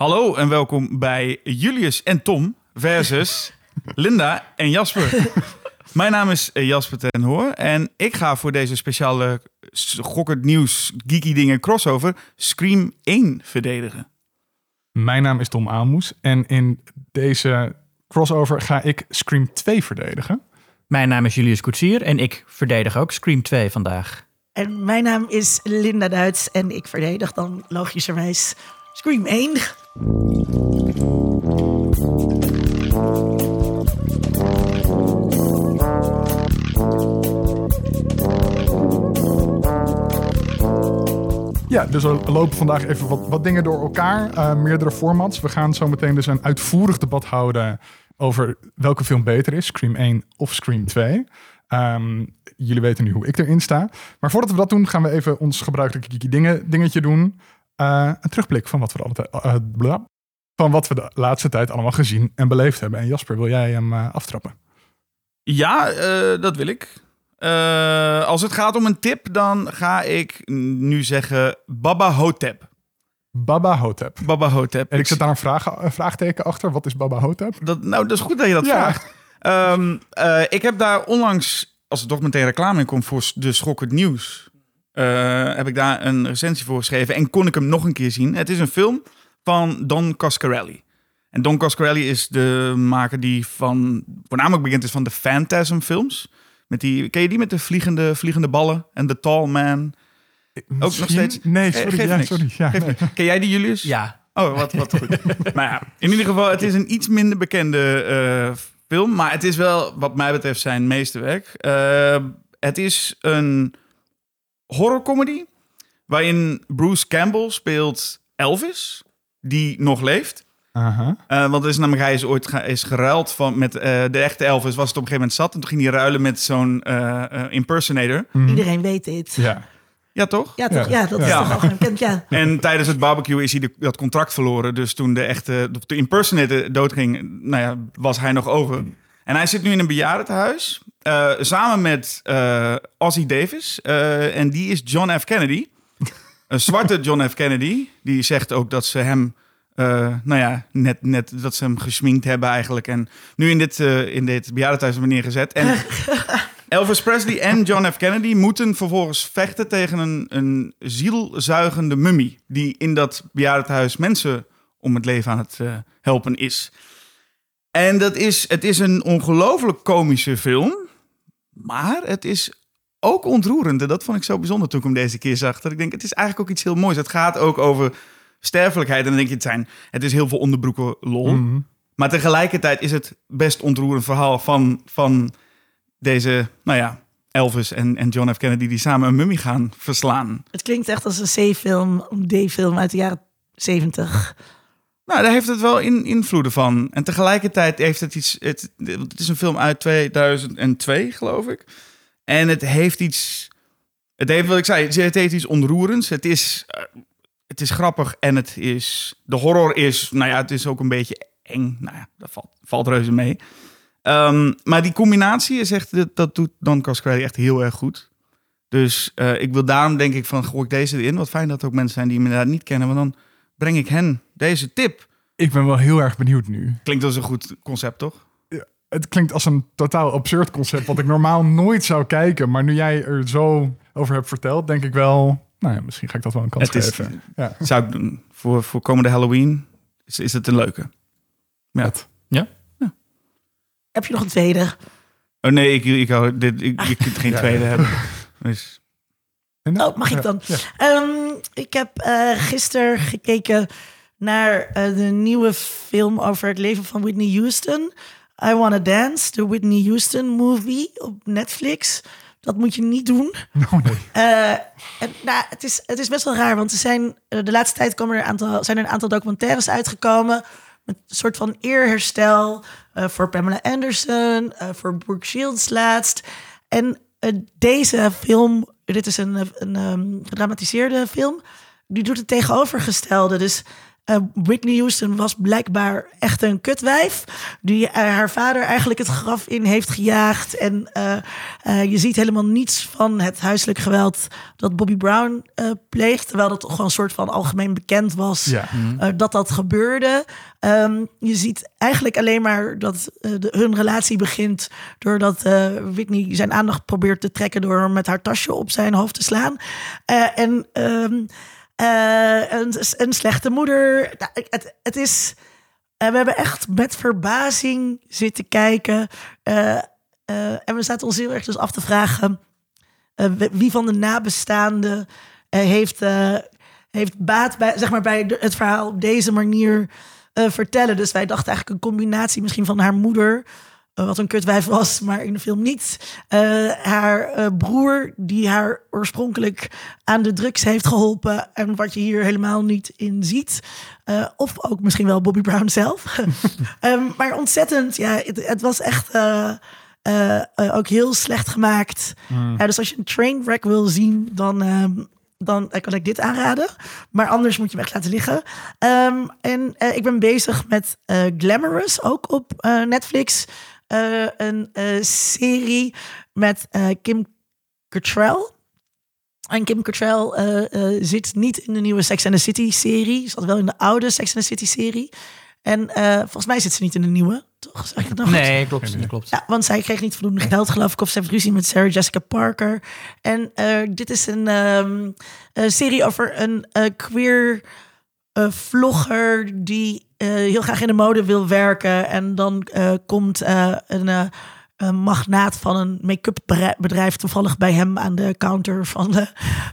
Hallo en welkom bij Julius en Tom versus Linda en Jasper. Mijn naam is Jasper ten Hoor en ik ga voor deze speciale gokkend nieuws, geeky dingen crossover Scream 1 verdedigen. Mijn naam is Tom Aalmoes en in deze crossover ga ik Scream 2 verdedigen. Mijn naam is Julius Koetsier en ik verdedig ook Scream 2 vandaag. En mijn naam is Linda Duits en ik verdedig dan logischerwijs Scream 1. Ja, dus we lopen vandaag even wat, wat dingen door elkaar. Uh, meerdere formats. We gaan zo meteen dus een uitvoerig debat houden over welke film beter is. Scream 1 of Scream 2. Um, jullie weten nu hoe ik erin sta. Maar voordat we dat doen, gaan we even ons gebruikelijke dingen, dingetje doen. Uh, een terugblik van wat, we alle uh, van wat we de laatste tijd allemaal gezien en beleefd hebben. En Jasper, wil jij hem aftrappen? Ja, dat wil ik. als het gaat om een tip, dan ga ik nu zeggen Baba Hotep. Baba Hotep. Baba Hotep. En ik zet daar een, vraag, een vraagteken achter. Wat is Baba Hotep? Dat, nou, dat is goed dat je dat ja. vraagt. Um, uh, ik heb daar onlangs, als er toch meteen reclame in komt voor de schokkend nieuws, uh, heb ik daar een recensie voor geschreven en kon ik hem nog een keer zien. Het is een film van Don Coscarelli. En Don Coscarelli is de maker die van, voornamelijk bekend is van de Phantasm films. Met die, ken je die met de vliegende, vliegende ballen en The Tall Man? Misschien? Ook nog steeds? Nee, sorry. Ge ja, sorry ja, nee. Ken jij die, Julius? Ja. Oh, wat, wat goed. maar ja, in ieder geval, het is een iets minder bekende uh, film. Maar het is wel, wat mij betreft, zijn meesterwerk. Uh, het is een horrorcomedy waarin Bruce Campbell speelt Elvis, die nog leeft. Uh -huh. uh, want is namelijk, hij is ooit ge is geruild van, met uh, de echte Elvis, was het op een gegeven moment zat. En toen ging hij ruilen met zo'n uh, impersonator. Mm. Iedereen weet dit. Ja. Ja, toch? Ja, toch? Ja, ja dat is ja. toch al gekend, ja. En tijdens het barbecue is hij de, dat contract verloren. Dus toen de echte de impersonator doodging, nou ja, was hij nog over. En hij zit nu in een bejaardentehuis. Uh, samen met uh, Ozzy Davis. Uh, en die is John F. Kennedy. Een zwarte John F. Kennedy. Die zegt ook dat ze hem... nou ja, net, net dat ze hem gesminkt hebben eigenlijk. En nu in dit, in dit bejaardentehuis hebben neergezet. En Elvis Presley en John F. Kennedy moeten vervolgens vechten tegen een, een zielzuigende mummie. Die in dat bejaardentehuis mensen om het leven aan het helpen is. En dat is, het is een ongelooflijk komische film. Maar het is ook ontroerend. En dat vond ik zo bijzonder toen ik hem deze keer zag. Dat ik denk, het is eigenlijk ook iets heel moois. Het gaat ook over sterfelijkheid. En dan denk je, het, zijn, het is heel veel onderbroeken lol. Mm -hmm. Maar tegelijkertijd is het best ontroerend verhaal van, van deze, nou ja, Elvis en, en John F. Kennedy... die samen een mummie gaan verslaan. Het klinkt echt als een C-film, een D-film uit de jaren 70. Nou, daar heeft het wel in, invloeden van. En tegelijkertijd heeft het iets. Het, het is een film uit 2002, geloof ik. En het heeft iets. Het heeft wat ik zei. Het heeft iets onroerends. Het is. Uh, het is grappig en het is. De horror is. Nou ja, het is ook een beetje eng. Nou ja, dat valt, valt reuze mee. Um, maar die combinatie is echt. Dat, doet Don Coscarelli echt heel erg goed. Dus uh, ik wil daarom denk ik van. Gooi ik deze erin. Wat fijn dat er ook mensen zijn die me inderdaad niet kennen. Want dan breng ik hen deze tip. Ik ben wel heel erg benieuwd nu. Klinkt als een goed concept, toch? Ja, het klinkt als een totaal absurd concept, wat ik normaal nooit zou kijken. Maar nu jij er zo over hebt verteld, denk ik wel... Nou ja, misschien ga ik dat wel een kans het geven. Is, ja. Zou ik doen. Voor, voor komende Halloween is, is het een leuke. Ja. Het. Ja? ja? Heb je nog een tweede? Oh nee, ik, ik hou dit. Ik, je kunt geen tweede hebben. Dus... Oh, mag ik dan? Um, ik heb uh, gisteren gekeken naar uh, de nieuwe film over het leven van Whitney Houston. I Wanna Dance, de Whitney Houston movie op Netflix. Dat moet je niet doen. No, nee. uh, en, nou, het, is, het is best wel raar, want er zijn, de laatste tijd komen er een aantal, zijn er een aantal documentaires uitgekomen. Met een soort van eerherstel uh, voor Pamela Anderson, voor Brooke Shields laatst. En deze film, dit is een, een um, gedramatiseerde film, die doet het tegenovergestelde. Dus eh, Whitney Houston was blijkbaar echt een kutwijf. Die eh, haar vader eigenlijk het graf in heeft gejaagd. En eh, je ziet helemaal niets van het huiselijk geweld dat Bobby Brown pleegt. Terwijl dat toch wel een soort van algemeen bekend was Ja. eh, dat dat gebeurde. Ehm, je ziet eigenlijk alleen maar dat de, hun relatie begint doordat Whitney zijn aandacht probeert te trekken door met haar tasje op zijn hoofd te slaan. En ehm, eh, een, een slechte moeder. Nou, Het, het is. eh, we hebben echt met verbazing zitten kijken. Eh, en we zaten ons heel erg dus af te vragen. wie van de nabestaanden heeft, heeft baat bij, zeg maar, bij het verhaal op deze manier vertellen. Dus wij dachten eigenlijk een combinatie misschien van haar moeder, wat een kutwijf was, maar in de film niet. Eh, haar eh, broer, die haar oorspronkelijk aan de drugs heeft geholpen en wat je hier helemaal niet in ziet. Eh, of ook misschien wel Bobby Brown zelf. Ehm, maar ontzettend, ja, het, het was echt... eh, eh, eh, ook heel slecht gemaakt. Ja, dus als je een trainwreck wil zien, dan, ehm, dan eh, kan ik dit aanraden. Maar anders moet je hem echt laten liggen. Ehm, en eh, ik ben bezig met eh, Glamorous, ook op eh, Netflix. Eh, een eh, serie met eh, Kim Cattrall. En Kim Cattrall zit niet in de nieuwe Sex and the City serie. Ze zat wel in de oude Sex and the City serie. En volgens mij zit ze niet in de nieuwe, toch? Zeg ik goed? Nee, klopt. Klopt. Ja, want zij kreeg niet voldoende geld, geloof ik. Of ze heeft ruzie met Sarah Jessica Parker. En dit is een ehm, een serie over een queer vlogger die heel graag in de mode wil werken. En dan eh, komt eh, een, eh, een magnaat van een make-up bedrijf- toevallig bij hem aan de counter van, de,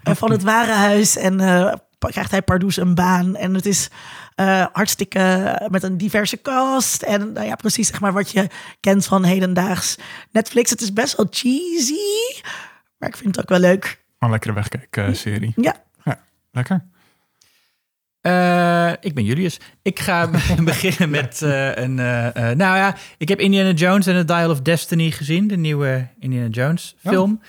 eh, van het warenhuis. En eh, krijgt hij pardoes een baan. En het is eh, hartstikke met een diverse cast. En nou ja, precies zeg maar wat je kent van hedendaags Netflix. Het is best wel cheesy, maar ik vind het ook wel leuk. Een lekkere wegkijk-serie. Ja, ja, lekker. Eh, ik ben Julius. Ik ga beginnen met eh, een. eh, nou ja, ik heb Indiana Jones en The Dial of Destiny gezien. De nieuwe Indiana Jones film.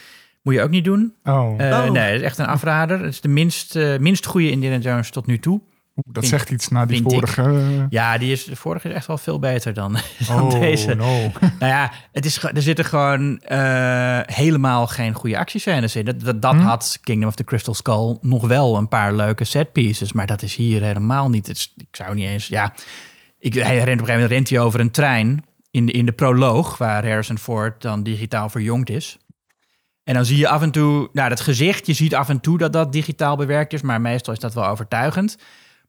Moet je ook niet doen. Oh, Oh. Nee, het is echt een afrader. Het is de minst, minst goede Indiana Jones tot nu toe. Dat zegt iets na die vorige. Ja, die is, de vorige is echt wel veel beter dan, dan Oh, deze. no. Nou ja, het is, er zitten gewoon eh, helemaal geen goede actiescènes in. Dat, dat, dat Hm? had Kingdom of the Crystal Skull nog wel een paar leuke set pieces, maar dat is hier helemaal niet. Is, ik zou niet eens, ja. Ik, hij rent op een gegeven moment rent hij over een trein in de, in de proloog, waar Harrison Ford dan digitaal verjongd is. En dan zie je af en toe, nou, dat gezicht, je ziet af en toe dat dat digitaal bewerkt is, maar meestal is dat wel overtuigend.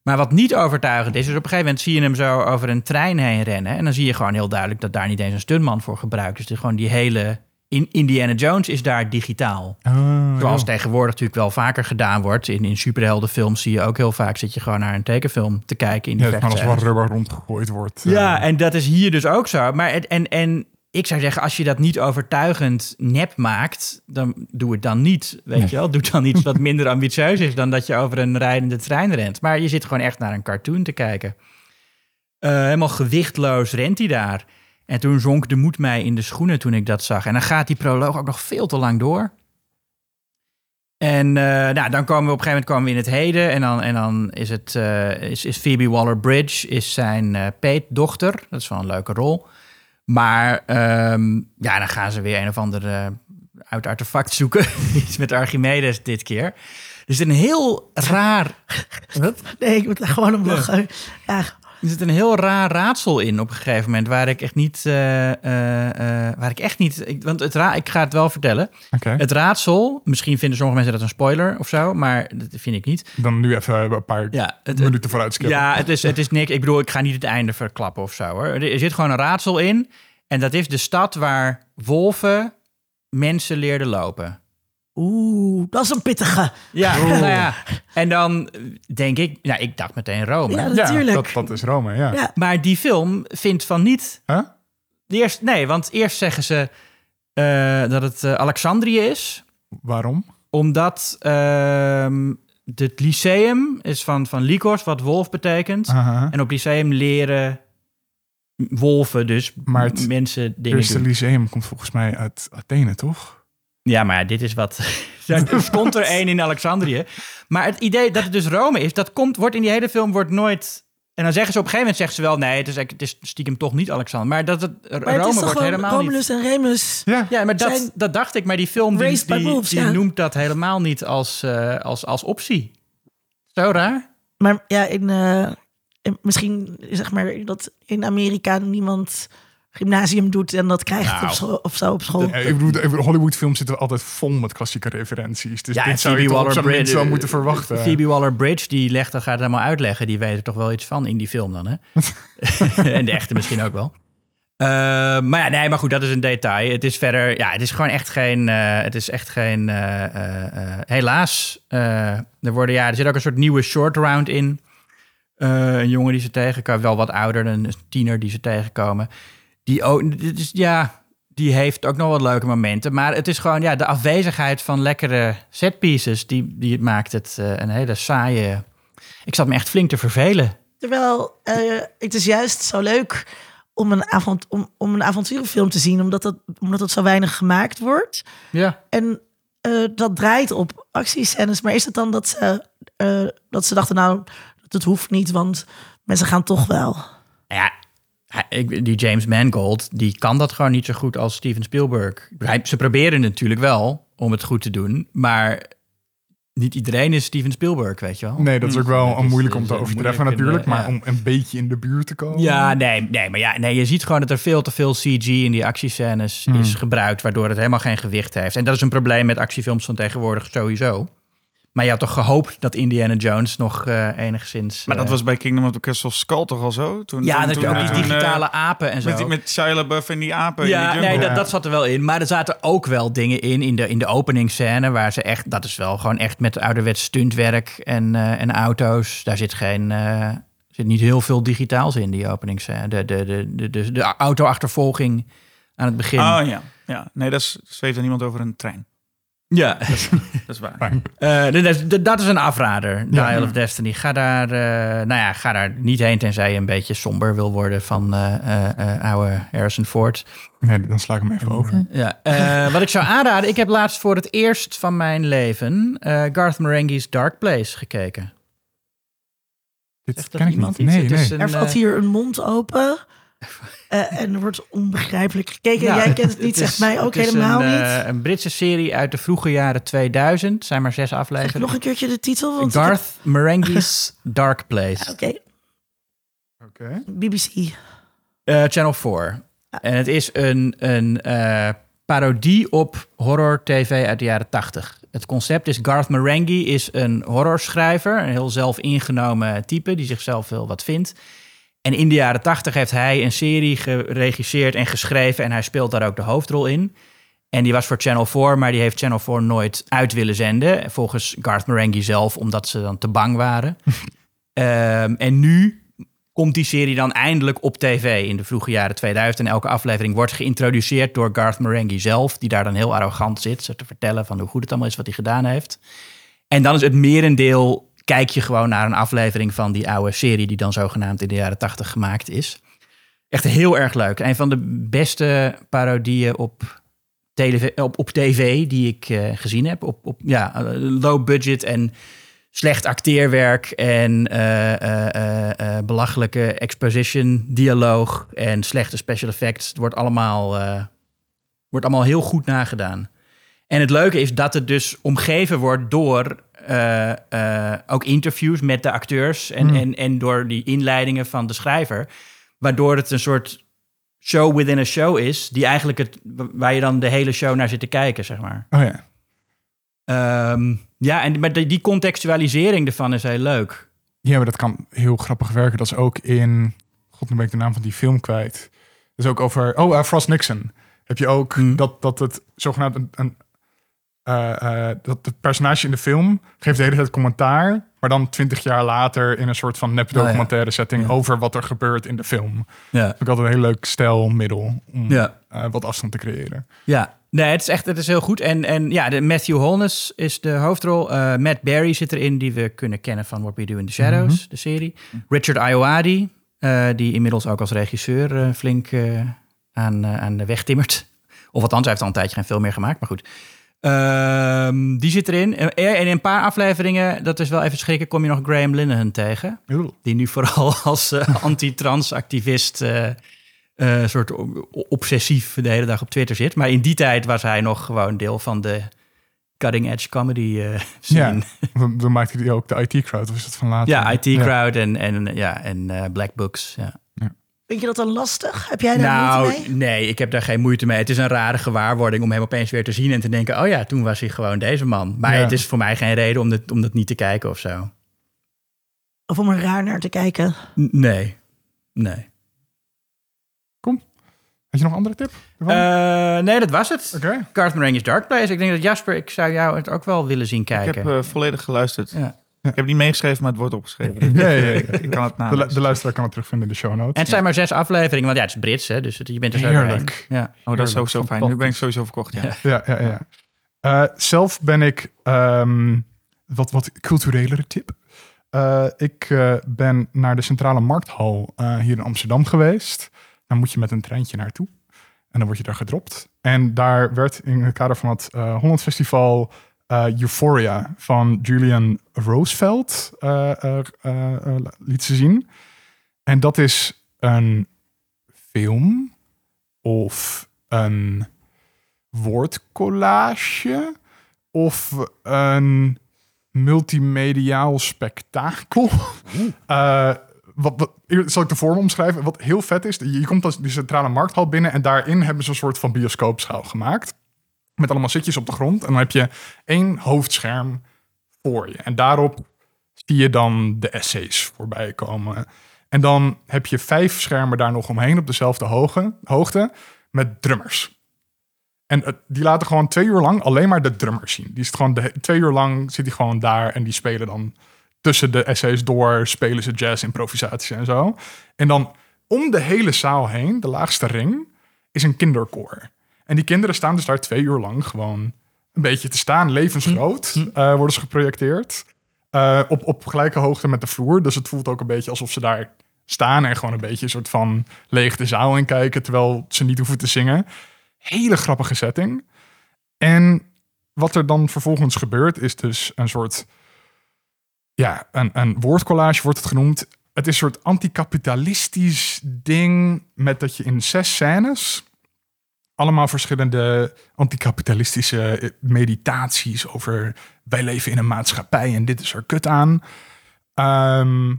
Maar wat niet overtuigend is, is op een gegeven moment zie je hem zo over een trein heen rennen. En dan zie je gewoon heel duidelijk dat daar niet eens een stuntman voor gebruikt is. Dus gewoon die hele in Indiana Jones is daar digitaal. Oh, Zoals tegenwoordig natuurlijk wel vaker gedaan wordt. In, in superheldenfilms zie je ook heel vaak... zit je gewoon naar een tekenfilm te kijken in die Ja, dat als vechtscènes. wat rubber rondgegooid wordt. eh, Ja, en dat is hier dus ook zo. Maar het, en, en ik zou zeggen, als je dat niet overtuigend nep maakt... dan doe het dan niet, weet je wel. Doe dan iets wat minder ambitieus is... dan dat je over een rijdende trein rent. Maar je zit gewoon echt naar een cartoon te kijken. Eh, helemaal gewichtloos rent hij daar. En toen zonk de moed mij in de schoenen toen ik dat zag. En dan gaat die proloog ook nog veel te lang door. En eh, nou, dan komen we op een gegeven moment komen we in het heden. En dan, en dan is, het, eh, is, is Phoebe Waller-Bridge is zijn peetdochter. Dat is wel een leuke rol. Maar ehm, ja, dan gaan ze weer een of ander eh, uit artefact zoeken. Iets met Archimedes dit keer. Dus een heel raar... Wat? nee, ik moet gewoon om lachen. Ja, Er zit een heel raar raadsel in op een gegeven moment, waar ik echt niet, eh, eh, eh, waar ik echt niet, ik, want het ra ik ga het wel vertellen. Het raadsel, misschien vinden sommige mensen dat een spoiler of zo, maar dat vind ik niet. dan nu even een paar Ja, het, minuten vooruit skippen. ja, het is, het is niks. Ik bedoel, ik ga niet het einde verklappen of zo hoor. Er zit gewoon een raadsel in, en dat is de stad waar wolven mensen leerden lopen. Oeh, dat is een pittige. Ja, nou ja. En dan denk ik, nou, ik dacht meteen Rome. Ja, Ja, natuurlijk. dat, dat is Rome, ja. Ja. Maar die film vindt van niet Huh? Eerst, nee, want eerst zeggen ze eh, dat het eh, Alexandrië is. Waarom? Omdat ehm, het lyceum is van, van Lycos, wat wolf betekent. En op lyceum leren wolven dus Maar het mensen dingen Eerste doen. lyceum komt volgens mij uit Athene, toch? Ja, maar dit is wat... er stond er één in Alexandrië. Maar het idee dat het dus Rome is, dat komt, wordt in die hele film wordt nooit... En dan zeggen ze op een gegeven moment zeggen ze wel... nee, het is, eigenlijk- het is stiekem toch niet Alexander. Maar dat het Maar Rome het is toch wordt gewoon helemaal niet... Romulus en Remus. Ja, Ja, maar dat, dat dacht ik. Maar die film die, die, wolves, die ja. noemt dat helemaal niet als, eh, als, als optie. Zo raar. Maar ja, in, eh, in- misschien zeg maar dat in Amerika niemand gymnasium doet en dat krijgt Nou. op school, of zo op school. Ja, ik bedoel, de Hollywood-films zitten altijd vol met klassieke referenties. Dus Ja, en dit zou je wel moeten verwachten. Phoebe Waller-Bridge, die legt, dat gaat het helemaal uitleggen. Die weet er toch wel iets van in die film dan, hè? en de echte misschien ook wel. Eh, maar ja, nee, maar goed, dat is een detail. Het is verder, ja, het is gewoon echt geen, eh, het is echt geen, eh, eh, eh, helaas. eh, er worden, ja, er zit ook een soort nieuwe short round in. Eh, een jongen die ze tegenkomen, wel wat ouder, een tiener die ze tegenkomen. Die ook, dit is, ja, die heeft ook nog wat leuke momenten. Maar het is gewoon, ja, de afwezigheid van lekkere setpieces, die, die maakt het eh, een hele saaie... Ik zat me echt flink te vervelen. Terwijl eh, het is juist zo leuk om een, avond, om, om een avonturenfilm te zien, omdat, dat, omdat het zo weinig gemaakt wordt. Ja. En eh, dat draait op actiescènes. Maar is het dan dat ze, dat ze dachten, nou, dat hoeft niet, want mensen gaan toch wel. Ja, hij- ik- die James Mangold, die kan dat gewoon niet zo goed als Steven Spielberg. Hij- Ze proberen natuurlijk wel om het goed te doen, maar niet iedereen is Steven Spielberg, weet je wel. Nee, dat is ook wel Het een is- moeilijk om te overtreffen natuurlijk. Maar ja. om een beetje in de buurt te komen. Ja, nee, nee, maar ja, nee, je ziet gewoon dat er veel te veel CG in die actiescènes is gebruikt, waardoor het helemaal geen gewicht heeft. En dat is een probleem met actiefilms van tegenwoordig sowieso. Maar je had toch gehoopt dat Indiana Jones nog eh, enigszins... Maar dat eh, was bij Kingdom of the Crystal Skull toch al zo? Toen, Ja, toen, dat je ook toen, die eh, digitale apen en zo. Met, die- met Shia LaBeouf en die apen in Ja, die nee, dat, dat zat er wel in. Maar er zaten ook wel dingen in, in de, in de openingsscène... waar ze echt, dat is wel gewoon echt met ouderwets stuntwerk en, eh, en auto's. Daar zit geen... eh, zit niet heel veel digitaals in, die openingsscène. De, de, de, de, de, de auto-achtervolging aan het begin. Oh ja. ja. Nee, dat zweeft er niemand over een trein. Ja, Dat is waar. Fijn. Eh, dat, is, dat- dat is een afrader, Ja. Dial of Destiny. Ga daar, eh, nou ja, ga daar niet heen tenzij je een beetje somber wil worden van eh, eh, eh, oude Harrison Ford. Nee, dan sla ik hem even over. Ja, eh, wat ik zou aanraden, ik heb laatst voor het eerst van mijn leven eh, Garth Marenghi's Dark Place gekeken. Dit ken ik niet. Nee, een, Er valt hier een mond open. Eh, en er wordt onbegrijpelijk gekeken. ja, Jij kent het niet, zegt mij ook helemaal een, niet. eh, een Britse serie uit de vroege jaren 2000. zijn maar zes afleveringen. nog een keertje de titel. Want heb- Garth Marenghi's Dark Place. Oké, Oké. BBC. Eh, Channel 4. En het is een, een eh, parodie op horror tv uit de jaren 80. Het concept is Garth Marenghi is een horrorschrijver, een heel zelf ingenomen type die zichzelf heel wat vindt. En in de jaren 80 heeft hij een serie geregisseerd en geschreven en hij speelt daar ook de hoofdrol in. En die was voor Channel 4, maar die heeft Channel 4 nooit uit willen zenden. Volgens Garth Marenghi zelf, omdat ze dan te bang waren. Ehm, en nu komt die serie dan eindelijk op tv in de vroege jaren 2000. En elke aflevering wordt geïntroduceerd door Garth Marenghi zelf, die daar dan heel arrogant zit, zo te vertellen van hoe goed het allemaal is wat hij gedaan heeft. En dan is het merendeel, kijk je gewoon naar een aflevering van die oude serie die dan zogenaamd in de jaren 80 gemaakt is. Echt heel erg leuk. Een van de beste parodieën op, tele- op, op tv die ik eh, gezien heb. Op, op ja, eh, low budget en slecht acteerwerk en eh, belachelijke exposition, dialoog en slechte special effects. Het wordt allemaal, wordt allemaal heel goed nagedaan. En het leuke is dat het dus omgeven wordt door eh, ook interviews met de acteurs en, en, en door die inleidingen van de schrijver. Waardoor het een soort show within a show is, die eigenlijk het, waar je dan de hele show naar zit te kijken, zeg maar. Oh ja. Ehm, ja, en maar die, die contextualisering ervan is heel leuk. Ja, maar dat kan heel grappig werken. Dat is ook in... God, nu ben ik de naam van die film kwijt. Dat is ook over... Oh, uh, Frost Nixon. Heb je ook Hmm. dat, dat het zogenaamd een... een eh, dat het personage in de film geeft de hele tijd commentaar, maar dan twintig jaar later in een soort van nep documentaire setting Ja. over wat er gebeurt in de film. Ja. Vind ik altijd een heel leuk stijlmiddel om Ja. eh, wat afstand te creëren. Ja, nee, het is echt het is heel goed. En, en ja, de Matthew Holness is de hoofdrol. Matt Berry zit erin, die we kunnen kennen van What We Do in the Shadows, de serie. Richard Ayoade, die inmiddels ook als regisseur flink aan, aan de weg timmert. Of althans, hij heeft al een tijdje geen film meer gemaakt, maar goed. Ehm, die zit erin. En en in een paar afleveringen, dat is wel even schrikken, kom je nog Graham Linehan tegen. Oeh. Die nu vooral als eh, anti-trans-activist eh, eh, soort obsessief de hele dag op Twitter zit. Maar in die tijd was hij nog gewoon deel van de cutting-edge comedy eh scene. Dan, dan maakte hij ook de IT-crowd, of is dat van later? Ja, IT Crowd en, en, ja, en eh, Black Books. Ja. Vind je dat dan lastig? Heb jij daar Nou, moeite mee? nee, ik heb daar geen moeite mee. Het is een rare gewaarwording om hem opeens weer te zien en te denken: oh ja, toen was hij gewoon deze man. Maar Ja. het is voor mij geen reden om, dit, om dat niet te kijken of zo. Of om er raar naar te kijken? N- Nee, nee. Had je nog een andere tip? Eh, nee, dat was het. Oké. Card Ranger's Dark Place. Ik denk dat Jasper, ik zou jou het ook wel willen zien Ik kijken. heb eh, volledig geluisterd. Ja. Ik heb niet meegeschreven, maar het wordt opgeschreven. Ja, ja, ja. Ik kan het De, de luisteraar kan het terugvinden in de show notes. En het zijn maar zes afleveringen, want ja, het is Brits, hè, dus het- je bent er zo. Heerlijk. Ja. Oh, dat is sowieso fijn. Nu ben ik sowieso verkocht, ja. Ja, ja, ja. Eh, zelf ben ik ehm, wat, wat culturelere tip. Eh, ik eh, ben naar de Centrale Markthal eh, hier in Amsterdam geweest. Dan moet je met een treintje naartoe. En dan word je daar gedropt. En daar werd in het kader van het eh, Holland Festival eh, Euphoria van Julian Roosevelt eh, eh, liet ze zien. En dat is een film of een woordcollage of een multimediaal spektakel. Wat, zal ik de vorm omschrijven? Wat heel vet is, je komt als die centrale markthal binnen en daarin hebben ze een soort van bioscoopschaal gemaakt. Met allemaal zitjes op de grond. En dan heb je één hoofdscherm voor je. En daarop zie je dan de essays voorbij komen. En dan heb je vijf schermen daar nog omheen op dezelfde hoogte met drummers. En die laten gewoon twee uur lang alleen maar de drummers zien. Die is gewoon de, twee uur lang zit hij gewoon daar en die spelen dan tussen de essays door, spelen ze jazz, improvisaties en zo. En dan om de hele zaal heen, de laagste ring, is een kinderkoor. En die kinderen staan dus daar twee uur lang gewoon een beetje te staan, levensgroot, eh, worden ze geprojecteerd. Eh, op, op gelijke hoogte met de vloer. Dus het voelt ook een beetje alsof ze daar staan en gewoon een beetje een soort van leeg de zaal in kijken, terwijl ze niet hoeven te zingen. Hele grappige setting. En wat er dan vervolgens gebeurt, is dus een soort. Ja, een, een woordcollage wordt het genoemd. Het is een soort anticapitalistisch ding met dat je in zes scènes allemaal verschillende anticapitalistische eh, meditaties over wij leven in een maatschappij en dit is er kut aan. Ehm,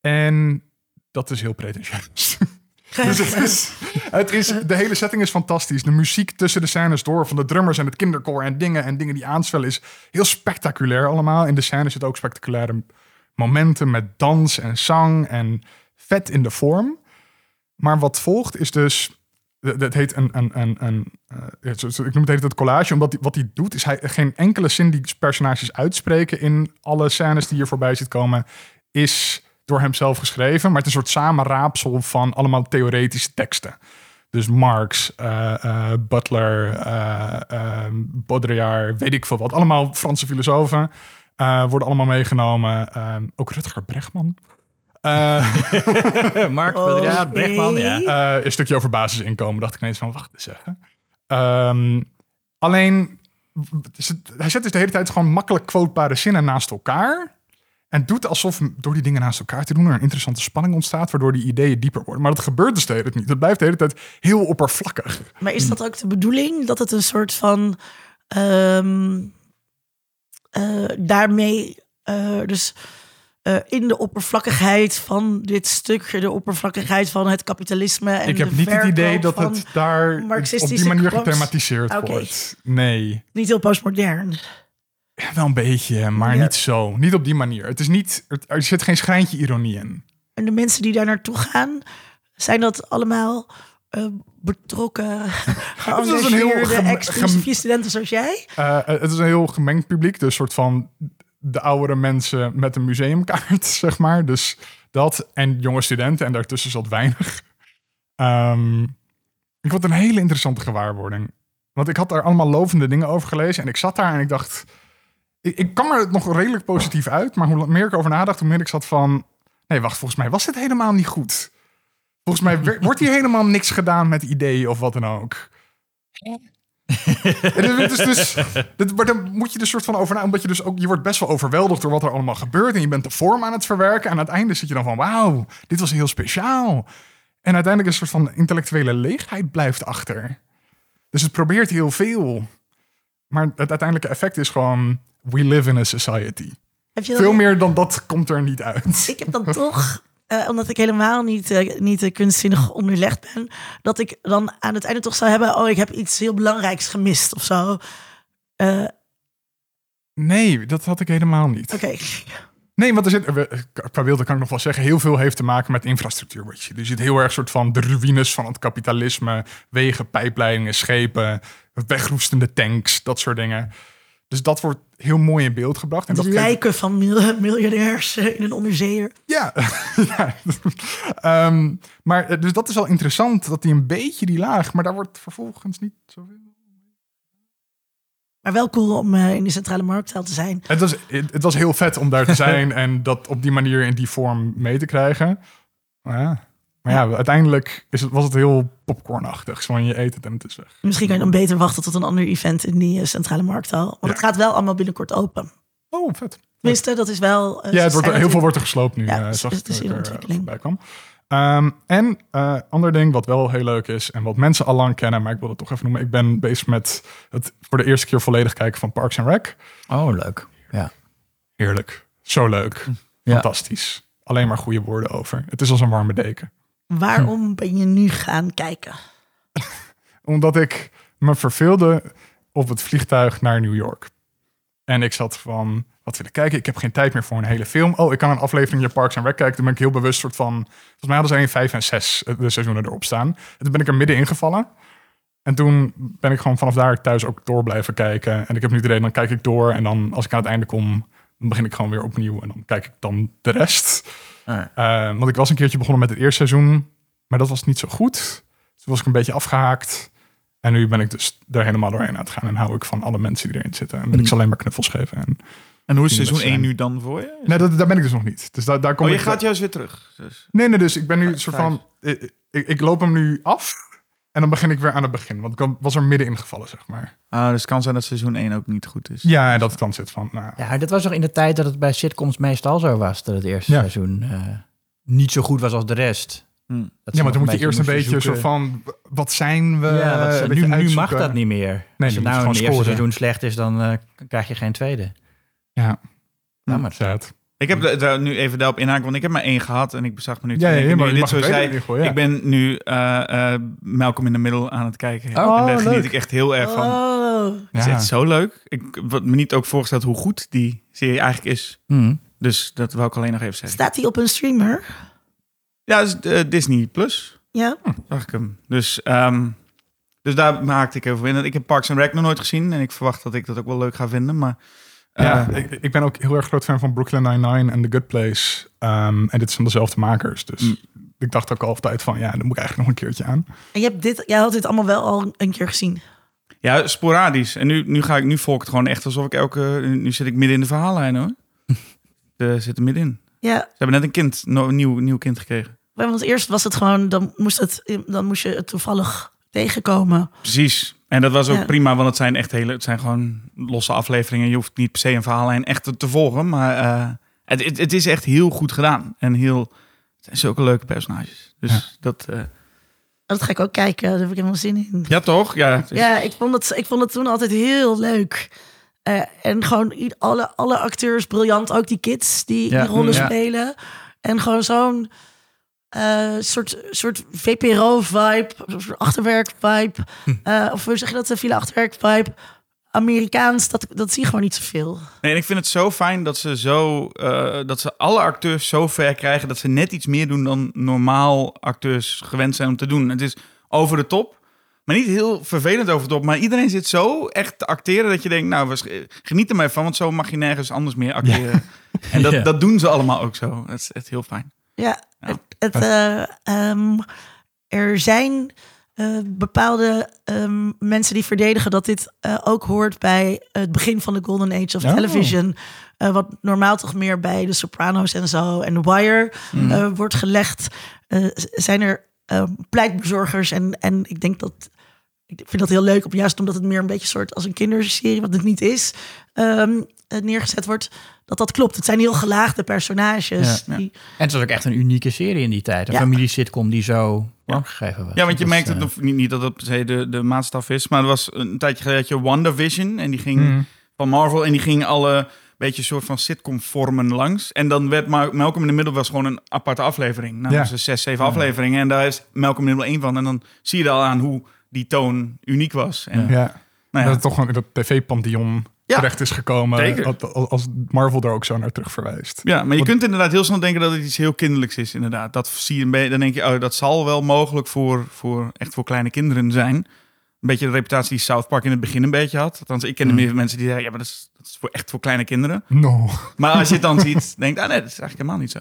en dat is heel pretentieus. Dus het is, het is, de hele setting is fantastisch. De muziek tussen de scènes door van de drummers en het kinderkoor en dingen en dingen die aansvellen is heel spectaculair allemaal. In de scènes zitten ook spectaculaire momenten met dans en zang en vet in de vorm. Maar wat volgt is dus, dat heet een, een, een, een eh, ik noem het heet het collage, omdat wat hij doet is hij geen enkele zin die personages uitspreken in alle scènes die hier voorbij ziet komen, is door hemzelf geschreven, maar het is een soort samenraapsel van allemaal theoretische teksten. Dus Marx, eh, eh, Butler, eh, eh, Baudrillard, weet ik veel wat. Allemaal Franse filosofen worden allemaal meegenomen. Eh, ook Rutger Bregman. Eh, Mark, Oké. ja, Brechtman, ja. eh, een stukje over basisinkomen. Dacht ik ineens van, wacht eens even. Ehm, alleen, hij zet dus de hele tijd gewoon makkelijk quotebare zinnen naast elkaar. En doet alsof door die dingen naast elkaar te doen er een interessante spanning ontstaat, waardoor die ideeën dieper worden. Maar dat gebeurt dus de hele tijd niet. Het blijft de hele tijd heel oppervlakkig. Maar is dat ook de bedoeling? Dat het een soort van... ehm, eh, daarmee eh, dus eh, in de oppervlakkigheid van dit stukje... de oppervlakkigheid van het kapitalisme en ik heb niet het idee dat het daar op die manier quotes. gethematiseerd wordt. Nee. Niet heel postmodern. Ja, wel een beetje, maar Ja. niet zo. Niet op die manier. Het is niet, er zit geen schijntje ironie in. En de mensen die daar naartoe gaan... zijn dat allemaal... eh, betrokken, heel geëngageerde, gem- ex-filosofie studenten zoals jij. Eh, het is een heel gemengd publiek. Dus een soort van de oudere mensen met een museumkaart, zeg maar. Dus dat en jonge studenten. En daartussen zat weinig. Ehm, ik vond het een hele interessante gewaarwording. Want ik had daar allemaal lovende dingen over gelezen. En ik zat daar en ik dacht... Ik, ik kwam er nog redelijk positief uit. Maar hoe meer ik over nadacht, hoe meer ik zat van... Nee, wacht, volgens mij was dit helemaal niet goed. Volgens mij wordt hier helemaal niks gedaan met ideeën of wat dan ook. En dit is dus, dit, maar dan moet je dus soort van over na, omdat je dus ook, je wordt best wel overweldigd door wat er allemaal gebeurt. En je bent de vorm aan het verwerken. En aan het einde zit je dan van, wauw, dit was heel speciaal. En uiteindelijk een soort van intellectuele leegheid blijft achter. Dus het probeert heel veel. Maar het uiteindelijke effect is gewoon, we live in a society. Veel meer dan dat komt er niet uit. Ik heb dan toch, eh, omdat ik helemaal niet, eh, niet eh, kunstzinnig onderlegd ben, dat ik dan aan het einde toch zou hebben, oh, ik heb iets heel belangrijks gemist of zo. Nee, dat had ik helemaal niet. Oké, Nee, want er zit, qua beelden kan ik nog wel zeggen, heel veel heeft te maken met infrastructuur. Wat je. Er zit heel erg soort van de ruïnes van het kapitalisme, wegen, pijpleidingen, schepen, wegroestende tanks, dat soort dingen. Dus dat wordt heel mooi in beeld gebracht. En de dat geeft- lijken van mil- miljonairs eh, in een onderzeeër. Ja, ja. Ehm, maar eh, dus dat is wel interessant dat die een beetje die laag, maar daar wordt vervolgens niet zoveel. Maar wel cool om eh, in die centrale markttaal te zijn. Het was, het, het was heel vet om daar te zijn en dat op die manier in die vorm mee te krijgen. Ja, maar ja uiteindelijk is het, was het heel popcornachtig. Zo van je eet het en het is weg. Misschien kan je dan beter wachten tot een ander event in die eh, centrale markttaal. Want Ja. het gaat wel allemaal binnenkort open. Oh, vet. Tenminste, dat is wel... eh, Ja, het wordt, heel veel wordt er gesloopt nu. Ja, eh, het- zag het er, ontwikkeling. voorbij kwam. Ehm, en eh ander ding wat wel heel leuk is en wat mensen al lang kennen, maar ik wil het toch even noemen. Ik ben bezig met het voor de eerste keer volledig kijken van Parks and Rec. Oh, leuk. Ja. Heerlijk. Zo leuk. Ja. Fantastisch. Alleen maar goede woorden over. Het is als een warme deken. Waarom ben je nu gaan kijken? Omdat ik me verveelde op het vliegtuig naar New York. En ik zat van, wat wil ik kijken? Ik heb geen tijd meer voor een hele film. Oh, ik kan een aflevering je Parks and Rec kijken. Toen ben ik heel bewust soort van... Volgens mij hadden ze in vijf en zes eh, de seizoenen erop staan. En toen ben ik er midden ingevallen. En toen ben ik gewoon vanaf daar thuis ook door blijven kijken. En ik heb nu de reden, dan kijk ik door. En dan als ik aan het einde kom, dan begin ik gewoon weer opnieuw. En dan kijk ik dan de rest. Eh, want ik was een keertje begonnen met het eerste seizoen. Maar dat was niet zo goed. Toen was ik een beetje afgehaakt. En nu ben ik dus er helemaal doorheen aan het gaan. En hou ik van alle mensen die erin zitten. En wil ik ze alleen maar knuffels geven. En, En hoe is seizoen dat 1 zijn. nu dan voor je? nee, dat, daar ben ik dus nog niet. Dus daar, daar kom Oh, je ik... gaat juist weer terug. Dus. Nee, nee, dus ik ben nu een soort vijf. van... Ik, ik, ik loop hem nu af. En dan begin ik weer aan het begin. Want ik was er midden in gevallen, zeg maar. Ah, dus het kan zijn dat seizoen 1 ook niet goed is. Ja, dat het dan zit van... Nou, Ja, dat was nog in de tijd dat het bij sitcoms meestal zo was. Dat het eerste Ja. seizoen eh, niet zo goed was als de rest. Hm. Dat ja, maar dan moet je eerst een beetje zoeken. zo van... Wat zijn we? Ja, wat nu, nu mag dat niet meer. Nee, Als het nou je een gewoon eerste scoren. seizoen slecht is, dan eh, krijg je geen tweede. Ja, Jammer. sad. Ik heb er- daar nu even daarop inhaken, want ik heb maar één gehad en ik bezag me nu te Ja, ja, maar dit zo zei. ja. Ik ben nu eh eh Malcolm in the Middle aan het kijken. Oh, en daar geniet leuk. ik echt heel erg van. Oh, Het is echt zo leuk. Ik wat me niet ook voorgesteld hoe goed die serie eigenlijk is. Hm. Dus dat wou ik alleen nog even zeggen. staat hij op een streamer? Ja, is, eh, Disney Plus, Ja. zag ik hem. Dus, ehm, dus daar maakte ik even in. Ik heb Parks and Rec nog nooit gezien en ik verwacht dat ik dat ook wel leuk ga vinden. Maar Ja, eh, ik, ik ben ook heel erg groot fan van Brooklyn Nine-Nine en The Good Place. Ehm, en dit zijn dezelfde makers. Dus Mm. ik dacht ook altijd van... Ja, dan moet ik eigenlijk nog een keertje aan. En je hebt dit, jij had dit allemaal wel al een keer gezien. Ja, sporadisch. En nu, nu ga ik, nu volg ik het gewoon echt alsof ik elke. Nu zit ik midden in de verhaallijn hoor. Er zit er middenin. Ja, Ze hebben net een kind, no- een nieuw, nieuw kind gekregen. want eerst was het gewoon, dan moest, het, dan moest je het toevallig tegenkomen. Precies. En dat was ook Ja. prima, want het zijn echt hele, het zijn gewoon losse afleveringen. Je hoeft niet per se een verhaallijn echt te, te volgen, maar eh, het, het, het is echt heel goed gedaan en heel. Het zijn zulke leuke personages. Dus Ja. dat. eh, Dat ga ik ook kijken, daar heb ik helemaal zin in. ja, toch? Ja. Ja, ik vond het, ik vond het toen altijd heel leuk. Eh, en gewoon alle, alle acteurs briljant, ook die kids die Ja, die rollen ja. spelen. En gewoon zo'n eh, soort, soort VPRO-vibe, achterwerk-vibe. Hm. Eh, of hoe zeg je dat, de file achterwerk-vibe. Amerikaans, dat, dat zie je gewoon niet zoveel. Nee, en ik vind het zo fijn dat ze zo eh, dat ze alle acteurs zo ver krijgen dat ze net iets meer doen dan normaal acteurs gewend zijn om te doen. Het is over de top, maar niet heel vervelend over de top. Maar iedereen zit zo echt te acteren dat je denkt, nou, geniet er maar van, want zo mag je nergens anders meer acteren. En dat, Ja. dat doen ze allemaal ook zo. Dat is echt heel fijn. Ja, Ja. het, het, eh, ehm, er zijn eh, bepaalde ehm, mensen die verdedigen dat dit eh, ook hoort bij het begin van de Golden Age of Oh. Television. Wat normaal toch meer bij de Sopranos en zo en The Wire eh, wordt gelegd. Zijn er eh, pleitbezorgers en, en ik denk dat ik vind dat heel leuk, op, juist omdat het meer een beetje soort als een kinderserie, wat het niet is, ehm, eh, neergezet wordt. Dat dat klopt. Het zijn heel gelaagde personages. Ja. Die, En het was ook echt een unieke serie in die tijd. Een Ja. familie-sitcom die zo vormgegeven was. Ja, want je Dat, merkt eh, het nog niet, niet dat het per se de, de maatstaf is. Maar er was een tijdje geleden je WandaVision. En die ging Mhm. van Marvel. En die ging alle beetje soort van sitcom vormen langs. En dan werd Ma- Malcolm in the Middle was gewoon een aparte aflevering. Nou, Ja. dat zes, zeven afleveringen. En daar is Malcolm in the Middle één van. En dan zie je er al aan hoe die toon uniek was. En, Ja. Ja, nou ja, dat het toch gewoon in dat tv-pantheon Ja, terecht is gekomen. zeker. Als, Marvel daar ook zo naar terug verwijst. Ja, maar je Want- kunt inderdaad heel snel denken dat het iets heel kinderlijks is, inderdaad. Dat zie je een beetje, dan denk je, oh, dat zal wel mogelijk voor, voor echt voor kleine kinderen zijn. Een beetje de reputatie die South Park in het begin een beetje had. Althans, ik kende Mm. meer mensen die zeiden, ja, maar dat is, dat is voor, echt voor kleine kinderen. No. Maar als je het dan ziet, denk je, ah nee, dat is eigenlijk helemaal niet zo.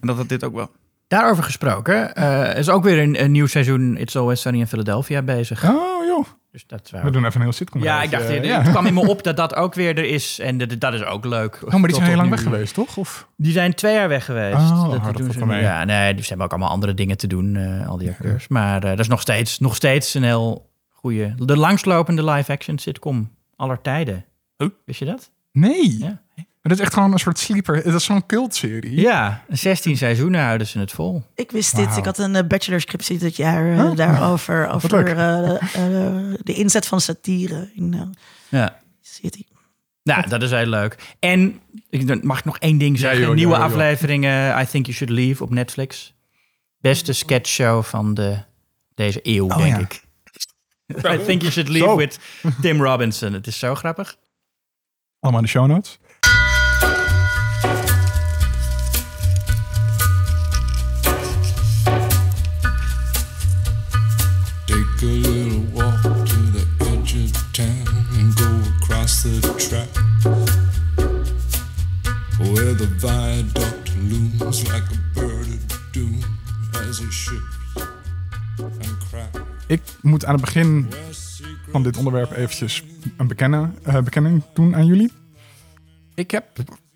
En dat had dit ook wel. Daarover gesproken, eh, is ook weer een, een nieuw seizoen It's Always Sunny in Philadelphia bezig. Oh joh, Dus dat we doen even een heel sitcom. Ja, ik dacht, Eh, het ja. het kwam in me op dat dat ook weer er is. En dat, dat is ook leuk. Oh, maar die zijn heel lang nu. weg geweest, toch? Of? Die zijn twee jaar weg geweest. Oh, dat dat doen ze mee. Ja, nee, die hebben ook allemaal andere dingen te doen, eh, al die acteurs. Maar eh, dat is nog steeds, nog steeds een heel goede... De langslopende live-action sitcom aller tijden. Huh? Wist je dat? Nee. Ja. Maar dat is echt gewoon een soort sleeper. Dat is zo'n cultserie. Ja, 16 seizoenen houden ze het vol. ik wist dit. Ik had een uh, bachelorscriptie dit jaar eh, Oh. daarover. Over leuk. eh, eh, de inzet van satire in eh, Ja. City. Nou, dat is heel leuk. En mag ik nog één ding zeggen. joh, Nieuwe joh, joh. afleveringen I Think You Should Leave op Netflix. Beste sketchshow van de, deze eeuw, denk ja. ik. I Think You Should Leave Zo. with Tim Robinson. Het is zo grappig. Allemaal in de show notes. Take a little walk to the edge of town and go across the track where the viaduct looms like a bird of doom as it shifts and cracks. Ik moet aan het begin van dit onderwerp eventjes een bekennen, eh, bekenning doen aan jullie. Ik heb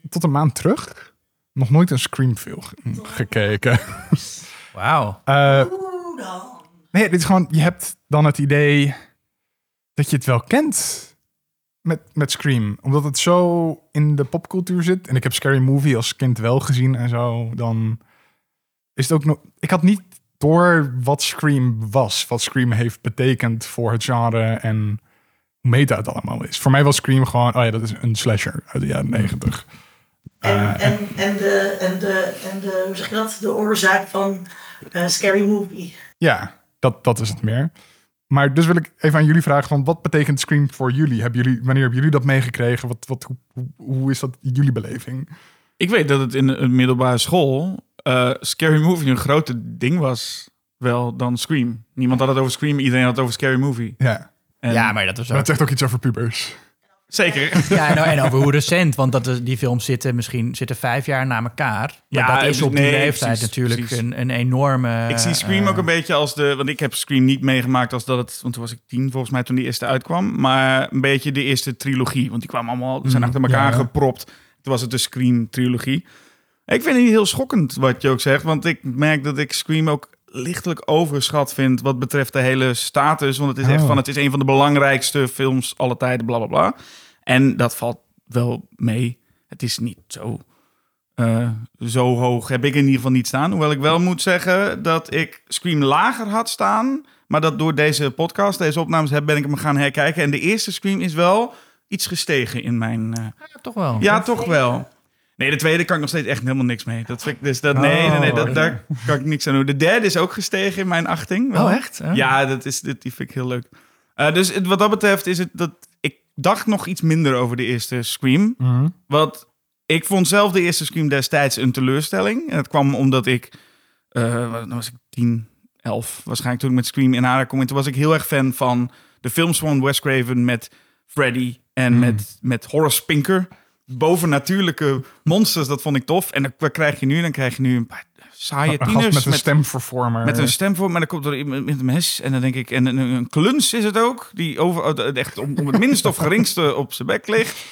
tot een maand terug nog nooit een Scream film gekeken. Wauw. Eh, nee, dit is gewoon, je hebt dan het idee dat je het wel kent met, met Scream. Omdat het zo in de popcultuur zit. En ik heb Scary Movie als kind wel gezien en zo. Dan is het ook nog... Ik had niet door wat Scream was. Wat Scream heeft betekend voor het genre en hoe meta het allemaal is. Voor mij was Scream gewoon... Oh ja, dat is een slasher uit de jaren negentig. En, en, en, de, en, de, en de, hoe zeg je dat? De oorzaak van eh, Scary Movie. Ja, dat, dat is het meer. Maar dus wil ik even aan jullie vragen: van wat betekent Scream voor jullie? Hebben jullie wanneer hebben jullie dat meegekregen? Wat, wat, hoe, hoe, is dat jullie beleving? Ik weet dat het in een middelbare school eh, Scary Movie een groter ding was wel dan Scream. Niemand had het over Scream, iedereen had het over Scary Movie. Ja, En, Ja, maar dat was maar ook... dat zegt ook iets over pubers. Zeker. Ja, en, en over hoe recent. Want dat, die films zitten misschien zitten vijf jaar na elkaar. Maar Ja, dat is op die nee, leeftijd precies, natuurlijk precies. Een, een enorme... Ik zie Scream eh, ook een beetje als de... Want ik heb Scream niet meegemaakt als dat het... Want toen was ik tien volgens mij toen die eerste uitkwam. Maar een beetje de eerste trilogie. Want die kwamen allemaal... Zijn Mm, achter elkaar ja. gepropt. Toen was het de Scream-trilogie. Ik vind het niet heel schokkend wat je ook zegt. Want ik merk dat ik Scream ook lichtelijk overschat vind... wat betreft de hele status. Want het is echt Oh. van... Het is een van de belangrijkste films alle tijden, bla bla bla. En dat valt wel mee. Het is niet zo... eh, zo hoog heb ik in ieder geval niet staan. Hoewel ik wel moet zeggen dat ik Scream lager had staan. Maar dat door deze podcast, deze opnames heb, ben ik hem gaan herkijken. En de eerste Scream is wel iets gestegen in mijn... eh, Toch wel. ja, toch wel. Nee, de tweede kan ik nog steeds echt helemaal niks mee. Dat vind ik, dus dat, nee, nee, nee, dat, daar kan ik niks aan doen. De derde is ook gestegen in mijn achting. wel. Oh, echt? Oh. Ja, dat is, dit, die vind ik heel leuk. Eh, dus het- wat dat betreft is het dat... Ik dacht nog iets minder over de eerste Scream. Wat ik vond zelf de eerste Scream destijds een teleurstelling. En dat kwam omdat ik, eh dan was ik 10, 11 waarschijnlijk toen ik met Scream in aanraking kwam. En toen was ik heel erg fan van de films van Wes Craven met Freddy en met, met Horace Pinker. Bovennatuurlijke monsters, dat vond ik tof. En dan, wat krijg je nu? Dan krijg je nu een paar saaie Een gast tieners met een met, stemvervormer. met een stem voor, maar dan komt er iemand met een mes. En dan denk ik, en een, een kluns is het ook, die over, oh, echt om, om het minste of geringste op zijn bek ligt.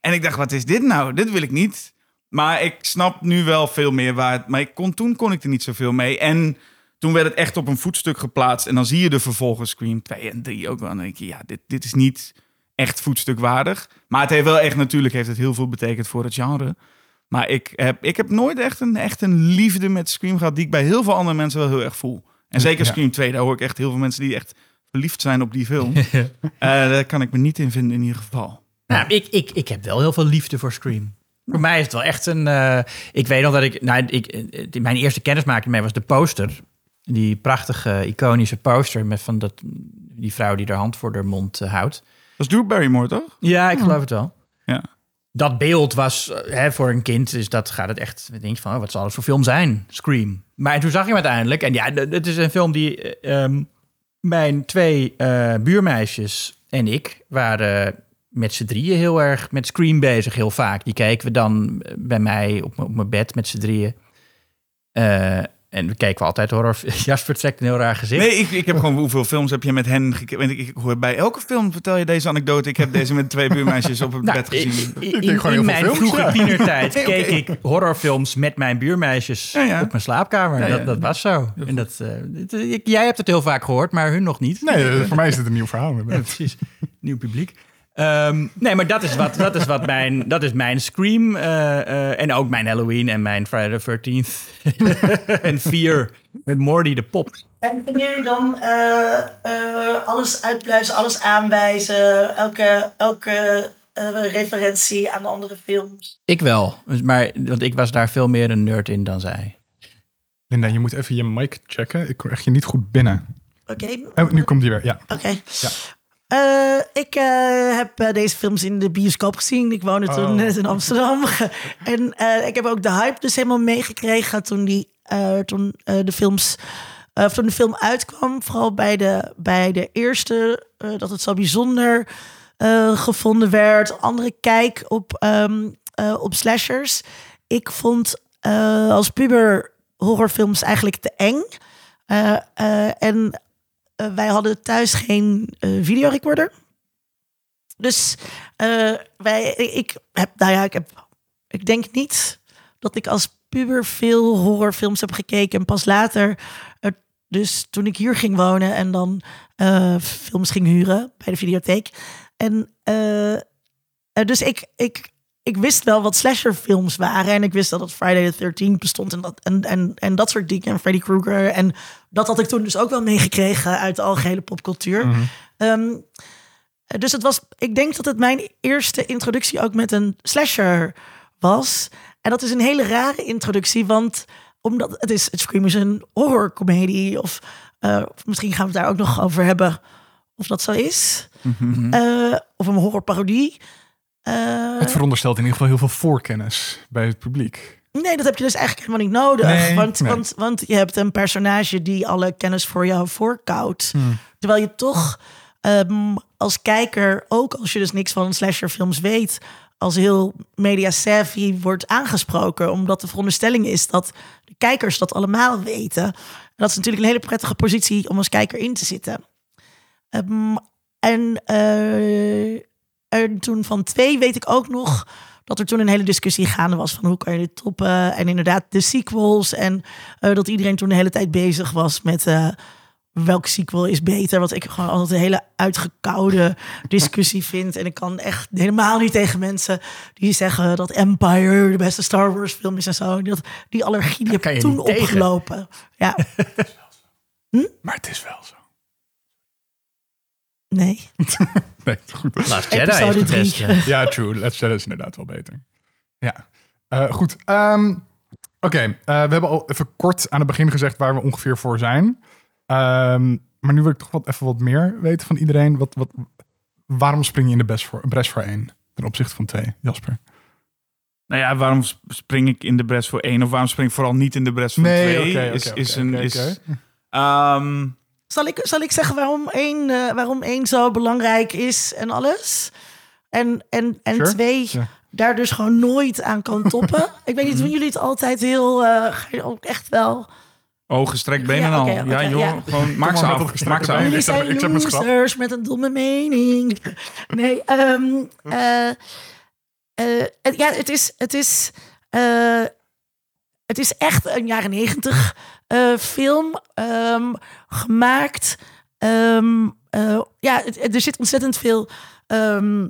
En ik dacht, wat is dit nou? Dit wil ik niet. Maar ik snap nu wel veel meer waar het... Maar ik kon, toen kon ik er niet zoveel mee. En toen werd het echt op een voetstuk geplaatst. En dan zie je de vervolgen Scream 2 en 3 ook wel. En dan denk je, ja, dit, dit is niet echt voetstukwaardig. Maar het heeft wel echt, natuurlijk heeft het heel veel betekend voor het genre. Maar ik heb, ik heb nooit echt een, echt een liefde met Scream gehad... die ik bij heel veel andere mensen wel heel erg voel. En zeker Ja. Scream 2, daar hoor ik echt heel veel mensen... die echt verliefd zijn op die film. Eh, daar kan ik me niet in vinden in ieder geval. Nou, ik, ik, ik heb wel heel veel liefde voor Scream. Voor mij is het wel echt een... eh, ik weet nog dat ik... Nou, ik eh, mijn eerste kennismaking mee was de poster. Die prachtige, iconische poster met van dat, die vrouw die haar hand voor haar mond houdt. Dat is Drew Barrymore, toch? Ja, ik geloof het wel. Ja. Dat beeld was eh, hè, voor een kind, dus dat gaat het echt. Denk je van, oh, wat zal het voor film zijn? Scream. Maar toen zag je hem uiteindelijk. En ja, het is een film die eh, ehm, mijn twee eh, buurmeisjes en ik waren met z'n drieën heel erg met Scream bezig, heel vaak. Die keken we dan bij mij op, op mijn bed met z'n drieën. En we keken altijd horror. Jasper trekt een heel raar gezicht. Nee, ik, ik heb gewoon hoeveel films heb je met hen gekeken? Ik, ik hoor bij elke film vertel je deze anekdote. Ik heb deze met twee buurmeisjes op het Nou, bed gezien. in- in, Ik in heel veel mijn films, vroege ja. tienertijd keek ik horrorfilms met mijn buurmeisjes Ja, ja. op mijn slaapkamer. Ja, ja. Dat, dat was zo. En dat, eh, eh, jij hebt het heel vaak gehoord, maar hun nog niet. Nee, voor mij is dit een nieuw verhaal. Ja, precies. Nieuw publiek. Ehm, nee, maar dat is wat, dat is wat mijn, dat is mijn Scream. eh, eh, en ook mijn Halloween en mijn Friday the 13th. en Fear met Morty de pop. En kun jullie dan eh, eh, alles uitpluizen, alles aanwijzen, elke, elke eh, referentie aan andere films? Ik wel. Dus- Maar, want ik was daar veel meer een nerd in dan zij. Linda, je moet even je mic checken. Ik hoor echt je niet goed binnen. Oké, Oh, nu komt die weer. Ja. Oké. Eh, ik eh, heb eh, deze films in de bioscoop gezien. Ik woonde toen Oh. net in Amsterdam. en ik heb ook de hype dus helemaal meegekregen toen, die, toen, de films, toen de film uitkwam. Vooral bij de, bij de eerste, dat het zo bijzonder gevonden werd. Andere kijk op, ehm, eh, op slashers. Ik vond als puber horrorfilms eigenlijk te eng. En eh, wij hadden thuis geen eh, videorecorder. Dus eh, wij, ik heb, nou ja, ik heb, ik denk niet dat ik als puber veel horrorfilms heb gekeken. En pas later, dus toen ik hier ging wonen en dan films ging huren bij de videotheek. En dus ik, ik, ik wist wel wat slasherfilms waren. En ik wist dat het Friday the 13th bestond en dat, en, en, en dat soort dingen. En Freddy Krueger. En dat had ik toen dus ook wel meegekregen uit de algehele popcultuur. Ehm, dus het was, ik denk dat het mijn eerste introductie ook met een slasher was. En dat is een hele rare introductie, want omdat het is, het Scream is een horrorcomedie. Of, eh, of misschien gaan we het daar ook nog over hebben of dat zo is. Eh, of een horrorparodie. Eh, Het veronderstelt in ieder geval heel veel voorkennis bij het publiek. Nee, dat heb je dus eigenlijk helemaal niet nodig. Nee, want, nee. want, want je hebt een personage die alle kennis voor jou voorkoudt. Terwijl je toch ehm, als kijker, ook als je dus niks van slasherfilms weet, als heel media savvy wordt aangesproken. Omdat de veronderstelling is dat de kijkers dat allemaal weten. En dat is natuurlijk een hele prettige positie om als kijker in te zitten. Ehm, en, eh, en toen van twee weet ik ook nog dat er toen een hele discussie gaande was van hoe kan je dit toppen. En inderdaad de sequels. En eh, dat iedereen toen de hele tijd bezig was met eh welke sequel is beter. Wat ik gewoon altijd een hele uitgekoude discussie vind. En ik kan echt helemaal niet tegen mensen die zeggen dat Empire de beste Star Wars film is en zo. Dat, die allergie die heb ik toen opgelopen. Ja, Maar het is wel zo. Nee. Nee, goed. Last Jedi Episode is de drie. beste. Ja, true. Let's Jedi is inderdaad wel beter. Ja. Eh, goed. Ehm, Oké, eh, we hebben al even kort aan het begin gezegd waar we ongeveer voor zijn. Ehm, maar nu wil ik toch wat, even wat meer weten van iedereen. Wat, wat, waarom spring je in de best voor, bres voor één ten opzichte van twee, Jasper? Nou ja, waarom sp- spring ik in de bres voor één? Of waarom spring ik vooral niet in de bres voor twee? oké, is, is een, is, oké. Zal ik, zal ik zeggen waarom één, eh, waarom één zo belangrijk is en alles? En, en, en Sure. twee, Ja. daar dus gewoon nooit aan kan toppen. ik weet niet, doen jullie het altijd heel, ook echt wel... oh, gestrekt benen Ja, al. ja, joh. ja. Gewoon, maak ze af. Maak ze af. Jullie zijn ik losers met een domme mening. Nee, ehm, eh, het- ja, het is... Het is het is echt een jaren negentig eh, film ehm, gemaakt. Ehm, eh, ja, er zit ontzettend veel. ehm,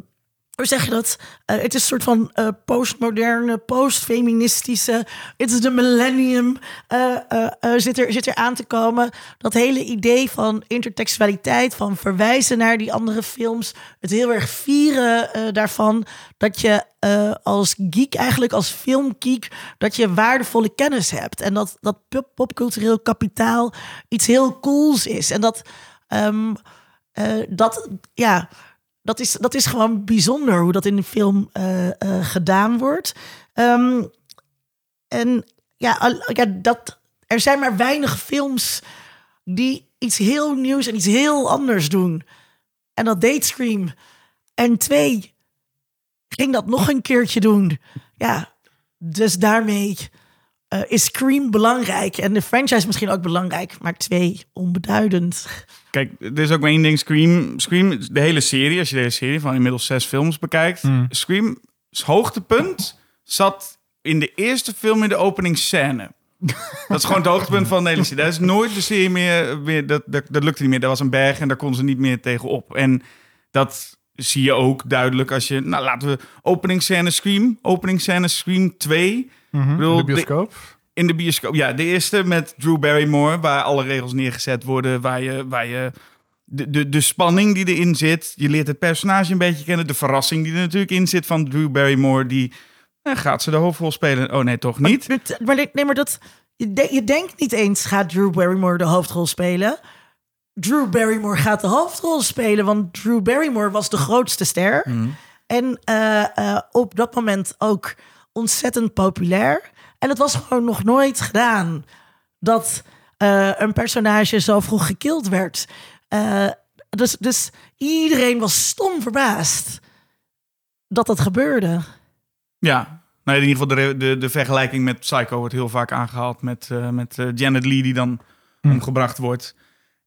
zeg je dat? Eh, het is een soort van eh, postmoderne, postfeministische. Het is de millennium. eh, zit, er, zit er aan te komen. Dat hele idee van intertextualiteit, van verwijzen naar die andere films. Het heel erg vieren daarvan. Dat je als geek, eigenlijk als filmgeek, dat je waardevolle kennis hebt. En dat, dat pop- popcultureel kapitaal iets heel cools is. En dat. ehm, eh, dat, ja, dat is, dat is gewoon bijzonder hoe dat in de film eh, eh, gedaan wordt. Ehm, en ja, ja dat, er zijn maar weinig films die iets heel nieuws en iets heel anders doen. En dat deed Scream. En twee, ging dat nog een keertje doen. Ja, dus daarmee eh, is Scream belangrijk. En de franchise misschien ook belangrijk, maar twee, onbeduidend. Kijk, er is ook maar één ding. Scream, Scream, de hele serie, als je de hele serie van inmiddels zes films bekijkt. Scream's hoogtepunt zat in de eerste film in de openingsscène. dat is gewoon het hoogtepunt van de hele serie. Daar is nooit de serie meer, meer dat, dat, dat lukte niet meer. Dat was een berg en daar kon ze niet meer tegenop. En dat zie je ook duidelijk als je, nou laten we openingsscène Scream, openingsscène Scream 2. Ik bedoel, de de- bioscoop. in de bioscoop. Ja, de eerste met Drew Barrymore, waar alle regels neergezet worden, waar je, waar je de, de, de spanning die erin zit, je leert het personage een beetje kennen, de verrassing die er natuurlijk in zit van Drew Barrymore, die eh, gaat ze de hoofdrol spelen? Oh nee, toch niet? Maar, maar, nee, maar dat, je, de- je denkt niet eens gaat Drew Barrymore de hoofdrol spelen. Drew Barrymore gaat de hoofdrol spelen, want Drew Barrymore was de grootste ster. En eh, eh, op dat moment ook ontzettend populair. En het was gewoon nog nooit gedaan dat eh, een personage zo vroeg gekild werd. Eh, dus, dus iedereen was stom verbaasd dat dat gebeurde. Ja. Nou, in ieder geval de, de, de vergelijking met Psycho wordt heel vaak aangehaald met, eh, met Janet Lee die dan omgebracht wordt.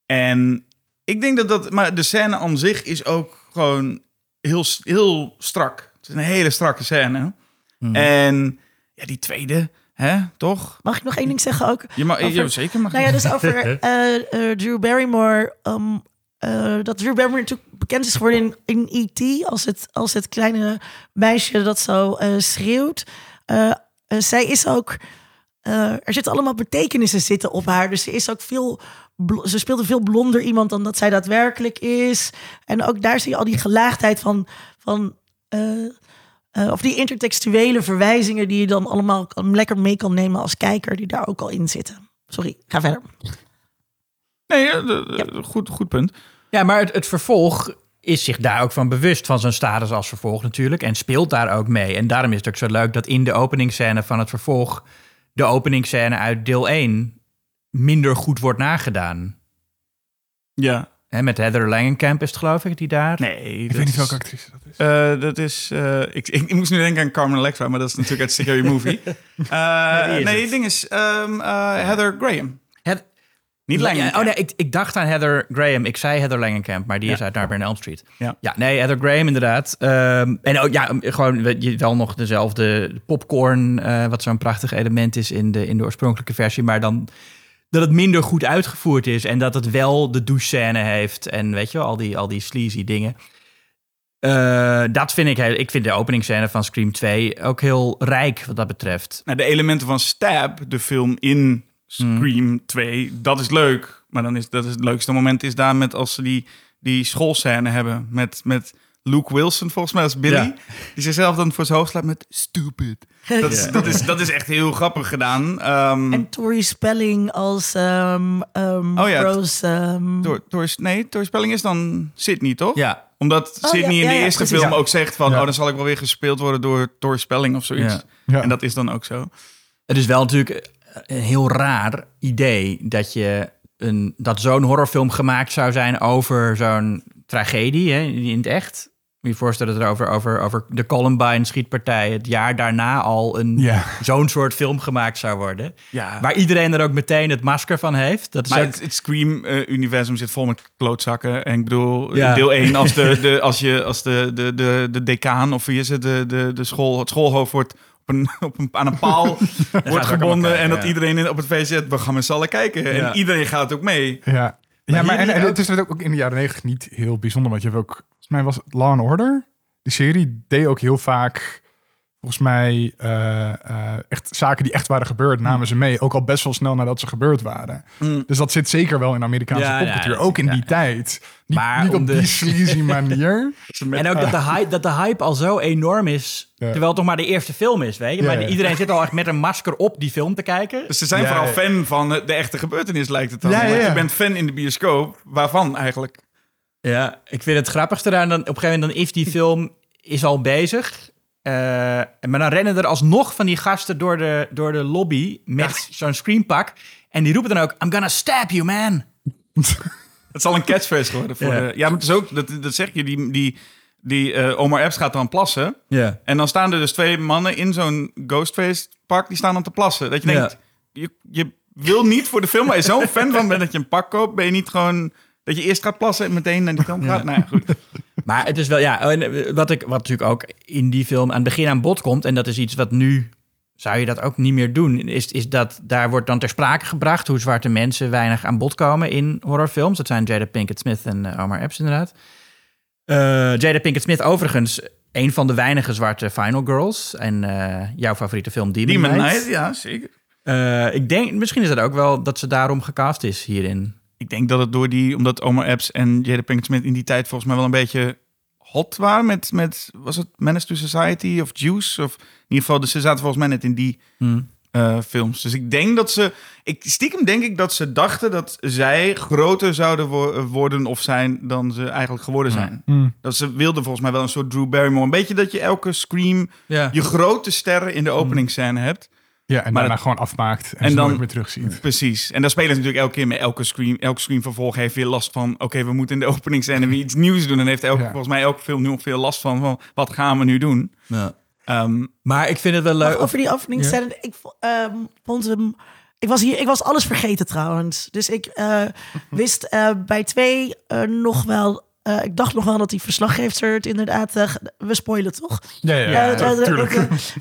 En ik denk dat dat... Maar de scène aan zich is ook gewoon heel, heel strak. Het is een hele strakke scène. En ja, die tweede, hè, toch? Mag ik nog één ding zeggen ook? Je mag, Over- ja, zeker mag Nou ja, je- dus over eh, eh, Drew Barrymore. ehm, eh, dat Drew Barrymore natuurlijk bekend is geworden in, in E.T. Als het, als het kleine meisje dat zo eh, schreeuwt. Zij is ook... eh, er zitten allemaal betekenissen zitten op haar. Dus ze is ook veel... Ze speelt een veel blonder iemand dan dat zij daadwerkelijk is. En ook daar zie je al die gelaagdheid van... van eh, eh, of die intertextuele verwijzingen die je dan allemaal kan- lekker mee kan nemen als kijker, die daar ook al in zitten. Sorry, ga verder. Nee, ja, de- de- goed, goed punt. Ja, maar het, het vervolg is zich daar ook van bewust van zijn status als vervolg natuurlijk. En speelt daar ook mee. En daarom is het ook zo leuk dat in de openingsscène van het vervolg... de openingsscène uit deel 1 minder goed wordt nagedaan. Ja. Hè, met Heather Langenkamp is het geloof ik, die daar... Nee, Ik weet niet welke actrice dat is. Eh, dat is. eh, ik, ik, ik moest nu denken aan Carmen Electra, maar dat is natuurlijk uit Scary Movie. Eh, nee, het. ding is ehm, eh, Heather Graham. Het- Niet Langenkamp. oh nee, ik, ik dacht aan Heather Graham. Ik zei Heather Langenkamp, maar die is uit Nightmare on Elm Street. Ja. ja nee, Heather Graham inderdaad. Ehm, en ook, ja, gewoon wel nog dezelfde popcorn, eh, wat zo'n prachtig element is in de, in de oorspronkelijke versie, maar dan dat het minder goed uitgevoerd is en dat het wel de douche-scène heeft en weet je al die, al die sleazy dingen. Eh, dat vind ik, heel, ik vind de openingsscène van Scream 2 ook heel rijk wat dat betreft. Nou, de elementen van Stab, de film in Scream 2, dat is leuk. Maar dan is dat is het leukste moment is daar met als ze die, die schoolscène hebben met, met Luke Wilson, volgens mij als Billy. Ja. Die zichzelf dan voor zijn hoofd slaat met stupid. Dat is, dat is, dat is echt heel grappig gedaan. Ehm, En Tori Spelling als ehm ehm Oh ja, Rose. Tor, Tor, nee, Tor Spelling is dan Sydney, toch? Ja, Omdat Oh, Sydney ja, in de eerste precies. film ook zegt van... Ja. oh, dan zal ik wel weer gespeeld worden door Tor Spelling of zoiets. Ja. Ja. En dat is dan ook zo. Het is wel natuurlijk een heel raar idee dat je een, dat zo'n horrorfilm gemaakt zou zijn over zo'n tragedie hè, in het echt. Moet je je voorstellen dat er over, over, over de Columbine schietpartij het jaar daarna al een Ja. zo'n soort film gemaakt zou worden. Ja. Waar iedereen er ook meteen het masker van heeft. Dat is Maar ook- het, het Scream-universum zit vol met klootzakken. En ik bedoel, Ja. deel 1, als, de, de, als, je, als de, de, de, de decaan of wie is het, de, de, de school, het schoolhoofd wordt een, op een, aan een paal wordt gebonden. kijken, en dat ja. iedereen in- op het feest zegt, we gaan met z'n allen kijken. Ja. En iedereen gaat ook mee. Ja, ja maar en, het is ook in de jaren negentig niet heel bijzonder. Want je hebt ook, volgens mij was het Law and Order. Die serie deed ook heel vaak, volgens mij, eh, eh, echt zaken die echt waren gebeurd, Hmm. namen ze mee. Ook al best wel snel nadat ze gebeurd waren. Mm. Dus dat zit zeker wel in Amerikaanse Ja, popcultuur. ja, ook in ja. die tijd. Niet, Maar niet op de- die sleazy manier. En ook dat de, hype, dat de hype al zo enorm is, terwijl het toch maar de eerste film is, weet je. Maar iedereen zit al echt met een masker op die film te kijken. Dus ze zijn vooral fan van de echte gebeurtenis, lijkt het dan. Je bent fan in de bioscoop. Waarvan eigenlijk? Ja, ik vind het grappigste eraan, dan, op een gegeven moment dan is die film is al bezig. eh, maar dan rennen er alsnog van die gasten door de, door de lobby met zo'n screenpak. En die roepen dan ook, I'm gonna stab you, man. Het zal een catchphrase worden. Voor Ja. de, ja, maar het is ook, dat, dat zeg je, die, die, die eh, Omar Epps gaat dan plassen. Ja. En dan staan er dus twee mannen in zo'n Ghostface pak, die staan dan te plassen. Dat je Ja. denkt, je, je wil niet voor de film, waar je zo'n fan van bent dat je een pak koopt, ben je niet gewoon dat je eerst gaat plassen en meteen naar die film gaat. Nou ja, goed. Maar het is wel, ja, en eh, wat, ik, wat natuurlijk ook in die film aan het begin aan bod komt, en dat is iets wat nu, zou je dat ook niet meer doen, is, is dat daar wordt dan ter sprake gebracht hoe zwarte mensen weinig aan bod komen in horrorfilms. Dat zijn Jada Pinkett Smith en eh, Omar Epps inderdaad. Eh, Jada Pinkett Smith overigens een van de weinige zwarte Final Girls. En jouw favoriete film Demon. Knight, ja, zeker. Ik denk, misschien is het ook wel dat ze daarom gecast is hierin. Ik denk dat het door die, omdat Omar Epps en Jada Pinkett Smith in die tijd volgens mij wel een beetje hot waren met, met was het Menace to Society of Juice? Of in ieder geval, dus ze zaten volgens mij net in die Hmm. eh, films. Dus ik denk dat ze, ik, stiekem denk ik dat ze dachten dat zij groter zouden wo- worden of zijn dan ze eigenlijk geworden zijn. Mm. Dat ze wilden volgens mij wel een soort Drew Barrymore. Een beetje dat je elke Scream, Ja. je grote sterren in de openingsscène hebt. Ja, en Maar daarna het- gewoon afmaakt en, en ze dan- nooit meer terugziet. Precies. En daar spelen ze natuurlijk elke keer mee. Elke Scream, elke Scream vervolg heeft weer last van... oké, we moeten in de openingsscène weer iets nieuws doen. En heeft elke, Ja. volgens mij elke film nu nog veel last van, van... wat gaan we nu doen? Ehm, Maar ik vind het wel leuk. Over die openingsscène. Ik vo- ehm, vond hem... Ik was hier, ik was alles vergeten trouwens. Dus ik eh, wist eh, bij twee eh, nog wel. Eh, ik dacht nog wel dat die verslaggever het inderdaad. eh, we spoilen toch? Ja, ja, Eh, ja, dat-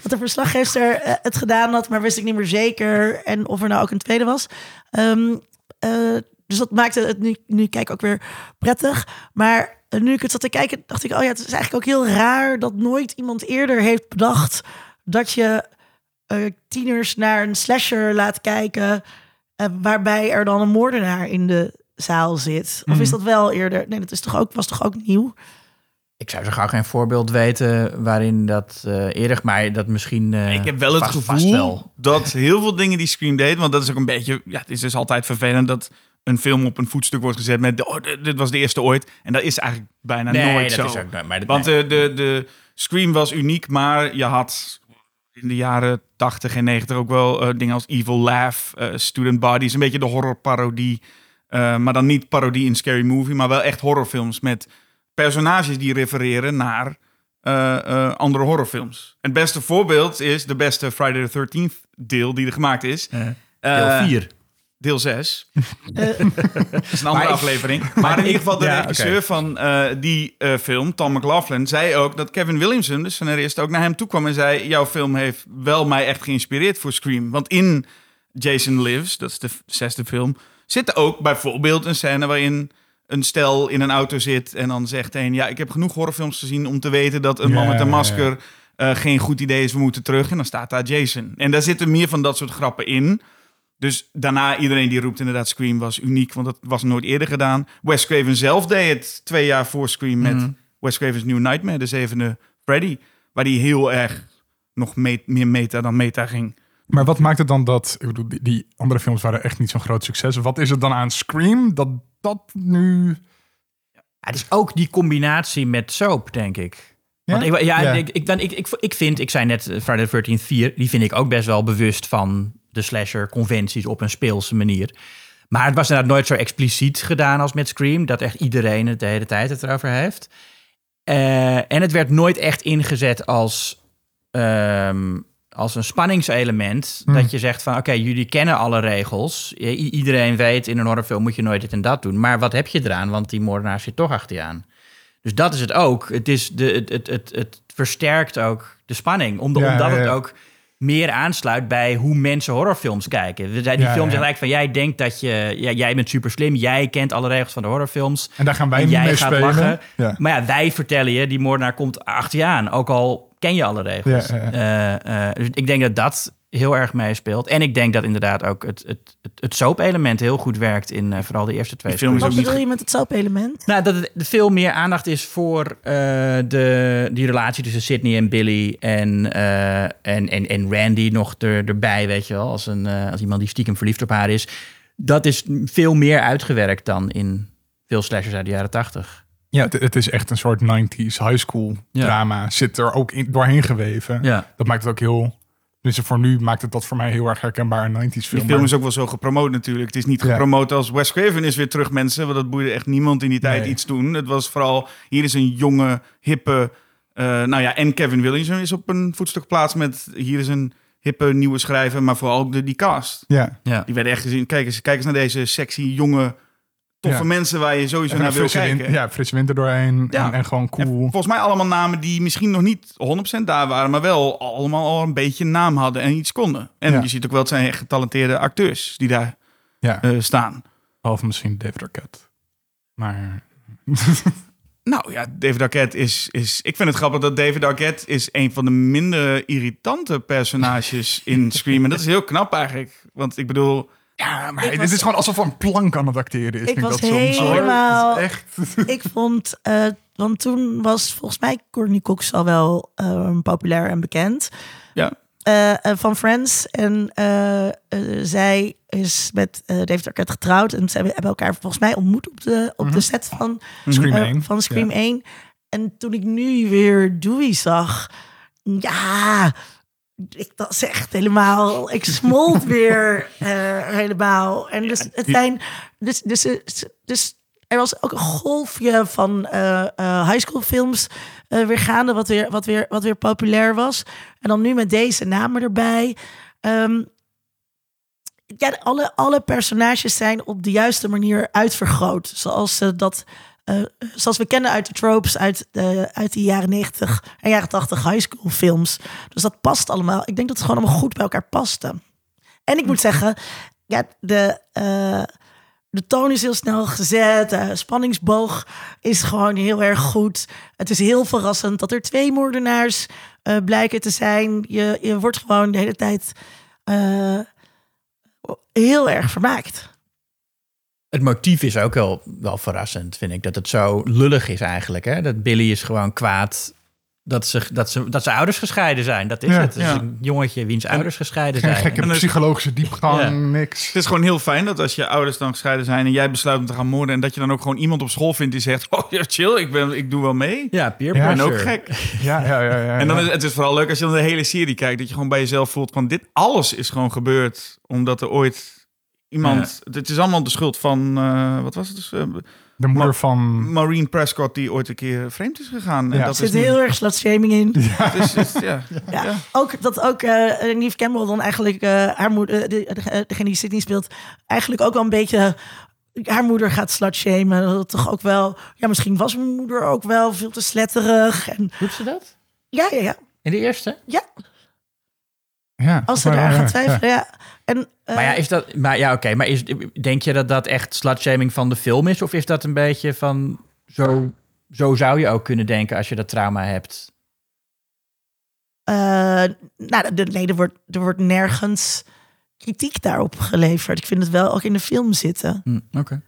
de verslaggever eh, het gedaan had, maar wist ik niet meer zeker. En of er nou ook een tweede was. Ehm, eh, dus dat maakte het nu, nu kijk ook weer prettig. Maar nu ik het zat te kijken, dacht ik, oh ja, het is eigenlijk ook heel raar dat nooit iemand eerder heeft bedacht dat je tieners naar een slasher laat kijken, waarbij er dan een moordenaar in de zaal zit. Of is dat wel eerder? Nee, dat is toch ook, was toch ook nieuw? Ik zou zo gauw geen voorbeeld weten waarin dat eh eerder, maar dat misschien. eh, ik heb wel het vast- gevoel vast wel. dat heel veel dingen die Scream deed... want dat is ook een beetje... Ja, het is dus altijd vervelend dat een film op een voetstuk wordt gezet met... Oh, dit dit was de eerste ooit. En dat is eigenlijk bijna Nee, nooit dat zo. is ook. Maar dat, Want nee. de, de, de Scream was uniek, maar je had in de jaren 80 en 90 ook wel eh, dingen als Evil Laugh, eh, Student Bodies, een beetje de horrorparodie. Eh, maar dan niet parodie in Scary Movie, maar wel echt horrorfilms met personages die refereren naar eh, eh, andere horrorfilms. Het beste voorbeeld is de beste Friday the 13th deel die er gemaakt is. Deel 4. Deel 6. Eh, Dat is een andere Maar ik- aflevering. Maar in ieder geval de Ja, regisseur van eh, die eh, film, Tom McLaughlin, zei ook dat Kevin Williamson, de scenarist, ook naar hem toe kwam en zei: Jouw film heeft wel mij echt geïnspireerd voor Scream. Want in Jason Lives, dat is de zesde film, zit er ook bijvoorbeeld een scène waarin een stel in een auto zit en dan zegt een: Ja, ik heb genoeg horrorfilms gezien om te weten dat een man met een masker. eh, geen goed idee is, we moeten terug. En dan staat daar Jason. En daar zitten meer van dat soort grappen in. Dus daarna, iedereen die roept inderdaad Scream was uniek, want dat was nooit eerder gedaan. Wes Craven zelf deed het twee jaar voor Scream met Mhm. Wes Craven's New Nightmare, de zevende Freddy. Waar die heel erg nog me- meer meta dan meta ging. Maar wat maakt het dan dat... Ik bedoel, die, andere films waren echt niet zo'n groot succes. Wat is het dan aan Scream dat dat nu... Ja, het is ook die combinatie met soap, denk ik. Ja? Want ik, ja, Ja. Ik, ik, dan, ik, ik, ik vind, ik zei net, eh, Friday the 13th 4, die vind ik ook best wel bewust van de slasher-conventies op een speelse manier. Maar het was inderdaad nooit zo expliciet gedaan als met Scream, dat echt iedereen het de hele tijd het erover heeft. Eh, en het werd nooit echt ingezet als, ehm, als een spanningselement. Hmm. Dat je zegt van, oké, jullie kennen alle regels. I- iedereen weet, in een horrorfilm moet je nooit dit en dat doen. Maar wat heb je eraan? Want die moordenaar zit toch achter je aan. Dus dat is het ook. Het, is de, het, het, het, het versterkt ook de spanning. Om de- Ja, omdat ja, het ook meer aansluit bij hoe mensen horrorfilms kijken. Die Ja, film zegt eigenlijk van jij denkt dat je, ja, jij bent super slim, jij kent alle regels van de horrorfilms. En daar gaan wij en jij mee gaat spelen. lachen. Ja. Maar ja, wij vertellen je, die moordenaar komt achter je aan. Ook al ken je alle regels. Eh, eh, dus ik denk dat dat heel erg meespeelt. En ik denk dat inderdaad ook het, het, het, het soap-element heel goed werkt in eh, vooral de eerste twee Die film is Wat bedoel je met het soap-element? nou, dat het veel meer aandacht is voor eh, de, die relatie tussen Sydney en Billy en, eh, en, en, en Randy nog er, erbij, weet je wel. Als, een, als iemand die stiekem verliefd op haar is. Dat is veel meer uitgewerkt dan in veel slashers uit de jaren tachtig. Ja, het, het is echt een soort 90s high school Ja. drama. Zit er ook in, doorheen geweven. Ja. Dat maakt het ook heel... Dus voor nu maakt het dat voor mij heel erg herkenbaar een 90s Die film. film Maar- is ook wel zo gepromoot natuurlijk. Het is niet Ja. gepromoot als Wes Craven is weer terug mensen. Want dat boeide echt niemand in die tijd Nee. iets doen. Het was vooral, hier is een jonge, hippe... eh, nou ja, en Kevin Williamson is op een voetstuk geplaatst met... Hier is een hippe nieuwe schrijver, maar vooral ook de, die cast. Ja. Ja. Die werden echt gezien. Kijk eens, kijk eens naar deze sexy, jonge, toffe Ja. mensen waar je sowieso naar wil kijken. ja, frisse winter doorheen. Ja. En, en gewoon En cool. volgens mij allemaal namen die misschien nog niet 100% daar waren, maar wel allemaal al een beetje naam hadden en iets konden. En Ja. je ziet ook wel, het zijn getalenteerde acteurs die daar Ja, eh, staan. behalve misschien David Arquette. Maar Nou ja, David Arquette is, is... Ik vind het grappig dat David Arquette is een van de minder irritante personages in Scream. En dat is heel knap eigenlijk. Want ik bedoel... ja, maar het was- is gewoon alsof een plank aan het acteren is. Ik vind was dat soms, helemaal- is echt... ik vond, eh, want toen was volgens mij Courtney Cox al wel eh, populair en bekend. Ja. Eh, eh, van Friends. En zij is met eh, David Arquette getrouwd. En ze hebben, elkaar volgens mij ontmoet op de, op de set van Scream eh, 1. van Scream Ja. 1. En toen ik nu weer Dewey zag, ja, ik was echt helemaal, ik smolt weer eh, helemaal. En dus het zijn, dus, dus, dus, dus er was ook een golfje van eh high school films weer gaande, wat weer, wat, weer, wat weer populair was. En dan nu met deze namen erbij. Ehm, ja, alle, alle personages zijn op de juiste manier uitvergroot. Zoals ze dat. Eh, zoals we kennen uit de tropes uit de, uit de jaren 90 en jaren 80 high school films. Dus dat past allemaal. Ik denk dat het gewoon allemaal goed bij elkaar paste. En ik moet zeggen, ja, de, eh, de toon is heel snel gezet. De spanningsboog is gewoon heel erg goed. Het is heel verrassend dat er twee moordenaars eh, blijken te zijn. Je, je wordt gewoon de hele tijd eh, heel erg vermaakt. Het motief is ook wel, wel verrassend, vind ik. Dat het zo lullig is eigenlijk. Hè? Dat Billy is gewoon kwaad dat ze, dat ze, dat ze ouders gescheiden zijn. Dat is Ja, het. Het is ja. een jongetje wiens ouders gescheiden Geen zijn. gekke En psychologische diepgang, Ja. niks. Het is gewoon heel fijn dat als je ouders dan gescheiden zijn en jij besluit om te gaan moorden en dat je dan ook gewoon iemand op school vindt die zegt, oh ja, chill, ik, ben, ik doe wel mee. Ja, peer Ja, Ik ben pressure. ook gek. Ja, ja, ja. ja En dan ja. is het is vooral leuk als je dan de hele serie kijkt, dat je gewoon bij jezelf voelt van dit alles is gewoon gebeurd omdat er ooit iemand, het is allemaal de schuld van, eh, wat was het dus, Eh, de moeder van... Maureen Prescott die ooit een keer vreemd is gegaan. En dat Er is zit nu- heel erg slutshaming in. dus, is- ja. Ook dat ook eh Neve Campbell dan eigenlijk eh, haar moeder, de, de- degene die Sydney speelt, eigenlijk ook wel een beetje haar moeder gaat slutshamen. Dat toch ook wel, ja, misschien was mijn moeder ook wel veel te sletterig. En Doet ze dat? ja, ja, ja. In de eerste? ja Ja, als ze daar gaat ja. twijfelen, ja. En, eh, Maar ja, is dat, maar ja, oké. maar is, denk je dat dat echt slutshaming van de film is? Of is dat een beetje van, zo, zo zou je ook kunnen denken als je dat trauma hebt? eh, nou, de, nee, er wordt, er wordt nergens kritiek daarop geleverd. Ik vind het wel ook in de film zitten. Hm, oké.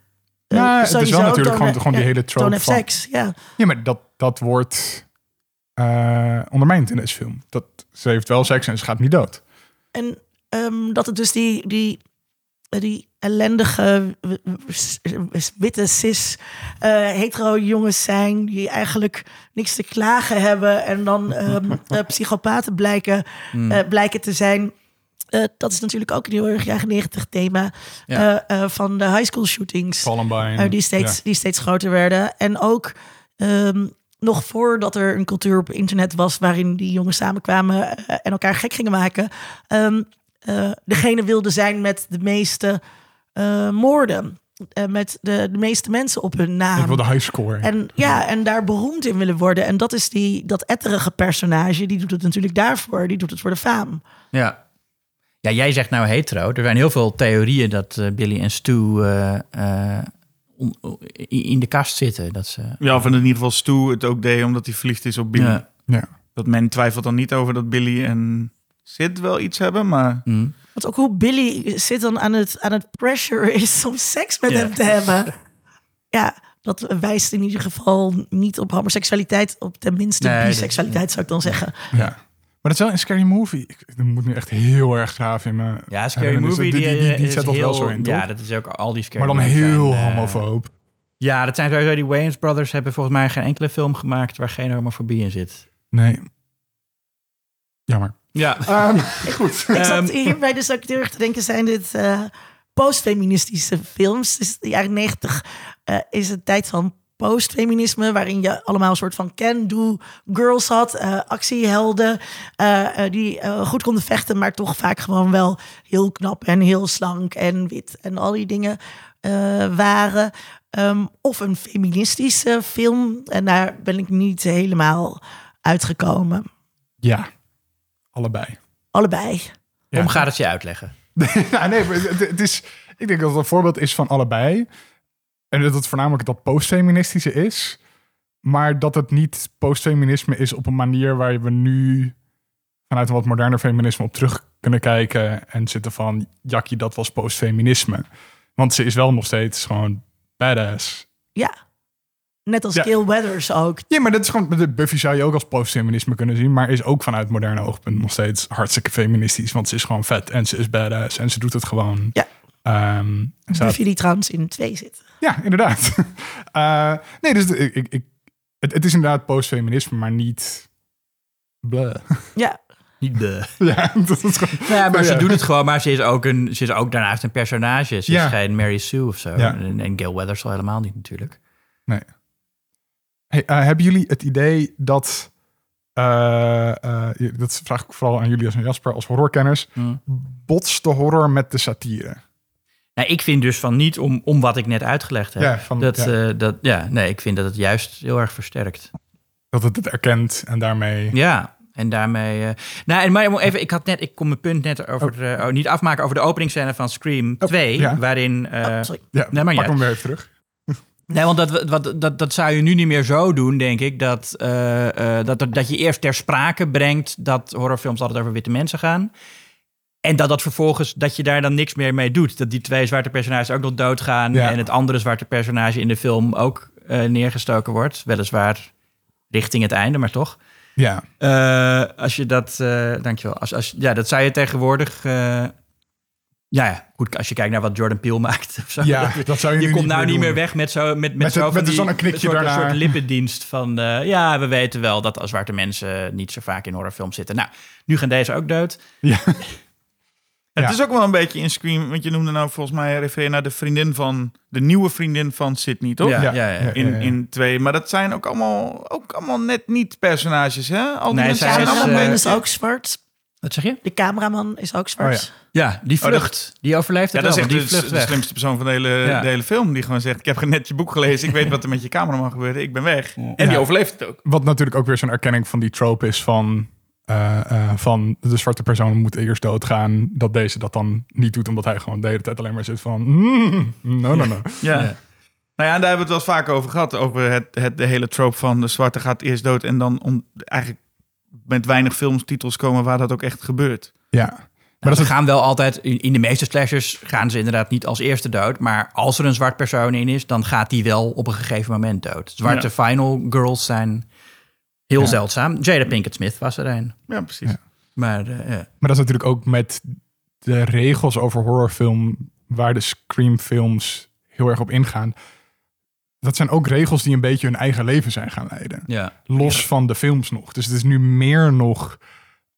Eh, Ja, het is wel natuurlijk gewoon, die ja, hele Don't trope have van... sex, ja. Ja, maar dat, dat wordt eh ondermijnd in deze film. Dat, ze heeft wel seks en ze gaat niet dood. En ehm, dat het dus die, die, die ellendige witte cis eh, hetero jongens zijn die eigenlijk niks te klagen hebben en dan eh, psychopaten blijken, eh, blijken te zijn. Eh, dat is natuurlijk ook een heel erg jaren negentig thema Ja. eh, eh, van de high school shootings. Columbine. Eh, die, steeds, ja. die steeds groter werden. En ook ehm, nog voordat er een cultuur op internet was waarin die jongens samenkwamen eh, en elkaar gek gingen maken. Eh, degene wilde zijn met de meeste eh, moorden. eh, met de, de meeste mensen op hun naam. Ik wil de high score. En ja, en daar beroemd in willen worden. En dat is die, dat etterige personage. Die doet het natuurlijk daarvoor. Die doet het voor de faam. Ja. Ja, jij zegt nou hetero. Er zijn heel veel theorieën dat eh, Billy en Stu eh, eh, in in de kast zitten. Dat ze, Ja, of in ieder geval Stu het ook deed omdat hij verliefd is op Billy. Ja. ja. Dat men twijfelt dan niet over dat Billy en Sid wel iets hebben, maar... Mm. Want ook hoe Billy zit dan aan het, aan het pressure is om seks met hem te hebben. Ja, dat wijst in ieder geval niet op homoseksualiteit. Op tenminste Nee, biseksualiteit zou ik dan zeggen. ja. Maar dat is wel een Scary Movie. Ik, ik moet nu echt heel erg graag in mijn Ja, Scary herinnering. Movie, Dus die, die, die, die is zet dat heel, wel zo in, toch? Ja, dat is ook al die Scary maar dan heel zijn, eh, homofoob. Ja, dat zijn sowieso die Wayans Brothers hebben volgens mij geen enkele film gemaakt waar geen homofobie in zit. Nee. Jammer. Ja. Ehm, goed. Ik zat Ehm, hierbij dus ook heel erg te denken, zijn dit eh postfeministische films? Dus de jaren negentig eh, is een tijd van postfeminisme, waarin je allemaal een soort van can-do girls had, eh, actiehelden, eh, eh, die goed konden vechten, maar toch vaak gewoon wel heel knap en heel slank en wit en al die dingen eh, waren. Ehm, of een feministische film, en daar ben ik niet helemaal uitgekomen. Ja. Allebei. Allebei. Ja. Om gaat het je uitleggen. nou, nee, maar het, het is, ik denk dat het een voorbeeld is van allebei. En dat het voornamelijk dat postfeministische is. Maar dat het niet postfeminisme is op een manier waar we nu vanuit een wat moderner feminisme op terug kunnen kijken. En zitten van, jakkie, dat was postfeminisme. Want ze is wel nog steeds gewoon badass. Ja. Net als Ja. Gail Weathers ook. Ja, maar dat is gewoon, de Buffy zou je ook als postfeminisme kunnen zien. Maar is ook vanuit moderne oogpunt nog steeds hartstikke feministisch. Want ze is gewoon vet en ze is badass en ze doet het gewoon. Ja. Ehm, ze had- Buffy die trouwens in twee zit. Ja, inderdaad. Eh, nee, dus de- ik, ik, het, het is inderdaad postfeminisme, maar niet. Bleh. Ja. Niet de. ja, dat is gewoon. Nou ja, maar ze doet het gewoon, maar ze is ook, een, ze is ook daarnaast een personage. Ze Ja. is geen Mary Sue of zo. Ja. En, en Gail Weathers al helemaal niet natuurlijk. Nee. Hey, eh, hebben jullie het idee dat. eh, eh, dat vraag ik vooral aan jullie als en Jasper, als horrorkenners. Hmm. Botst de horror met de satire? Nou, ik vind dus van niet om, om wat ik net uitgelegd heb. Ja, van- dat, ja. eh, dat, ja, nee, ik vind dat het juist heel erg versterkt. Dat het het erkent en daarmee. Ja, en daarmee... eh nou, en maar even, ik had net, ik kon mijn punt net over, eh, oh, niet afmaken over de openingsscène van Scream 2, ja. waarin... eh, Oh, sorry. Ja, Nee, maar pak ja. hem weer even terug. Nee, want dat, wat, dat, dat zou je nu niet meer zo doen, denk ik. Dat, eh, eh, dat, dat je eerst ter sprake brengt dat horrorfilms altijd over witte mensen gaan. En dat dat vervolgens, dat je daar dan niks meer mee doet. Dat die twee zwarte personages ook nog doodgaan. Ja. En het andere zwarte personage in de film ook eh, neergestoken wordt. Weliswaar richting het einde, maar toch. Ja, als je dat, dankjewel. Als, als, ja, dat zou je tegenwoordig. Ja, ja, goed. Als je kijkt naar wat Jordan Peele maakt. Of zo, ja dat zou je, je nu komt niet nou meer niet doen. meer weg met zo met, met, zo zo'n knikje een soort, een soort lippendienst van eh, ja, we weten wel dat als zwarte mensen niet zo vaak in horrorfilms zitten. Nou, nu gaan deze ook dood. Ja. Het Ja. is ook wel een beetje in Scream, want je noemde nou volgens mij, refereer naar de vriendin van, de nieuwe vriendin van Sydney, toch? Ja, Ja, ja, ja. ja. In, in twee, maar dat zijn ook allemaal, ook allemaal net niet personages, hè? Al die Nee, mensen zij zijn is, allemaal eh, is ook zwart. Wat zeg je? De cameraman is ook zwart. Oh ja. Ja, die dat- vlucht. die overleeft Ja, het dat is echt de, slimste persoon van de hele, Ja. de hele film. Die gewoon zegt, ik heb net je boek gelezen. Ik weet wat er met je cameraman gebeurde. Ik ben weg. En Ja. die overleeft het ook. Wat natuurlijk ook weer zo'n erkenning van die trope is van... eh, eh, van de zwarte persoon moet eerst doodgaan. Dat deze dat dan niet doet, omdat hij gewoon de hele tijd alleen maar zit van... mm, no, no, no. Ja. Ja. Nou ja, en daar hebben we het wel eens vaker over gehad. Over het, het, de hele trope van de zwarte gaat eerst dood. En dan om, eigenlijk met weinig filmtitels komen waar dat ook echt gebeurt. Ja. Maar ze gaan wel altijd, in, de meeste slashers gaan ze inderdaad niet als eerste dood. Maar als er een zwart persoon in is, dan gaat die wel op een gegeven moment dood. Zwarte final girls zijn heel Ja. zeldzaam. Jada Pinkett Smith was er een. Ja, precies. Ja. Maar eh. Maar dat is natuurlijk ook met de regels over horrorfilm, waar de Scream-films heel erg op ingaan. Dat zijn ook regels die een beetje hun eigen leven zijn gaan leiden. ja. Los van de films nog. Dus het is nu meer nog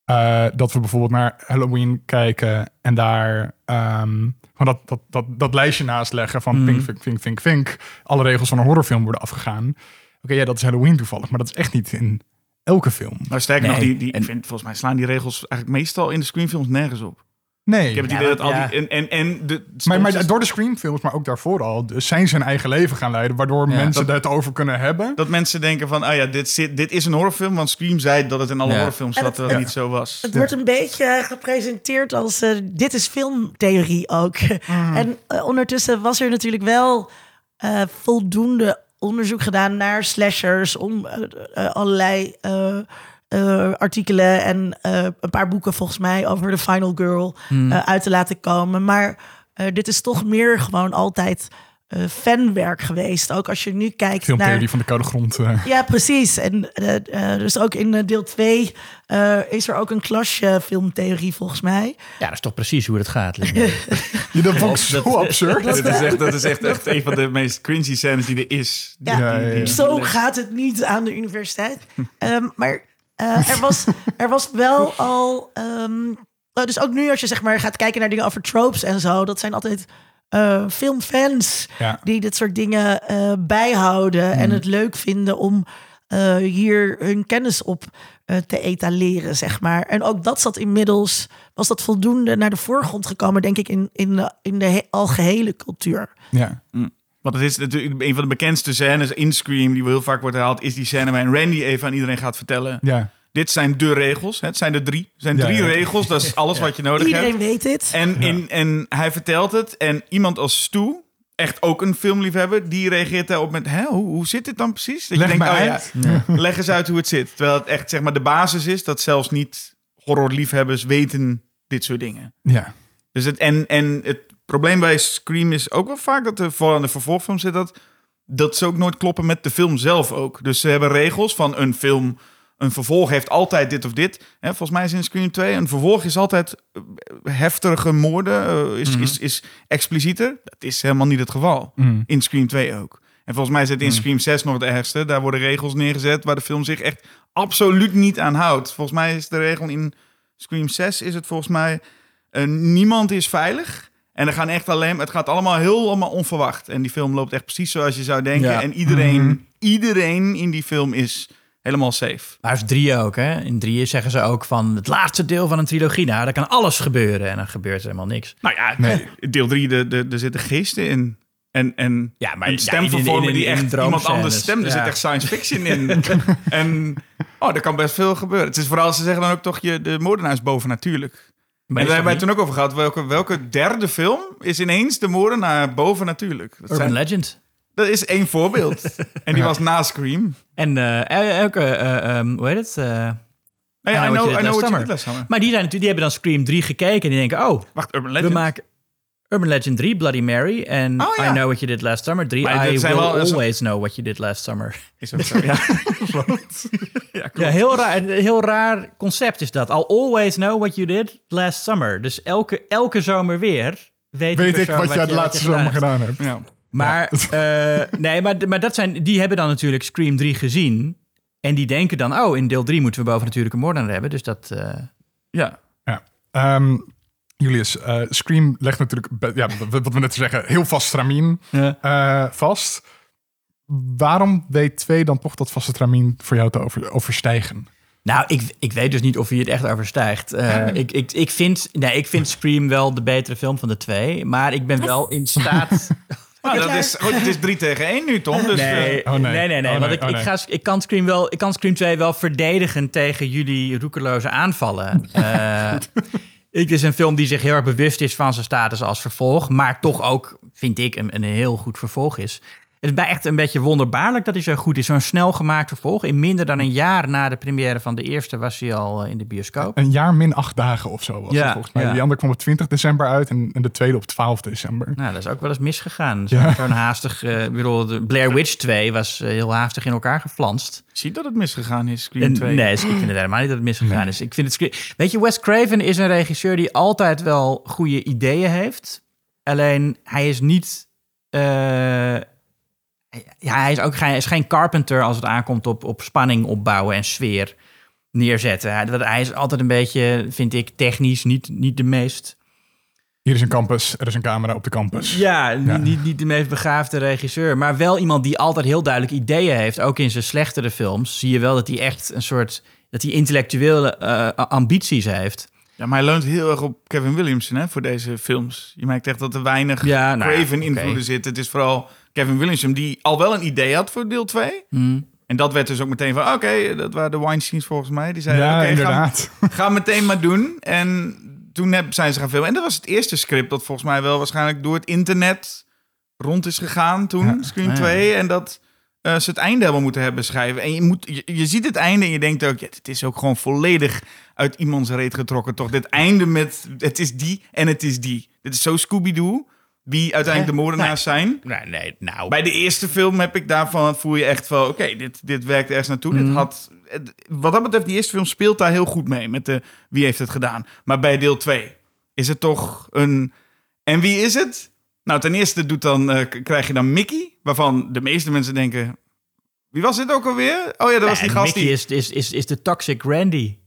eh, dat we bijvoorbeeld naar Halloween kijken en daar ehm, gewoon dat, dat, dat, dat lijstje naast leggen van vink, vink, vink, vink, vink. Alle regels van een horrorfilm worden afgegaan. Oké, ja, dat is Halloween toevallig, maar dat is echt niet in elke film. Nou, sterker nog, Nee, die, die, en- ik vind, volgens mij slaan die regels eigenlijk meestal in de screenfilms nergens op. Nee. Ik heb het idee dat dat- al ja. die... En, en, en de Maar, maar door de Scream-films, maar ook daarvoor al, dus zijn zijn eigen leven gaan leiden, waardoor mensen dat- het over kunnen hebben. Dat mensen denken van, ah ja, dit, zit, dit is een horrorfilm. Want Scream zei dat het in alle Ja. horrorfilms dat het- dat ja. niet zo was. Het wordt een beetje gepresenteerd als eh, dit is filmtheorie ook. En eh, ondertussen was er natuurlijk wel eh, voldoende onderzoek gedaan naar slashers om allerlei eh, artikelen en eh, een paar boeken volgens mij over de Final Girl eh, uit te laten komen. Maar eh, dit is toch meer gewoon altijd eh, fanwerk geweest. Ook als je nu kijkt naar... Filmtheorie van de koude grond. Ja, precies. En dus ook in deel 2 is er ook een klasje filmtheorie volgens mij. Ja, dat is toch precies hoe het gaat. Ja, dat vond zo absurd. Dat is echt, dat is echt, echt een van de meest cringy scènes die er is. Die- Ja, Ja, ja, ja. Zo gaat het niet aan de universiteit. Ehm, maar eh, er, was, er was wel al. ehm, eh, dus ook nu, als je zeg maar gaat kijken naar dingen over tropes en zo, dat zijn altijd eh, filmfans Ja. die dit soort dingen eh, bijhouden en het leuk vinden om eh, hier hun kennis op eh, te etaleren, zeg maar. En ook dat zat inmiddels, was dat voldoende naar de voorgrond gekomen, denk ik, in, in, de, in de he- algehele cultuur. Ja. Want het is natuurlijk een van de bekendste scènes in Scream, die wel heel vaak wordt herhaald, is die scène waarin Randy even aan iedereen gaat vertellen. Ja. Dit zijn de regels. hè. Het zijn er drie. Het zijn Ja, drie ja. regels. Dat is alles wat je nodig Iedereen hebt. weet dit. En, in, en hij vertelt het. En iemand als Stu, echt ook een filmliefhebber, die reageert daarop met: Hè, hoe, hoe zit dit dan precies? Dat Leg je denkt, oh uit. ja, leg eens uit hoe het zit. Terwijl het echt zeg maar de basis is dat zelfs niet horrorliefhebbers weten dit soort dingen. Ja. Dus het, en, en het probleem bij Scream is ook wel vaak dat er vooral aan de vervolgfilm zit dat, dat ze ook nooit kloppen met de film zelf ook. Dus ze hebben regels van een film, een vervolg heeft altijd dit of dit. Hè, volgens mij is in Scream 2 een vervolg is altijd eh, heftige moorden, eh, is, is, is explicieter. Dat is helemaal niet het geval. Mm. In Scream 2 ook. En volgens mij het in Scream 6 nog het ergste. Daar worden regels neergezet waar de film zich echt absoluut niet aan houdt. Volgens mij is de regel in Scream 6 is het volgens mij eh, niemand is veilig. En er gaan echt alleen, het gaat allemaal heel allemaal onverwacht. En die film loopt echt precies zoals je zou denken. Ja. En iedereen, iedereen in die film is helemaal safe. Maar is drie ook, hè? In drieën zeggen ze ook van het laatste deel van een trilogie. Nou, daar kan alles gebeuren. En dan gebeurt er helemaal niks. Nou ja, Nee. deel 3, de, de, er zitten geesten in. En, en Ja, maar in- die echt iemand anders stemt. Er Ja. zit echt science fiction in. en oh, er kan best veel gebeuren. Het is vooral, ze zeggen dan ook toch, je, de moordenaar is boven natuurlijk. En daar hebben wij het toen ook over gehad. Welke, welke derde film is ineens de moordenaar boven natuurlijk? Dat, Urban zijn- Legend. dat is één voorbeeld. en die was na Scream. En eh, ook, eh, eh, um, hoe heet het? Eh, Hey, I I Know What know, You Did I know Last what you Summer. did last summer. maar die, zijn die hebben dan Scream 3 gekeken. En die denken, oh, Wacht, Urban we Legend. maken Urban Legend 3, Bloody Mary. En Oh, ja. I Know What You Did Last Summer 3. Maar dit I Will wel- Always Know What You Did Last Summer. Is ook zo, ja. ja, klopt. Ja, heel raar, een heel raar concept is dat. I'll always know what you did last summer. Dus elke, elke zomer weer weet, ik wat jij de je- laatste je zomer gedaan gedaan hebt. Ja. Maar, eh, nee, maar, maar dat zijn, die hebben dan natuurlijk Scream 3 gezien. En die denken dan, oh, in deel 3 moeten we boven natuurlijke moordenaar hebben. Dus dat... eh, ja. Ja. Ehm, Julius, eh, Scream legt natuurlijk, ja, wat we net zeggen, heel vast stramien eh, vast. Waarom weet 2 dan toch dat vaste stramien voor jou te over, overstijgen? Nou, ik, ik weet dus niet of hij het echt overstijgt. Eh, ik, ik, ik, vind, nee, ik vind Scream wel de betere film van de twee. Maar ik ben wel in staat... Ah, dat is, goed, het is 3 tegen 1 nu, Tom. Dus, Nee, eh, Oh, nee. nee, nee, nee. Oh, want ik, Oh, ik, ga, ik, kan Scream wel, ik kan Scream 2 wel verdedigen tegen jullie roekeloze aanvallen. Eh, het is een film die zich heel erg bewust is van zijn status als vervolg. Maar toch ook, vind ik, een, een heel goed vervolg is. Het is bij echt een beetje wonderbaarlijk dat hij zo goed is. Zo'n snel gemaakt vervolg. In minder dan een jaar na de première van de eerste was hij al eh, in de bioscoop. Een jaar min acht dagen of zo was Ja, het volgens mij. ja. Die andere kwam op 20 december uit en, en de tweede op 12 december. Nou, dat is ook wel eens misgegaan. Ja. Zo'n haastig... eh, ik bedoel, de Blair Witch 2 was eh, heel haastig in elkaar geflanst. zie dat het misgegaan is, Scream En- 2. Nee, ik vind het helemaal niet dat het misgegaan is. Ik vind het, weet je, Wes Craven is een regisseur die altijd wel goede ideeën heeft. Alleen hij is niet. eh, ja, hij is ook geen, hij is geen carpenter als het aankomt op, op spanning opbouwen en sfeer neerzetten. Hij, hij is altijd een beetje, vind ik, technisch niet, niet de meest. Hier is een campus, er is een camera op de campus. Ja, Niet, niet, niet de meest begaafde regisseur. Maar wel iemand die altijd heel duidelijk ideeën heeft. Ook in zijn slechtere films zie je wel dat hij echt een soort... dat hij intellectuele eh, ambities heeft. Ja, maar hij leunt heel erg op Kevin Williamson hè, voor deze films. Je merkt echt dat er weinig Ja, nou ja, Craven invloeden oké. zitten. Het is vooral Kevin Williamson die al wel een idee had voor deel 2. Hmm. En dat werd dus ook meteen van, oké, dat waren de Weinsteins volgens mij. Die zeiden, Ja, oké, ga, inderdaad. ga meteen maar doen. En toen heb, zijn ze gaan filmen. En dat was het eerste script dat volgens mij wel waarschijnlijk door het internet rond is gegaan toen, Ja. Scream Ah, ja. 2. En dat eh, ze het einde hebben moeten hebben schrijven. En je, moet, je, je ziet het einde en je denkt ook, ja, het is ook gewoon volledig uit iemands reet getrokken. Toch dit einde met, het is die en het is die. Dit is zo Scooby-Doo, wie uiteindelijk de moordenaars zijn. Nee, nee, nou. Bij de eerste film heb ik daarvan, voel je echt van, oké, dit, dit werkt ergens naartoe. Mhm. Dit had, het- wat dat betreft, die eerste film speelt daar heel goed mee met de wie heeft het gedaan. Maar bij deel 2 is het toch een, en wie is het? Nou, ten eerste doet dan, eh, krijg je dan Mickey, waarvan de meeste mensen denken, wie was dit ook alweer? Oh ja, dat was die gast Mickey die... is, is, is, is de toxic Randy.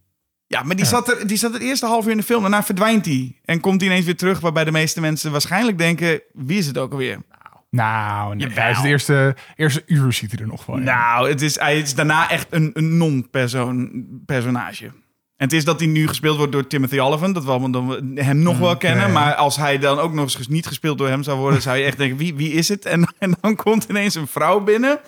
Ja, maar die, Zat er, die zat het eerste half uur in de film. Daarna verdwijnt hij. En komt hij ineens weer terug, waarbij de meeste mensen waarschijnlijk denken, wie is het ook alweer? Nou, nee, Jawel. hij is het eerste, eerste uur ziet hij er nog van. Nou, het is, hij is daarna echt een, een non-personage. En het is dat hij nu gespeeld wordt door Timothy Olyphant. Dat we allemaal dan hem nog wel kennen. ja, ja. Maar als hij dan ook nog eens niet gespeeld door hem zou worden... zou je echt denken, wie, wie is het? En, en dan komt ineens een vrouw binnen.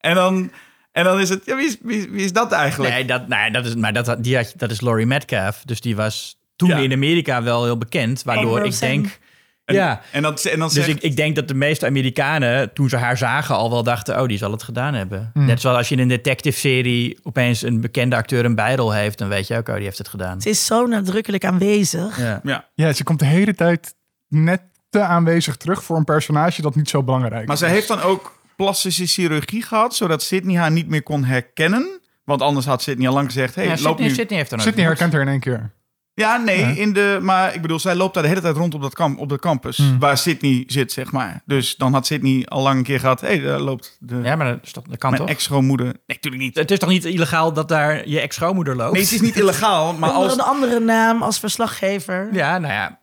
En dan, en dan is het, ja, wie is, wie, wie is dat eigenlijk? Nee, dat, nee dat, is, maar dat, die had, dat is Laurie Metcalf. Dus die was toen Ja. in Amerika wel heel bekend. Waardoor ik denk... En, ja, en dan, en dan dus zegt, ik, ik denk dat de meeste Amerikanen, toen ze haar zagen, al wel dachten: oh, die zal het gedaan hebben. Hmm. Net zoals als je in een detective-serie opeens een bekende acteur een bijrol heeft, dan weet je ook, oh, die heeft het gedaan. Ze is zo nadrukkelijk aanwezig. Ja. ja. Ja, ze komt de hele tijd net te aanwezig terug voor een personage dat niet zo belangrijk Maar is. ze heeft dan ook plastische chirurgie gehad... zodat Sydney haar niet meer kon herkennen. Want anders had Sydney al lang gezegd... Hey, Ja, loop Sydney, nu. Sydney heeft dan Sydney herkent haar in één keer. Ja, nee, in de, maar ik bedoel, zij loopt daar de hele tijd rond op dat, kamp, op dat campus. Hmm. Waar Sydney zit, zeg maar. Dus dan had Sydney al lang een keer gehad... hé, hey, daar loopt de, Ja, maar dat, dat kan mijn toch? ex-schoonmoeder. Nee, natuurlijk niet. Het is toch niet illegaal dat daar je ex-schoonmoeder loopt? Nee, het is niet illegaal, maar Onder als... een andere naam als verslaggever. Ja, nou ja.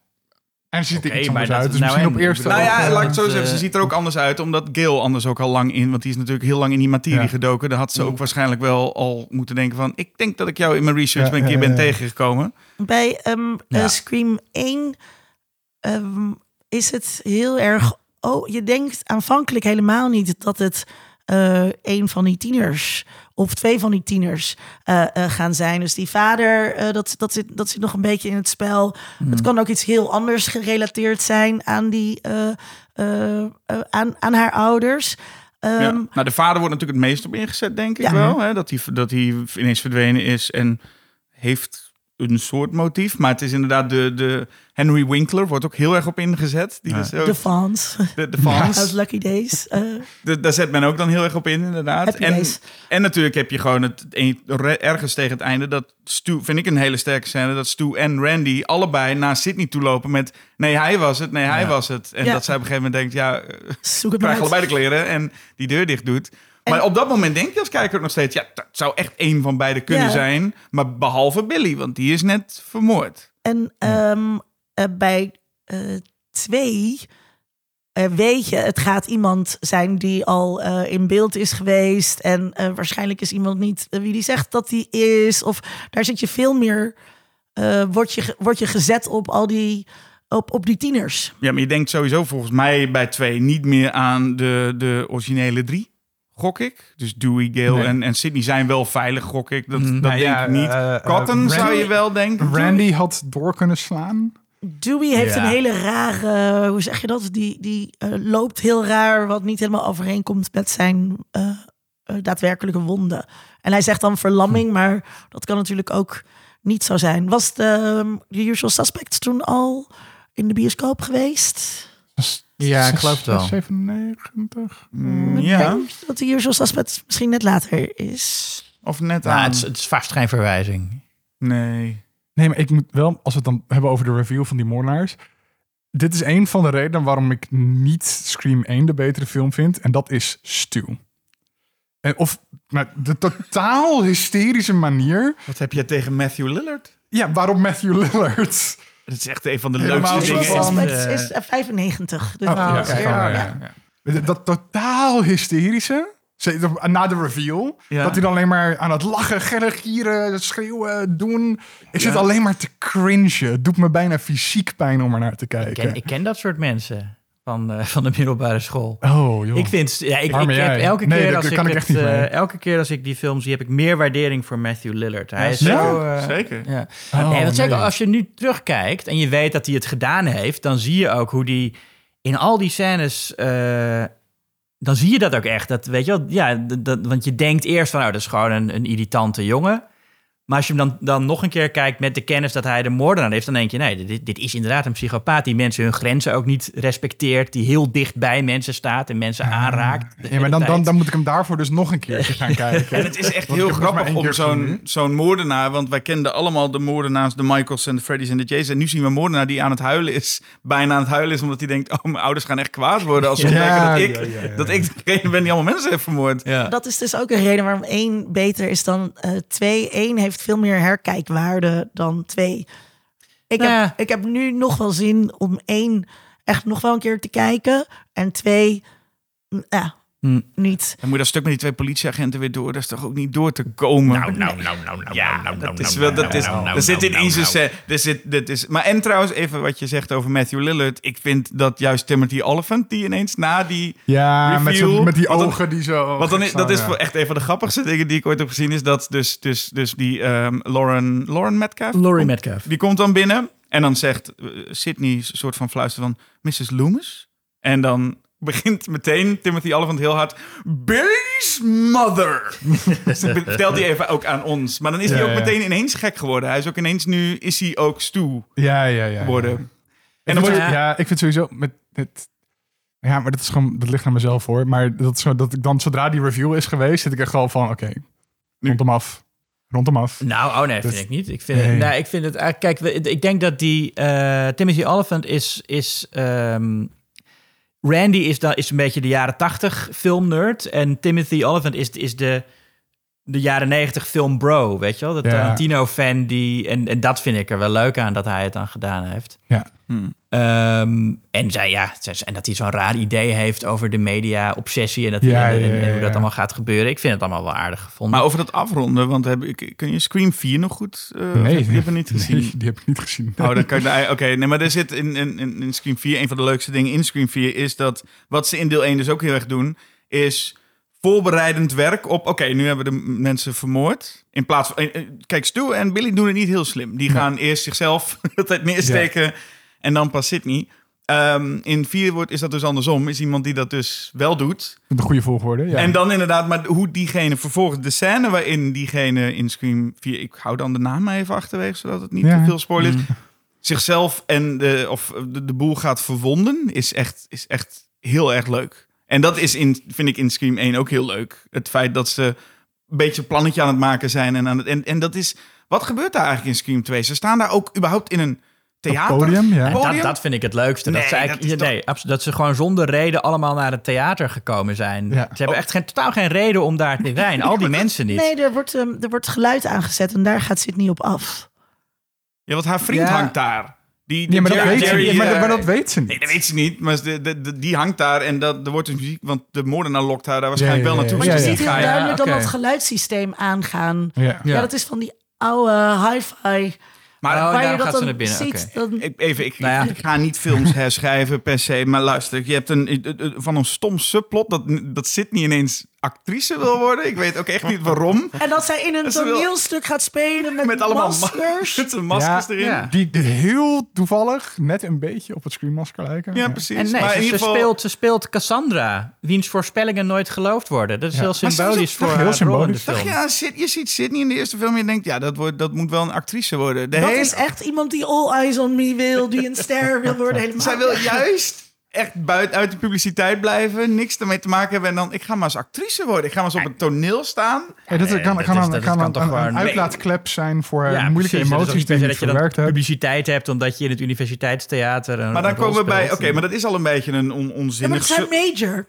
En ze ziet er iets maar anders dat- uit. Dus nou misschien en- op eerste Nou ja, oog, eh, laat ik het zo zeggen. Ze eh, ziet er ook anders uit, omdat Gail anders ook al lang in... want die is natuurlijk heel lang in die materie Ja. gedoken. Daar had ze ook waarschijnlijk wel al moeten denken van... ik denk dat ik jou in mijn research Ja, een keer ja, ben ja. tegengekomen. Bij ehm, Ja. eh, Scream 1 ehm, is het heel erg... Oh, je denkt aanvankelijk helemaal niet dat het eh, een van die tieners... of twee van die tieners eh, eh, gaan zijn. Dus die vader, dat, dat, zit, dat zit nog een beetje in het spel. Het kan ook iets heel anders gerelateerd zijn aan, die, aan, aan haar ouders. Ja. Ehm, Nou, de vader wordt natuurlijk het meest op ingezet, denk ik Ja. wel. Hè? Dat, hij, dat hij ineens verdwenen is en heeft een soort motief. Maar het is inderdaad de, de Henry Winkler wordt ook heel erg op ingezet. Die is ook, De fans. de, de fans. Uit Lucky Days. eh, De- daar zet men ook dan heel erg op in, inderdaad. Happy En, Days. en natuurlijk heb je gewoon het ergens tegen het einde dat Stu, vind ik een hele sterke scène, dat Stu en Randy allebei naar Sydney toe lopen met nee, hij was het, nee, hij was het. En Ja. dat zij op een gegeven moment denkt, ja, zoek het krijg allebei de kleren en die deur dicht doet. Maar op dat moment denk je als kijker nog steeds, ja, dat zou echt één van beiden kunnen Ja. zijn. Maar behalve Billy, want die is net vermoord. En ehm, eh, bij eh, twee eh, weet je, het gaat iemand zijn die al in beeld is geweest. En waarschijnlijk is iemand niet wie die zegt dat die is. Of daar zit je veel meer, word, je, word je gezet op al die, op, op die tieners. Ja, maar je denkt sowieso volgens mij bij twee niet meer aan de, de originele drie. Gok ik. Dus Dewey, Gale Nee. en, en Sydney zijn wel veilig, gok ik. Dat, dat nou denk ja, ik niet. eh, eh, Cotton zou je wel denken. Randy had door kunnen slaan. Dewey heeft Ja. een hele rare, hoe zeg je dat? Die, die eh, loopt heel raar, wat niet helemaal overeenkomt met zijn eh, eh, daadwerkelijke wonden. En hij zegt dan verlamming, maar dat kan natuurlijk ook niet zo zijn. Was de, ehm, The Usual Suspects toen al in de bioscoop geweest? Ja, ik geloof het wel. 97. Mm, Ik ja, denk dat The Usual Suspects misschien net later is. of net Nou, aan. het, is, het is vast geen verwijzing. Nee. Nee, maar ik moet wel, als we het dan hebben over de review van die moordenaars. Dit is een van de redenen waarom ik niet Scream 1 de betere film vind. En dat is Stu. En of nou, de totaal hysterische manier. Wat heb je tegen Matthew Lillard? Ja, waarom Matthew Lillard? Dat is echt een van de Helemaal leukste dingen. Van, eh, is eh, 95. Dus Oh, dat ja, is kijk, weer- ja. ja. Dat totaal hysterische Ze- Na de reveal. Ja. Dat hij dan alleen maar aan het lachen, gillen, gieren, schreeuwen, doen. Ik zit alleen maar te cringen. Het doet me bijna fysiek pijn om er naar te Ik kijken. ken, ik ken dat soort mensen van, eh, van de middelbare school. Oh, joh. Ik vind, ja, ik, ik heb elke Nee, keer als ik het, eh, elke keer als ik die film zie, heb ik meer waardering voor Matthew Lillard. Hij is Ja? zo. eh, Zeker. Ja. Oh, nee, want zeker als je nu terugkijkt en je weet dat hij het gedaan heeft, dan zie je ook hoe die in al die scènes. eh, dan zie je dat ook echt. Dat, weet je wel, ja, dat, dat- want je denkt eerst van, nou, dat is gewoon een, een irritante jongen. Maar als je hem dan, dan nog een keer kijkt met de kennis dat hij de moordenaar is, dan denk je, nee, dit, dit is inderdaad een psychopaat die mensen hun grenzen ook niet respecteert, die heel dicht bij mensen staat en mensen aanraakt. de Ja, maar dan, dan, dan moet ik hem daarvoor dus nog een keertje gaan kijken. En het is echt heel grappig om keer zo'n zo'n moordenaar... want wij kenden allemaal de moordenaars, de Michaels en de Freddy's en de Jays... en nu zien we een moordenaar die aan het huilen is. Bijna aan het huilen is, omdat hij denkt... oh, mijn ouders gaan echt kwaad worden als ze Ja, ontdekken dat, ik, ja, ja, ja. dat ik degene ben die allemaal mensen heeft vermoord. Ja. Dat is dus ook een reden waarom één beter is dan eh, twee. Eén heeft veel meer herkijkwaarde dan twee. Ik, Nou ja. heb, ik heb nu nog wel zin om één echt nog wel een keer te kijken. En twee, mm, ja, Hm. niet. Dan moet dat stuk met die twee politieagenten weer door. Dat is toch ook niet door te komen? Nou, nou, nou, nou, nou, Ja, nou, nou, dat is nou, wel. nou, Dat is. nou, Er zit nou. se- Er zit. Dit is. Maar en trouwens even wat je zegt over Matthew Lillard. Ik vind dat juist Timothy Oliphant die ineens na die. Ja, met, zo, met die dan- ogen die zo... Want dan is, dat is Ja. echt een van de grappigste dingen die ik ooit heb gezien. Is dat dus, dus, dus die ehm, Lauren, Lauren Metcalf. Laurie Metcalf. Die komt dan binnen. En dan zegt eh, Sydney een soort van fluisteren van Mrs. Loomis. En dan begint meteen Timothy Oliphant heel hard. Billy's mother. dus dat vertelt hij even ook aan ons. Maar dan is hij ook ja. meteen ineens gek geworden. Hij is ook ineens nu, is hij ook Stu Ja, ja, ja. geworden. ja. En dan wordt ja. ik vind sowieso met het. Ja, maar dat is gewoon dat ligt aan mezelf hoor. Maar dat is zo dat ik dan zodra die review is geweest, zit ik echt gewoon van oké, rond hem af, rond hem af. Nou, oh nee, Dus- vind ik niet. Ik vind, Nee. het, nou, ik vind het eigenlijk... Kijk, we- ik denk dat die... eh, Timothy Oliphant is... is ehm, Randy is, dan, is een beetje de jaren tachtig filmnerd. En Timothy Oliphant is, is de, de jaren negentig film bro, weet je wel? De. Tarantino-fan die... En, en dat vind ik er wel leuk aan, dat hij het dan gedaan heeft. Ja, Ehm, en, zij, ja, en dat hij zo'n raar idee heeft over de media-obsessie... en, dat hij- Ja, en, ja, en- ja, en hoe dat allemaal gaat gebeuren. Ik vind het allemaal wel aardig gevonden. Maar over dat afronden, want heb ik, kun je Scream 4 nog goed? eh, of nee, heb je hem niet gezien? Nee, die heb ik niet gezien. Oh, dan kan ik daar- Oké, nee, maar er zit in, in, in Scream 4... een van de leukste dingen in Scream 4 is dat... wat ze in deel 1 dus ook heel erg doen... is voorbereidend werk op... oké, nu hebben we de mensen vermoord. In plaats van... eh, eh, Kijk, Stu en Billy doen het niet heel slim. Die gaan eerst zichzelf het neersteken... en dan pas Sydney. Ehm, in 4 wordt, is dat dus andersom. Is iemand die dat dus wel doet... De goede volgorde. Ja. En dan inderdaad, maar hoe diegene vervolgens de scène waarin diegene in Scream 4, ik hou dan de naam maar even achterwege, zodat het niet Ja. te veel spoiler is, zichzelf en de, of de, de boel gaat verwonden, is echt, is echt heel erg leuk. En dat is in, vind ik in Scream 1 ook heel leuk. Het feit dat ze een beetje een plannetje aan het maken zijn. En, aan het, en, en dat is, wat gebeurt daar eigenlijk in Scream 2? Ze staan daar ook überhaupt in een theater. podium, ja. Dat, vind ik het leukste. dat, ze eigenlijk, dat nee, absoluut, dat ze gewoon zonder reden allemaal naar het theater gekomen zijn. Ja. Ze hebben echt geen, totaal geen reden om daar te zijn. Al die mensen niet. Nee, er wordt, ehm, er wordt geluid aangezet en daar gaat Sydney op af. Ja, want haar vriend Ja. hangt daar. Die, die Ja, maar dat, Jerry- weet ze, Jerry, maar, eh, maar dat weet ze niet. Nee, dat weet ze niet. Maar de, de, de- die hangt daar en dat, er wordt dus muziek... Want de moordenaar lokt haar daar waarschijnlijk Ja, ja, wel ja, naartoe. Maar ja, je ja. ziet heel duidelijk dan dat geluidssysteem aangaan. Ja. Ja. dat is van die oude hi-fi. Maar Oh, daarom dat gaat ze naar binnen, ziet. Dan, ik, even, ik, Nou ja. ik ga niet films herschrijven per se. Maar luister, je hebt een, eh, eh, van een stom subplot... dat, dat Sydney ineens actrice wil worden. Ik weet ook echt niet waarom. en dat zij in een wil- toneelstuk gaat spelen met, Met allemaal maskers. Met maskers Ja, erin. ja. Ja, Die die heel toevallig net een beetje op het screenmasker lijken. precies. En nee, maar ze, in ze ieder geval... speelt, ze speelt Cassandra, wiens voorspellingen nooit geloofd worden. Dat is heel symbolisch voor heel haar rol in de symbolisch. film. Dacht, ja, je ziet Sydney in de eerste film en je denkt... ja, dat, wordt, dat moet wel een actrice worden. De Dat hele- is echt iemand die all eyes on me wil, die een ster wil worden. Helemaal. Zij wil juist echt buiten uit de publiciteit blijven, niks ermee te maken hebben. En dan, ik ga maar eens actrice worden. Ik ga maar eens op het toneel staan. Ja, dat Nee, kan, dat kan, is- een, dat kan, kan een, toch een, gewoon- een uitlaatklep zijn voor Ja, moeilijke precies. Ook emoties die je dat je hebt. publiciteit hebt omdat je in het universiteitstheater een Maar dan komen we bij, oké, maar dat is al een beetje een on, Ja, maar onzinnig... het zijn major.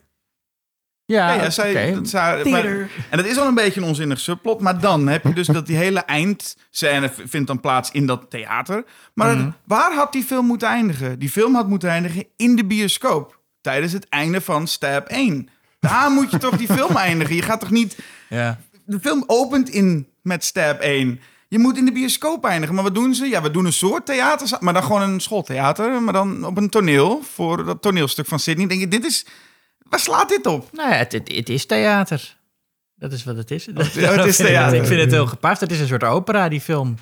Ja, Ja, ja, zij, oké. dat zij- maar- Theater. en dat is al een beetje een onzinnig subplot. Maar dan heb je dus dat die hele eindscène vindt dan plaats in dat theater. Maar Mhm. het- waar had die film moeten eindigen? Die film had moeten eindigen in de bioscoop. Tijdens het einde van Stab 1. Daar moet je toch die film eindigen. Je gaat toch niet... Ja. De film opent in met stab 1. Je moet in de bioscoop eindigen. Maar wat doen ze? Ja, we doen een soort theater, maar dan gewoon een schooltheater. Maar dan op een toneel, voor dat toneelstuk van Sydney. Denk je, dit is... Waar slaat dit op? Nou ja, het, het, het is theater. Dat is wat het is. Oh, het is theater. Ik vind het heel gepast. Het is een soort opera, die film.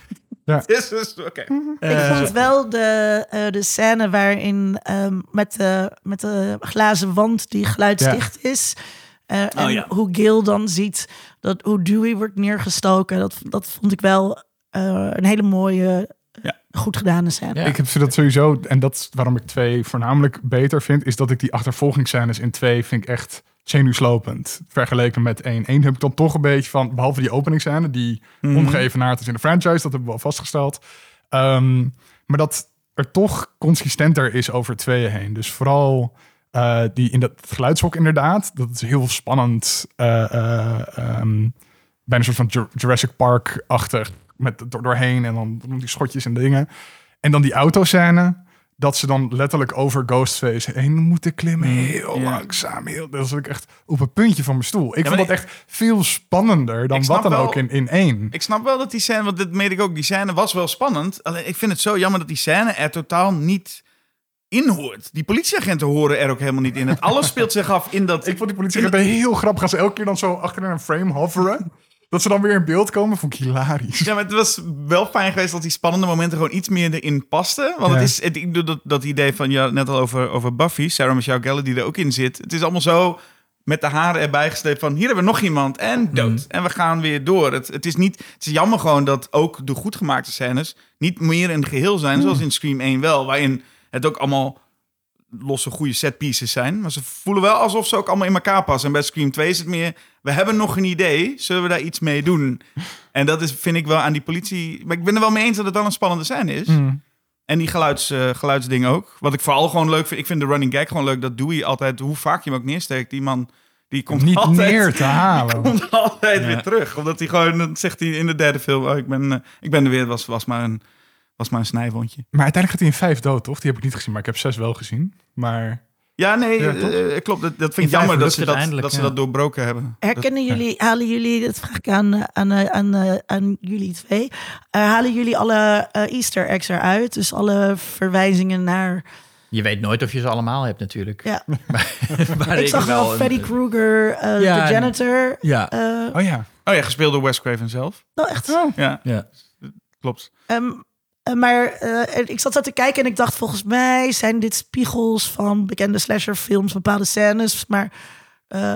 Dit is- Oké. Ik vond wel de, eh, de scène waarin ehm, met, de, met de glazen wand die geluidsdicht is. eh, en Oh, ja. hoe Gil dan ziet dat hoe Dewey wordt neergestoken. Dat, dat vond ik wel eh, een hele mooie, Ja. goed gedane scène. Ja. Ik heb dat sowieso, en dat is waarom ik twee voornamelijk beter vind, is dat ik die achtervolgingsscènes in twee vind ik echt zenuwslopend. Vergeleken met één. Eén heb ik dan toch een beetje van, behalve die openingsscène, die omgeëvenaard is in de franchise, dat hebben we al vastgesteld. Ehm, maar dat er toch consistenter is over tweeën heen. Dus vooral eh, die in dat geluidshok inderdaad, dat is heel spannend. eh, eh, ehm, bijna een soort van Jur- Jurassic Park-achtig. Met door, doorheen en dan die schotjes en dingen. En dan die autoscène. Dat ze dan letterlijk over Ghostface heen moeten klimmen. Heel ja. langzaam. Heel, dat was ik echt op een puntje van mijn stoel. Ik vond dat ik- echt veel spannender dan wat dan wel- ook in, in één. Ik snap wel dat die scène, want dit meet ik ook, die scène was wel spannend. Alleen ik vind het zo jammer dat die scène er totaal niet in hoort. Die politieagenten horen er ook helemaal niet in. Het alles speelt zich af in dat... Ik vond die politieagenten heel grappig. Als ze elke keer dan zo achter een frame hoveren. Dat ze dan weer in beeld komen, vond ik hilarisch. Ja, maar het was wel fijn geweest dat die spannende momenten gewoon iets meer erin pasten. Want het is, het, ik bedoel, dat, dat idee van, ja, net al over, over Buffy, Sarah Michelle Gellar die er ook in zit. Het is allemaal zo met de haren erbij gesleept van, hier hebben we nog iemand en dood. En we gaan weer door. Het, het is niet, het is jammer gewoon dat ook de goed gemaakte scènes niet meer een geheel zijn, zoals in Scream 1 wel. Waarin het ook allemaal losse goede set pieces zijn. Maar ze voelen wel alsof ze ook allemaal in elkaar passen. En bij Scream 2 is het meer, we hebben nog een idee, zullen we daar iets mee doen? En dat is, vind ik wel aan die politie... Maar ik ben er wel mee eens dat het wel een spannende scène is. Mm. En die geluids, eh, geluidsdingen ook. Wat ik vooral gewoon leuk vind, ik vind de running gag gewoon leuk. Dat Dewey altijd, hoe vaak je hem ook neersteekt, die man... Die komt Niet altijd, neer te halen. komt altijd weer terug. Omdat hij gewoon, dan zegt hij in de derde film... Oh, ik, ben, eh, ik ben er weer, was, was, maar een, was maar een snijwondje. Maar uiteindelijk gaat hij in vijf dood, toch? Die heb ik niet gezien, maar ik heb zes wel gezien. Maar Ja, nee, Ja, eh, eh, klopt. Dat, dat vind ik jammer dat ze dat, dat, ze dat doorbroken hebben. Herkennen jullie, halen jullie, dat vraag ik aan, eh, aan, aan, aan jullie twee, eh, halen jullie alle Easter eggs eruit? Dus alle verwijzingen naar, Je weet nooit of je ze allemaal hebt natuurlijk. ja, Maar ik zag wel een- Freddy Krueger, Ja, de janitor. Ja. oh ja. Oh ja, gespeeld door Wes Craven zelf. nou echt. Ja, ja. klopt. Ehm, eh, maar eh, ik zat zo te kijken en ik dacht, volgens mij zijn dit spiegels van bekende slasherfilms, bepaalde scènes. Maar eh,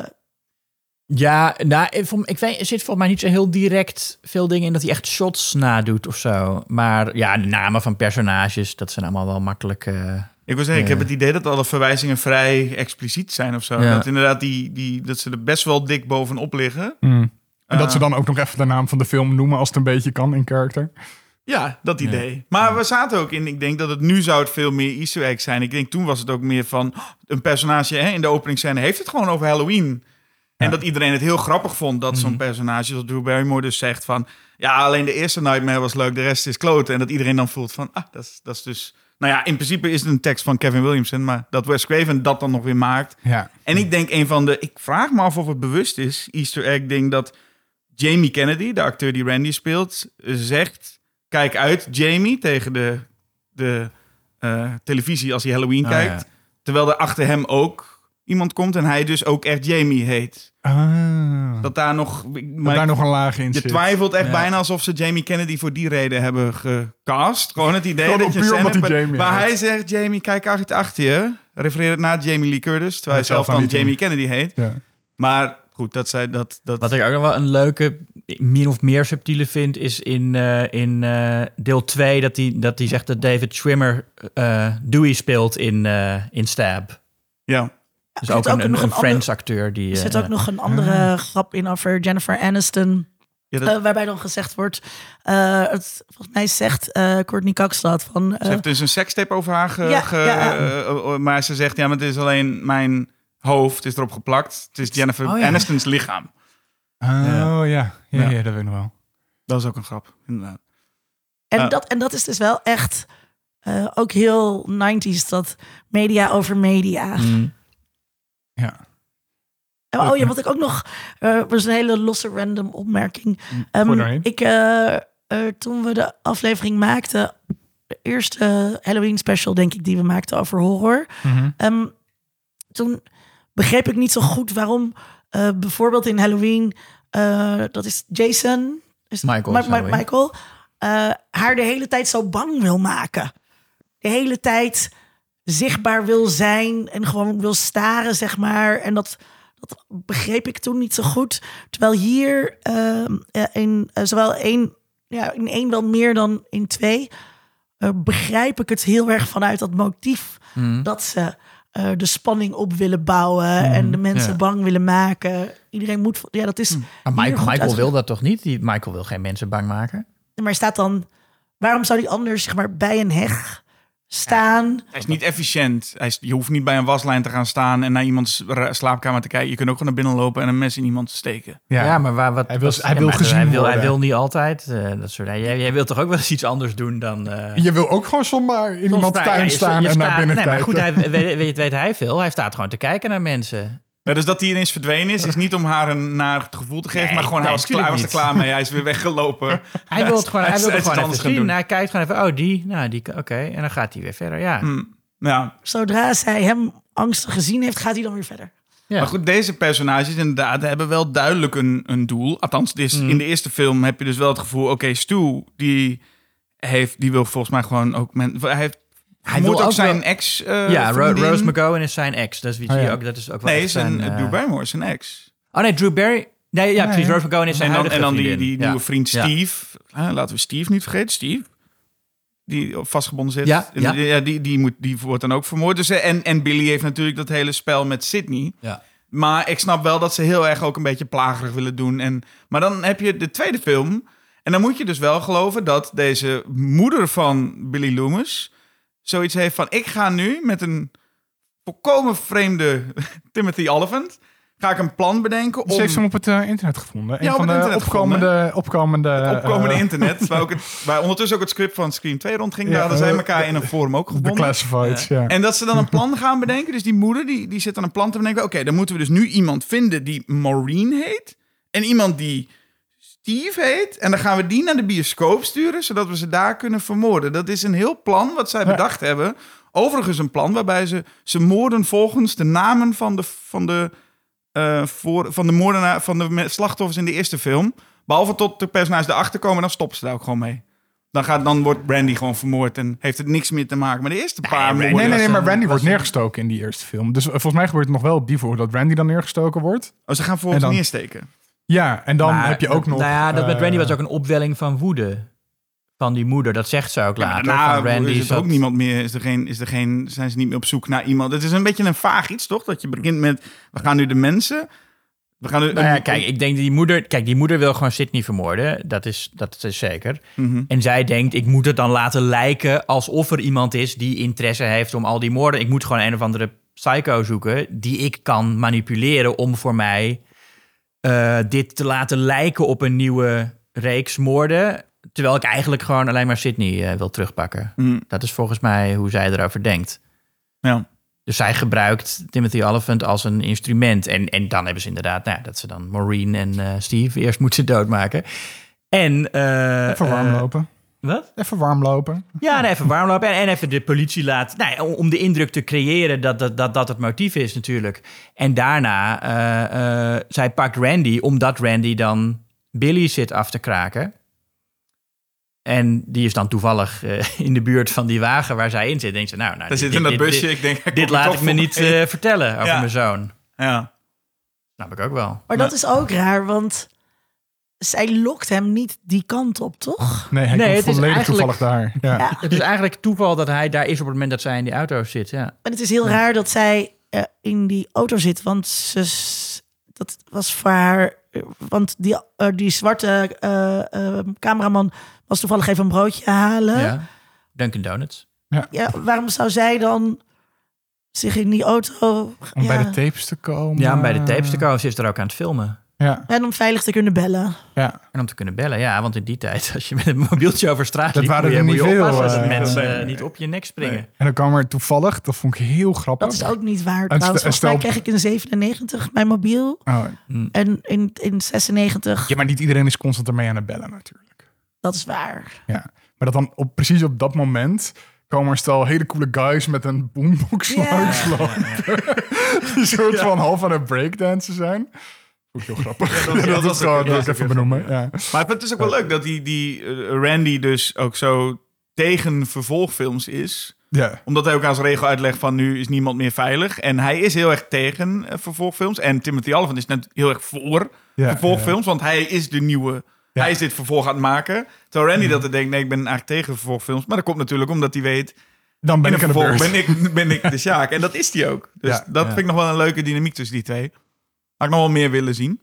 Ja, nou, ik, weet, er zit volgens mij niet zo heel direct veel dingen in dat hij echt shots nadoet of zo. Maar ja, de namen van personages, dat zijn allemaal wel makkelijk. eh, Ik wil zeggen, ik heb het idee dat alle verwijzingen vrij expliciet zijn of zo. Ja. Dat inderdaad die, die, dat ze er best wel dik bovenop liggen. Mm. En dat ze dan ook nog even de naam van de film noemen als het een beetje kan in character. Ja, dat idee. Maar we zaten ook in, ik denk dat het nu zou het veel meer easter egg zijn. Ik denk toen was het ook meer van, oh, een personage hè, in de openingsscène heeft het gewoon over Halloween. En dat iedereen het heel grappig vond dat zo'n personage zoals Drew Barrymore dus zegt van... Ja, alleen de eerste Nightmare was leuk, de rest is kloten. En dat iedereen dan voelt van, ah, dat is, dat is dus... Nou ja, in principe is het een tekst van Kevin Williamson, maar dat Wes Craven dat dan nog weer maakt... Ja. En ik denk een van de. Ik vraag me af of het bewust is, Easter egg ding, dat Jamie Kennedy, de acteur die Randy speelt, zegt: Kijk uit, Jamie, tegen de, de eh, televisie als hij Halloween Ah, kijkt. ja. Terwijl er achter hem ook iemand komt en hij dus ook echt Jamie heet. Ah. Dat daar nog. Dat Maar daar nog een laag in je zit. twijfelt echt Ja. bijna alsof ze Jamie Kennedy voor die reden hebben gecast. Gewoon het idee Gewoon dat je scène hebt Jamie waar hij zegt: Jamie, kijk uit achter je. Refereert het naar Jamie Lee Curtis, terwijl hij zelf dan. Jamie Kennedy heet. Ja. Maar goed, dat zij dat. dat Wat ik ook nog wel een leuke, min of meer subtiele vind, is in, eh, in eh, deel 2 dat hij dat die zegt dat David Schwimmer eh, Dewey speelt in, eh, in Stab. ja. Dus er ook ook een, nog een acteur die. er zit ook nog een andere grap in over Jennifer Aniston. Ja, dat, waarbij dan gezegd wordt, eh, het, volgens mij zegt eh Courtney Cox dat van... ze heeft dus een sekstape over haar ge, Ja, ge- ja. maar ze zegt, ja, maar het is alleen mijn hoofd is erop geplakt. Het is Jennifer Oh, ja. Aniston's lichaam. Oh ja. Ja. Ja, Ja. dat weet ik nog wel. Dat is ook een grap, inderdaad. En, Ah. dat, en dat is dus wel echt eh, ook heel 90s, dat media over media. mm. Ja. En, oh ja, wat ik ook nog... eh was een hele losse random opmerking. Ehm, gooi daarheen. ik, eh, eh, toen we de aflevering maakten... De eerste Halloween special, denk ik, die we maakten over horror. Mhm. Ehm, toen begreep ik niet zo goed waarom eh, bijvoorbeeld in Halloween... eh, dat is Jason... Is Michael Ma- Ma-. Michael eh, haar de hele tijd zo bang wil maken. De hele tijd zichtbaar wil zijn en gewoon wil staren, zeg maar. En dat, dat begreep ik toen niet zo goed. Terwijl hier in zowel één, ja, in één wel meer dan in twee, begrijp ik het heel erg vanuit dat motief Mhm. dat ze eh, de spanning op willen bouwen en de mensen ja. bang willen maken. Iedereen moet, ja, dat is. Maar hier Michael, goed Michael uitge- wil dat toch niet? Die, Michael wil geen mensen bang maken. Maar staat dan, waarom zou die anders zeg maar bij een heg staan? Hij is niet efficiënt. Hij is, je hoeft niet bij een waslijn te gaan staan en naar iemands slaapkamer te kijken. Je kunt ook gewoon naar binnen lopen en een mes in iemand steken. Ja. Ja, maar waar, wat, Hij wil- wat- hij ja, wil maar gezien hij wil, Hij worden. wil niet altijd. eh, dat soort, jij, jij wilt toch ook wel eens iets anders doen dan... eh, Je wil ook gewoon zomaar in iemands tuin ja, je- staan je en naar binnen nee, maar kijken. goed, hij, weet, weet, weet hij veel. Hij staat gewoon te kijken naar mensen. Ja, dus dat hij ineens verdwenen is, is niet om haar een naar het gevoel te geven, Nee, maar gewoon hij was, klaar, hij was er klaar mee. Hij is weer weggelopen. Hij wil het gewoon, hij wil het gewoon anders even gaan zien. doen. Hij kijkt gewoon even, oh die, nou die, oké. En dan gaat hij weer verder, ja. Hm, Ja. Zodra zij hem angstig gezien heeft, gaat hij dan weer verder. ja. Maar goed, deze personages inderdaad hebben wel duidelijk een, een doel. Althans, dus Mm. in de eerste film heb je dus wel het gevoel... Oké, Stu, die, heeft, die wil volgens mij gewoon ook... Men, hij heeft, hij moet ook zijn wel- ex eh, ja, vriendin- Rose McGowan is zijn ex. Dat is, wie Oh, zie je ja. ook, dat is ook wel Nee, zijn, zijn... eh, Drew Barrymore is zijn ex. Oh nee, Drew Barry. Nee, ja, precies. Nee. Rose McGowan is zijn En dan, en dan die, Ja. nieuwe vriend Ja. Steve. Hè, laten we Steve niet vergeten. Steve. Die vastgebonden zit. Ja, ja. Die, die, die, moet, die wordt dan ook vermoord. Dus, eh, en, en Billy heeft natuurlijk dat hele spel met Sydney. Ja. Maar ik snap wel dat ze heel erg ook een beetje plagerig willen doen. En, maar dan heb je de tweede film. En dan moet je dus wel geloven dat deze moeder van Billy Loomis... zoiets heeft van... ik ga nu met een volkomen vreemde Timothy Olyphant... ga ik een plan bedenken om... Ze heeft hem op het eh, internet gevonden. Ja, een op van de opkomende, opkomende, opkomende eh, internet. Waar, ook het, waar ondertussen ook het script van Scream 2 rondging. Ja, daar hadden zij eh, elkaar in een forum ook de gevonden. classifieds, ja. En dat ze dan een plan gaan bedenken. Dus die moeder die, die zit dan een plan te bedenken. Oké, dan moeten we dus nu iemand vinden die Maureen heet. En iemand die Steve heet. En dan gaan we die naar de bioscoop sturen. Zodat we ze daar kunnen vermoorden. Dat is een heel plan wat zij Ja. bedacht hebben. Overigens een plan waarbij ze ze moorden volgens de namen van de, van de, eh, voor, van de moordenaar, van de slachtoffers in de eerste film. Behalve tot de personages erachter komen, dan stoppen ze daar ook gewoon mee. Dan, gaat, dan wordt Brandy gewoon vermoord en heeft het niks meer te maken. Maar de eerste paar Randy- moorden... Nee, nee, nee, was maar Randy wordt neergestoken in die eerste film. Dus eh, volgens mij gebeurt het nog wel op die voor dat Randy dan neergestoken wordt. Oh, ze gaan volgens En dan- neersteken. Ja, en dan Maar heb je ook nog... Nou ja, dat met eh, Randy was ook een opwelling van woede. Van die moeder, dat zegt ze ook Ja, later. daarna van Randy is het zat- ook niemand meer. Is er geen, is er geen, zijn ze niet meer op zoek naar iemand. Het is een beetje een vaag iets, toch? Dat je begint met, we gaan nu de mensen... We gaan nu, Nou ja, kijk, ik denk dat die moeder... Kijk, die moeder wil gewoon Sydney vermoorden. Dat is, dat is zeker. Mhm. En zij denkt, ik moet het dan laten lijken alsof er iemand is die interesse heeft om al die moorden. Ik moet gewoon een of andere psycho zoeken die ik kan manipuleren om voor mij eh, dit te laten lijken op een nieuwe reeks moorden. Terwijl ik eigenlijk gewoon alleen maar Sydney eh, wil terugpakken. Mhm. Dat is volgens mij hoe zij erover denkt. Ja. Dus zij gebruikt Timothy Oliphant als een instrument. En, en dan hebben ze inderdaad nou, dat ze dan Maureen en eh, Steve eerst moeten doodmaken. En, Even warm eh, lopen. Wat? Even warm lopen. Ja, en even warm lopen en, en even de politie laten... Nou, ja, om de indruk te creëren dat dat, dat, dat het motief is natuurlijk. En daarna, eh, eh, zij pakt Randy, omdat Randy dan Billy zit af te kraken. En die is dan toevallig eh, in de buurt van die wagen waar zij in zit. Denkt ze, nou, nou dit- zit dit- in dat busje. dit- ik denk, dit laat ik me niet eh, vertellen over Ja. mijn zoon. Ja. Snap ik ook wel. Maar dat is ook raar, want zij lokt hem niet die kant op, toch? Nee, hij Nee, komt het volledig toevallig daar. Ja. Ja. Het is eigenlijk toeval dat hij daar is op het moment dat zij in die auto zit. Ja. En het is heel raar dat zij eh, in die auto zit, want ze, dat was voor haar... Want die, eh, die zwarte eh, eh, cameraman was toevallig even een broodje halen. ja. Dunkin' Donuts. Ja, waarom zou zij dan zich in die auto... Om ja, bij de tapes te komen. Ja, om bij de tapes te komen. Ze is er ook aan het filmen. Ja, En om veilig te kunnen bellen. ja. En om te kunnen bellen, ja. Want in die tijd, als je met een mobieltje over straat Dat liep, waren moet je, er moet niet je veel, oppassen dat eh, mensen eh, niet op je nek springen. En dan kwam er toevallig, dat vond ik heel grappig. Dat is ook niet waar En trouwens. Volgens mij kreeg ik in 97 mijn mobiel. Oh, En in, in 96, ja, maar niet iedereen is constant ermee aan het bellen natuurlijk. dat is waar. Ja. Maar dat dan op, precies op dat moment komen er stel hele coole guys met een boombox Ja. langslopen. Die soort van half aan het breakdansen zijn. Ook heel grappig. dat- Ja, dat dat was gewoon ik even benoemen. Ja. Maar het is ook wel leuk dat die, die eh, Randy dus ook zo tegen vervolgfilms is. Ja. Omdat hij ook als regel uitlegt van nu is niemand meer veilig. En hij is heel erg tegen eh, vervolgfilms. En Timothy Olyphant is net heel erg voor Ja, vervolgfilms. Want hij is de nieuwe... Mhm. Hij is dit vervolg aan het maken. Terwijl Randy dat er denkt, nee, ik ben eigenlijk tegen vervolgfilms. Maar dat komt natuurlijk omdat hij weet... Dan ben ik aan vervolg ben ik, ben ik de Sjaak. En dat is hij ook. Dus dat vind ik nog wel een leuke dynamiek tussen die twee. Had ik nog wel meer willen zien.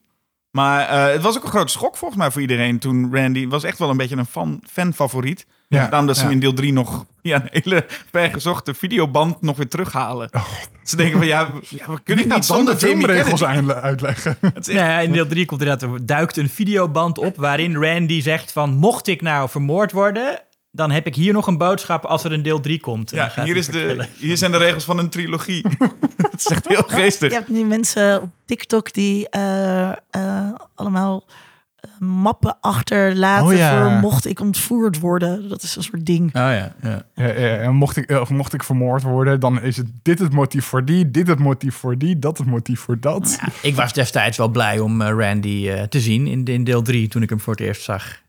Maar eh, het was ook een grote schok volgens mij voor iedereen toen Randy... was echt wel een beetje een fan, fan-favoriet. Ja, Daarom dat ze ja. hem in deel 3 nog ja, een hele vergezochte videoband nog weer terughalen. Ze denken van ja, we- ja we kunnen niet zonder filmregels uitleggen? Ja, in deel 3 komt inderdaad, er duikt een videoband op waarin Randy zegt van, mocht ik nou vermoord worden, dan heb ik hier nog een boodschap als er een deel 3 komt. Ja, hier, is de, hier zijn de regels van een trilogie. Het is echt heel geestig. Je hebt nu mensen op TikTok die eh, eh, allemaal eh, mappen achterlaten Oh ja. voor mocht ik ontvoerd worden. Dat is een soort ding. Oh ja, ja. Ja, ja, en mocht ik, eh, mocht ik vermoord worden, dan is het dit het motief voor die, dit het motief voor die, dat het motief voor dat. Ja, ik was destijds wel blij om Randy eh, te zien in, in deel 3 toen ik hem voor het eerst zag.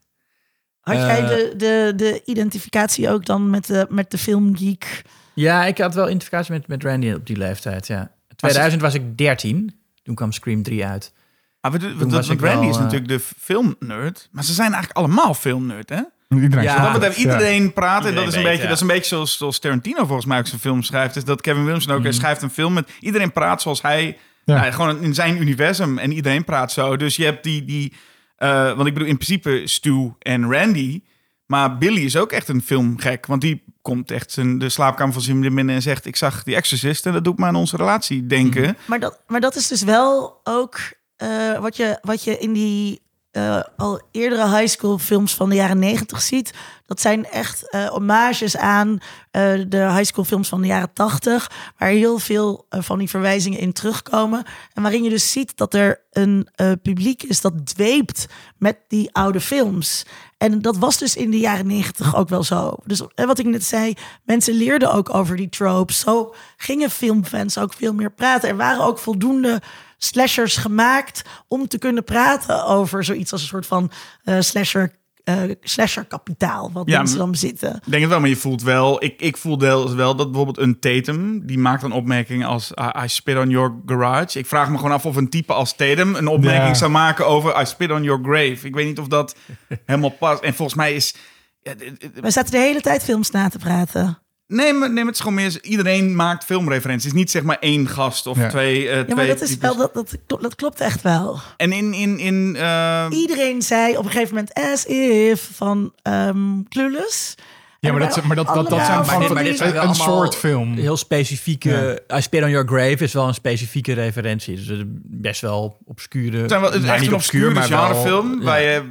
Had Eh, jij de, de, de identificatie ook dan met de, met de filmgeek? Ja, ik had wel identificatie met, met Randy op die leeftijd, ja. 2000 was ik 13, toen kwam Scream 3 uit. Ah, we Toen want Randy wel, is eh, natuurlijk de filmnerd. Maar ze zijn eigenlijk allemaal filmnerd, hè? Iedereen Ja, Dat betreft, ja. iedereen praat. En dat is, een weet, beetje, ja. dat is een beetje zoals, zoals Tarantino volgens mij ook zijn film schrijft. Is dat Kevin Williamson ook. Hij Mhm. schrijft een film met... Iedereen praat zoals hij... Ja. nou, gewoon in zijn universum. En iedereen praat zo. Dus je hebt die... die eh, want ik bedoel, in principe Stu en Randy... Maar Billy is ook echt een filmgek. Want die komt echt zijn, de slaapkamer van zijn binnen en zegt... ik zag die Exorcist en dat doet me aan onze relatie denken. Maar dat, maar dat is dus wel ook eh, wat, je, wat je in die eh, al eerdere high school films van de jaren negentig ziet. Dat zijn echt eh homages aan eh, de high school films van de jaren tachtig. Waar heel veel van die verwijzingen in terugkomen. En waarin je dus ziet dat er een publiek is dat dweept met die oude films. En dat was dus in de jaren negentig ook wel zo. Dus wat ik net zei, mensen leerden ook over die tropes. Zo gingen filmfans ook veel meer praten. Er waren ook voldoende slashers gemaakt om te kunnen praten over zoiets als een soort van eh slasher, eh slasher kapitaal. Wat Ja, mensen dan bezitten. Ik denk het wel, maar je voelt wel... Ik, ik voel wel dat bijvoorbeeld een Tatum... die maakt een opmerking als... I, I spit on your garage. Ik vraag me gewoon af of een type als Tatum... een opmerking Ja. zou maken over... I spit on your grave. Ik weet niet of dat helemaal past. En volgens mij is... ja, We zaten de hele tijd films na te praten. Nee, maar, nee, maar het is gewoon meer... Iedereen maakt filmreferenties. Niet zeg maar één gast of Ja. twee... eh, Ja, maar twee dat is wel, dat, dat, klopt- dat klopt echt wel. En in... in, in eh, Iedereen zei op een gegeven moment as if van ehm Clueless. Ja, maar dat, maar dat, dat, zijn maar van een, wel een soort film. Heel specifieke... I Spit on Your Grave is wel een specifieke referentie. Dus is best wel obscure... Het zijn wel, het is nou, echt niet een obscure maar wel- genrefilm. ja. Waar je,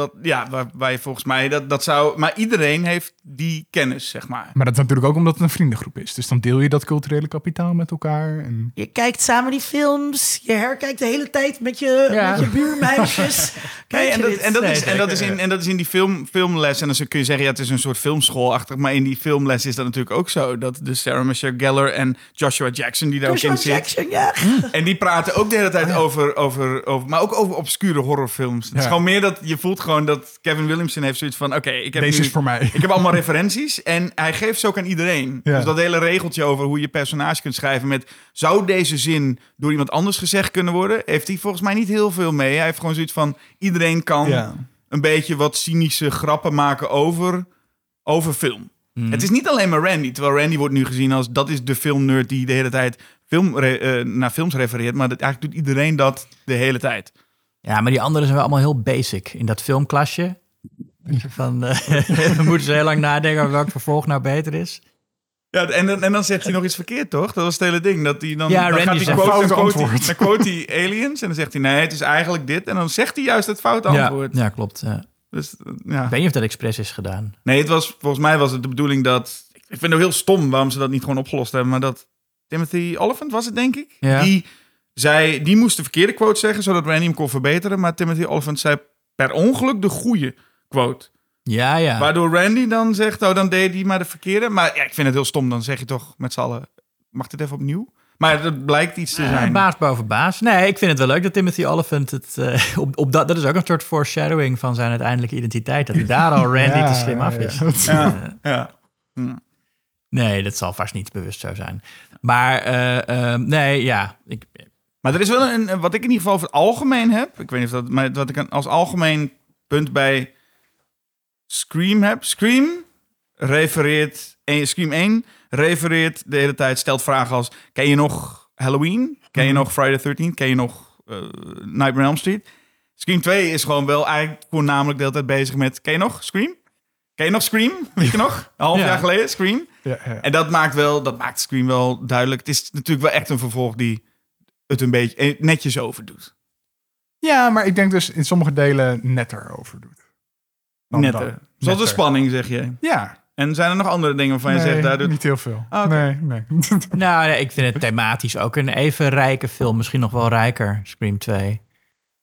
wat, ja, waar, waar je volgens mij dat, dat zou. Maar iedereen heeft die kennis, zeg maar. Maar dat is natuurlijk ook omdat het een vriendengroep is. Dus dan deel je dat culturele kapitaal met elkaar. En... Je kijkt samen die films. Je herkijkt de hele tijd met je, Ja. met je buurmeisjes. Kijk Nee, en, dat, en, is, en, dat is in, en dat is in die film, filmles. En dan kun je zeggen, ja, het is een soort filmschoolachtig. Maar in die filmles is dat natuurlijk ook zo. Dat de Sarah Michelle Gellar en Joshua Jackson, die daar Joshua ook in zit. Jackson, ja. En die praten ook de hele tijd over, over, over... Maar ook over obscure horrorfilms. Het is gewoon meer dat... Je voelt gewoon dat Kevin Williamson heeft zoiets van... Oké, ik heb Deze nu- is voor mij. Ik heb allemaal referenties en hij geeft ze ook aan iedereen. Ja. Dus dat hele regeltje over hoe je personage kunt schrijven met... zou deze zin door iemand anders gezegd kunnen worden? Heeft hij volgens mij niet heel veel mee. Hij heeft gewoon zoiets van... iedereen kan Ja. een beetje wat cynische grappen maken over, over film. Het is niet alleen maar Randy. Terwijl Randy wordt nu gezien als... dat is de filmnerd die de hele tijd film, eh, naar films refereert. Maar dat, eigenlijk doet iedereen dat de hele tijd. Ja, maar die anderen zijn wel allemaal heel basic. In dat filmklasje. Van, we moeten ze heel lang nadenken over welk vervolg nou beter is. Ja, en, dan- en dan zegt hij nog iets verkeerd, toch? Dat was het hele ding. Dat hij dan, Ja, dan Randy gaat hij quote, dan quote, hij, antwoord. dan quote hij aliens en dan zegt hij nee, het is eigenlijk dit. En dan zegt hij juist het foute antwoord. ja, klopt. ja. Dus, eh, ja. Ik weet niet of dat expres is gedaan. Nee, het was, volgens mij was het de bedoeling dat... Ik vind het heel stom waarom ze dat niet gewoon opgelost hebben. Maar dat Timothy Oliphant was het, denk ik. Ja. Die, zei, die moest de verkeerde quote zeggen, zodat Randy hem kon verbeteren. Maar Timothy Oliphant zei per ongeluk de goede quote. Ja, ja. Waardoor Randy dan zegt, oh, dan deed hij maar de verkeerde. Maar ja, ik vind het heel stom. Dan zeg je toch met z'n allen, mag dit even opnieuw? Maar dat blijkt iets te zijn. baas boven baas. Nee, ik vind het wel leuk dat Timothy Oliphant het... eh, op, op dat, dat is ook een soort foreshadowing van zijn uiteindelijke identiteit. Dat hij daar al Randy Ja, te slim ja, af is. Ja, ja. Nee, dat zal vast niet bewust zo zijn. Maar eh, eh, nee, ja. Ik, Maar er is wel een, wat ik in ieder geval over het algemeen heb. Ik weet niet of dat, maar wat ik als algemeen punt bij Scream heb. Scream refereert, Scream 1 refereert de hele tijd, stelt vragen als, ken je nog Halloween? Ken je nog Friday the 13th? Ken je nog eh, Nightmare on Elm Street? Scream 2 is gewoon wel eigenlijk voornamelijk de hele tijd bezig met, ken je nog Scream? Ken je nog Scream? Weet je nog? Een half Ja. jaar geleden, Scream. Ja, ja. En dat maakt wel, dat maakt Scream wel duidelijk. Het is natuurlijk wel echt een vervolg die het een beetje eh, netjes overdoet. ja, maar ik denk dus in sommige delen netter over doet. Dan Netter. dan. Zoals de spanning, zeg je. Ja, En zijn er nog andere dingen waarvan je zegt, daar doet... niet heel veel. Ah. Nee, nee. nou, nee, ik vind het thematisch ook een even rijke film. Misschien nog wel rijker, Scream 2,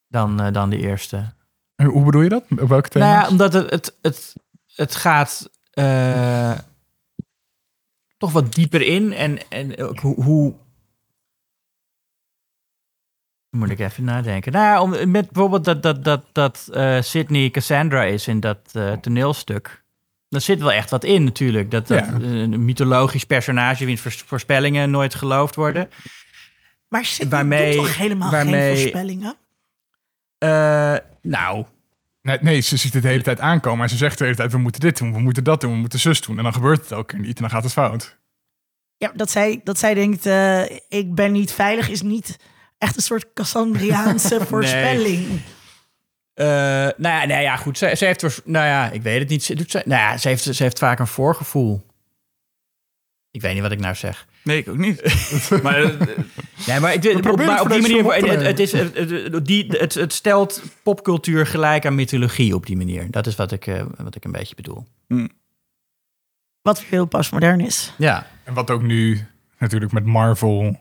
dan, eh, dan de eerste. Hoe bedoel je dat? Op welke thema's? Nou ja, omdat het, het, het, het gaat eh, toch wat dieper in. En, en ook hoe, hoe... Moet ik even nadenken. Nou ja, om, met bijvoorbeeld dat, dat, dat, dat eh, Sydney Cassandra is in dat eh, toneelstuk. Daar zit wel echt wat in natuurlijk. Dat, dat Ja. een mythologisch personage wiens voors- voorspellingen nooit geloofd worden. Maar Sydney Waarmee- doet toch helemaal waarmee- geen voorspellingen? Eh, nou, Nee, nee, ze ziet het de hele tijd aankomen. En ze zegt de hele tijd, we moeten dit doen, we moeten dat doen, we moeten zus doen. En dan gebeurt het ook keer niet en dan gaat het fout. Ja, dat zij, dat zij denkt, eh, ik ben niet veilig, is niet echt een soort Cassandriaanse voorspelling. Eh, nou ja, nou ja, goed. Ze, ze heeft, nou ja, ik weet het niet. Ze, doet ze, nou ja, ze, heeft, ze heeft vaak een voorgevoel. Ik weet niet wat ik nou zeg. Nee, ik ook niet. maar eh, Nee, maar, ik, op, maar op die manier, het, het, is, het, het- die, het, het stelt popcultuur gelijk aan mythologie op die manier. Dat is wat ik, eh, wat ik een beetje bedoel. Wat weer heel postmodern is. Ja. En wat ook nu natuurlijk met Marvel een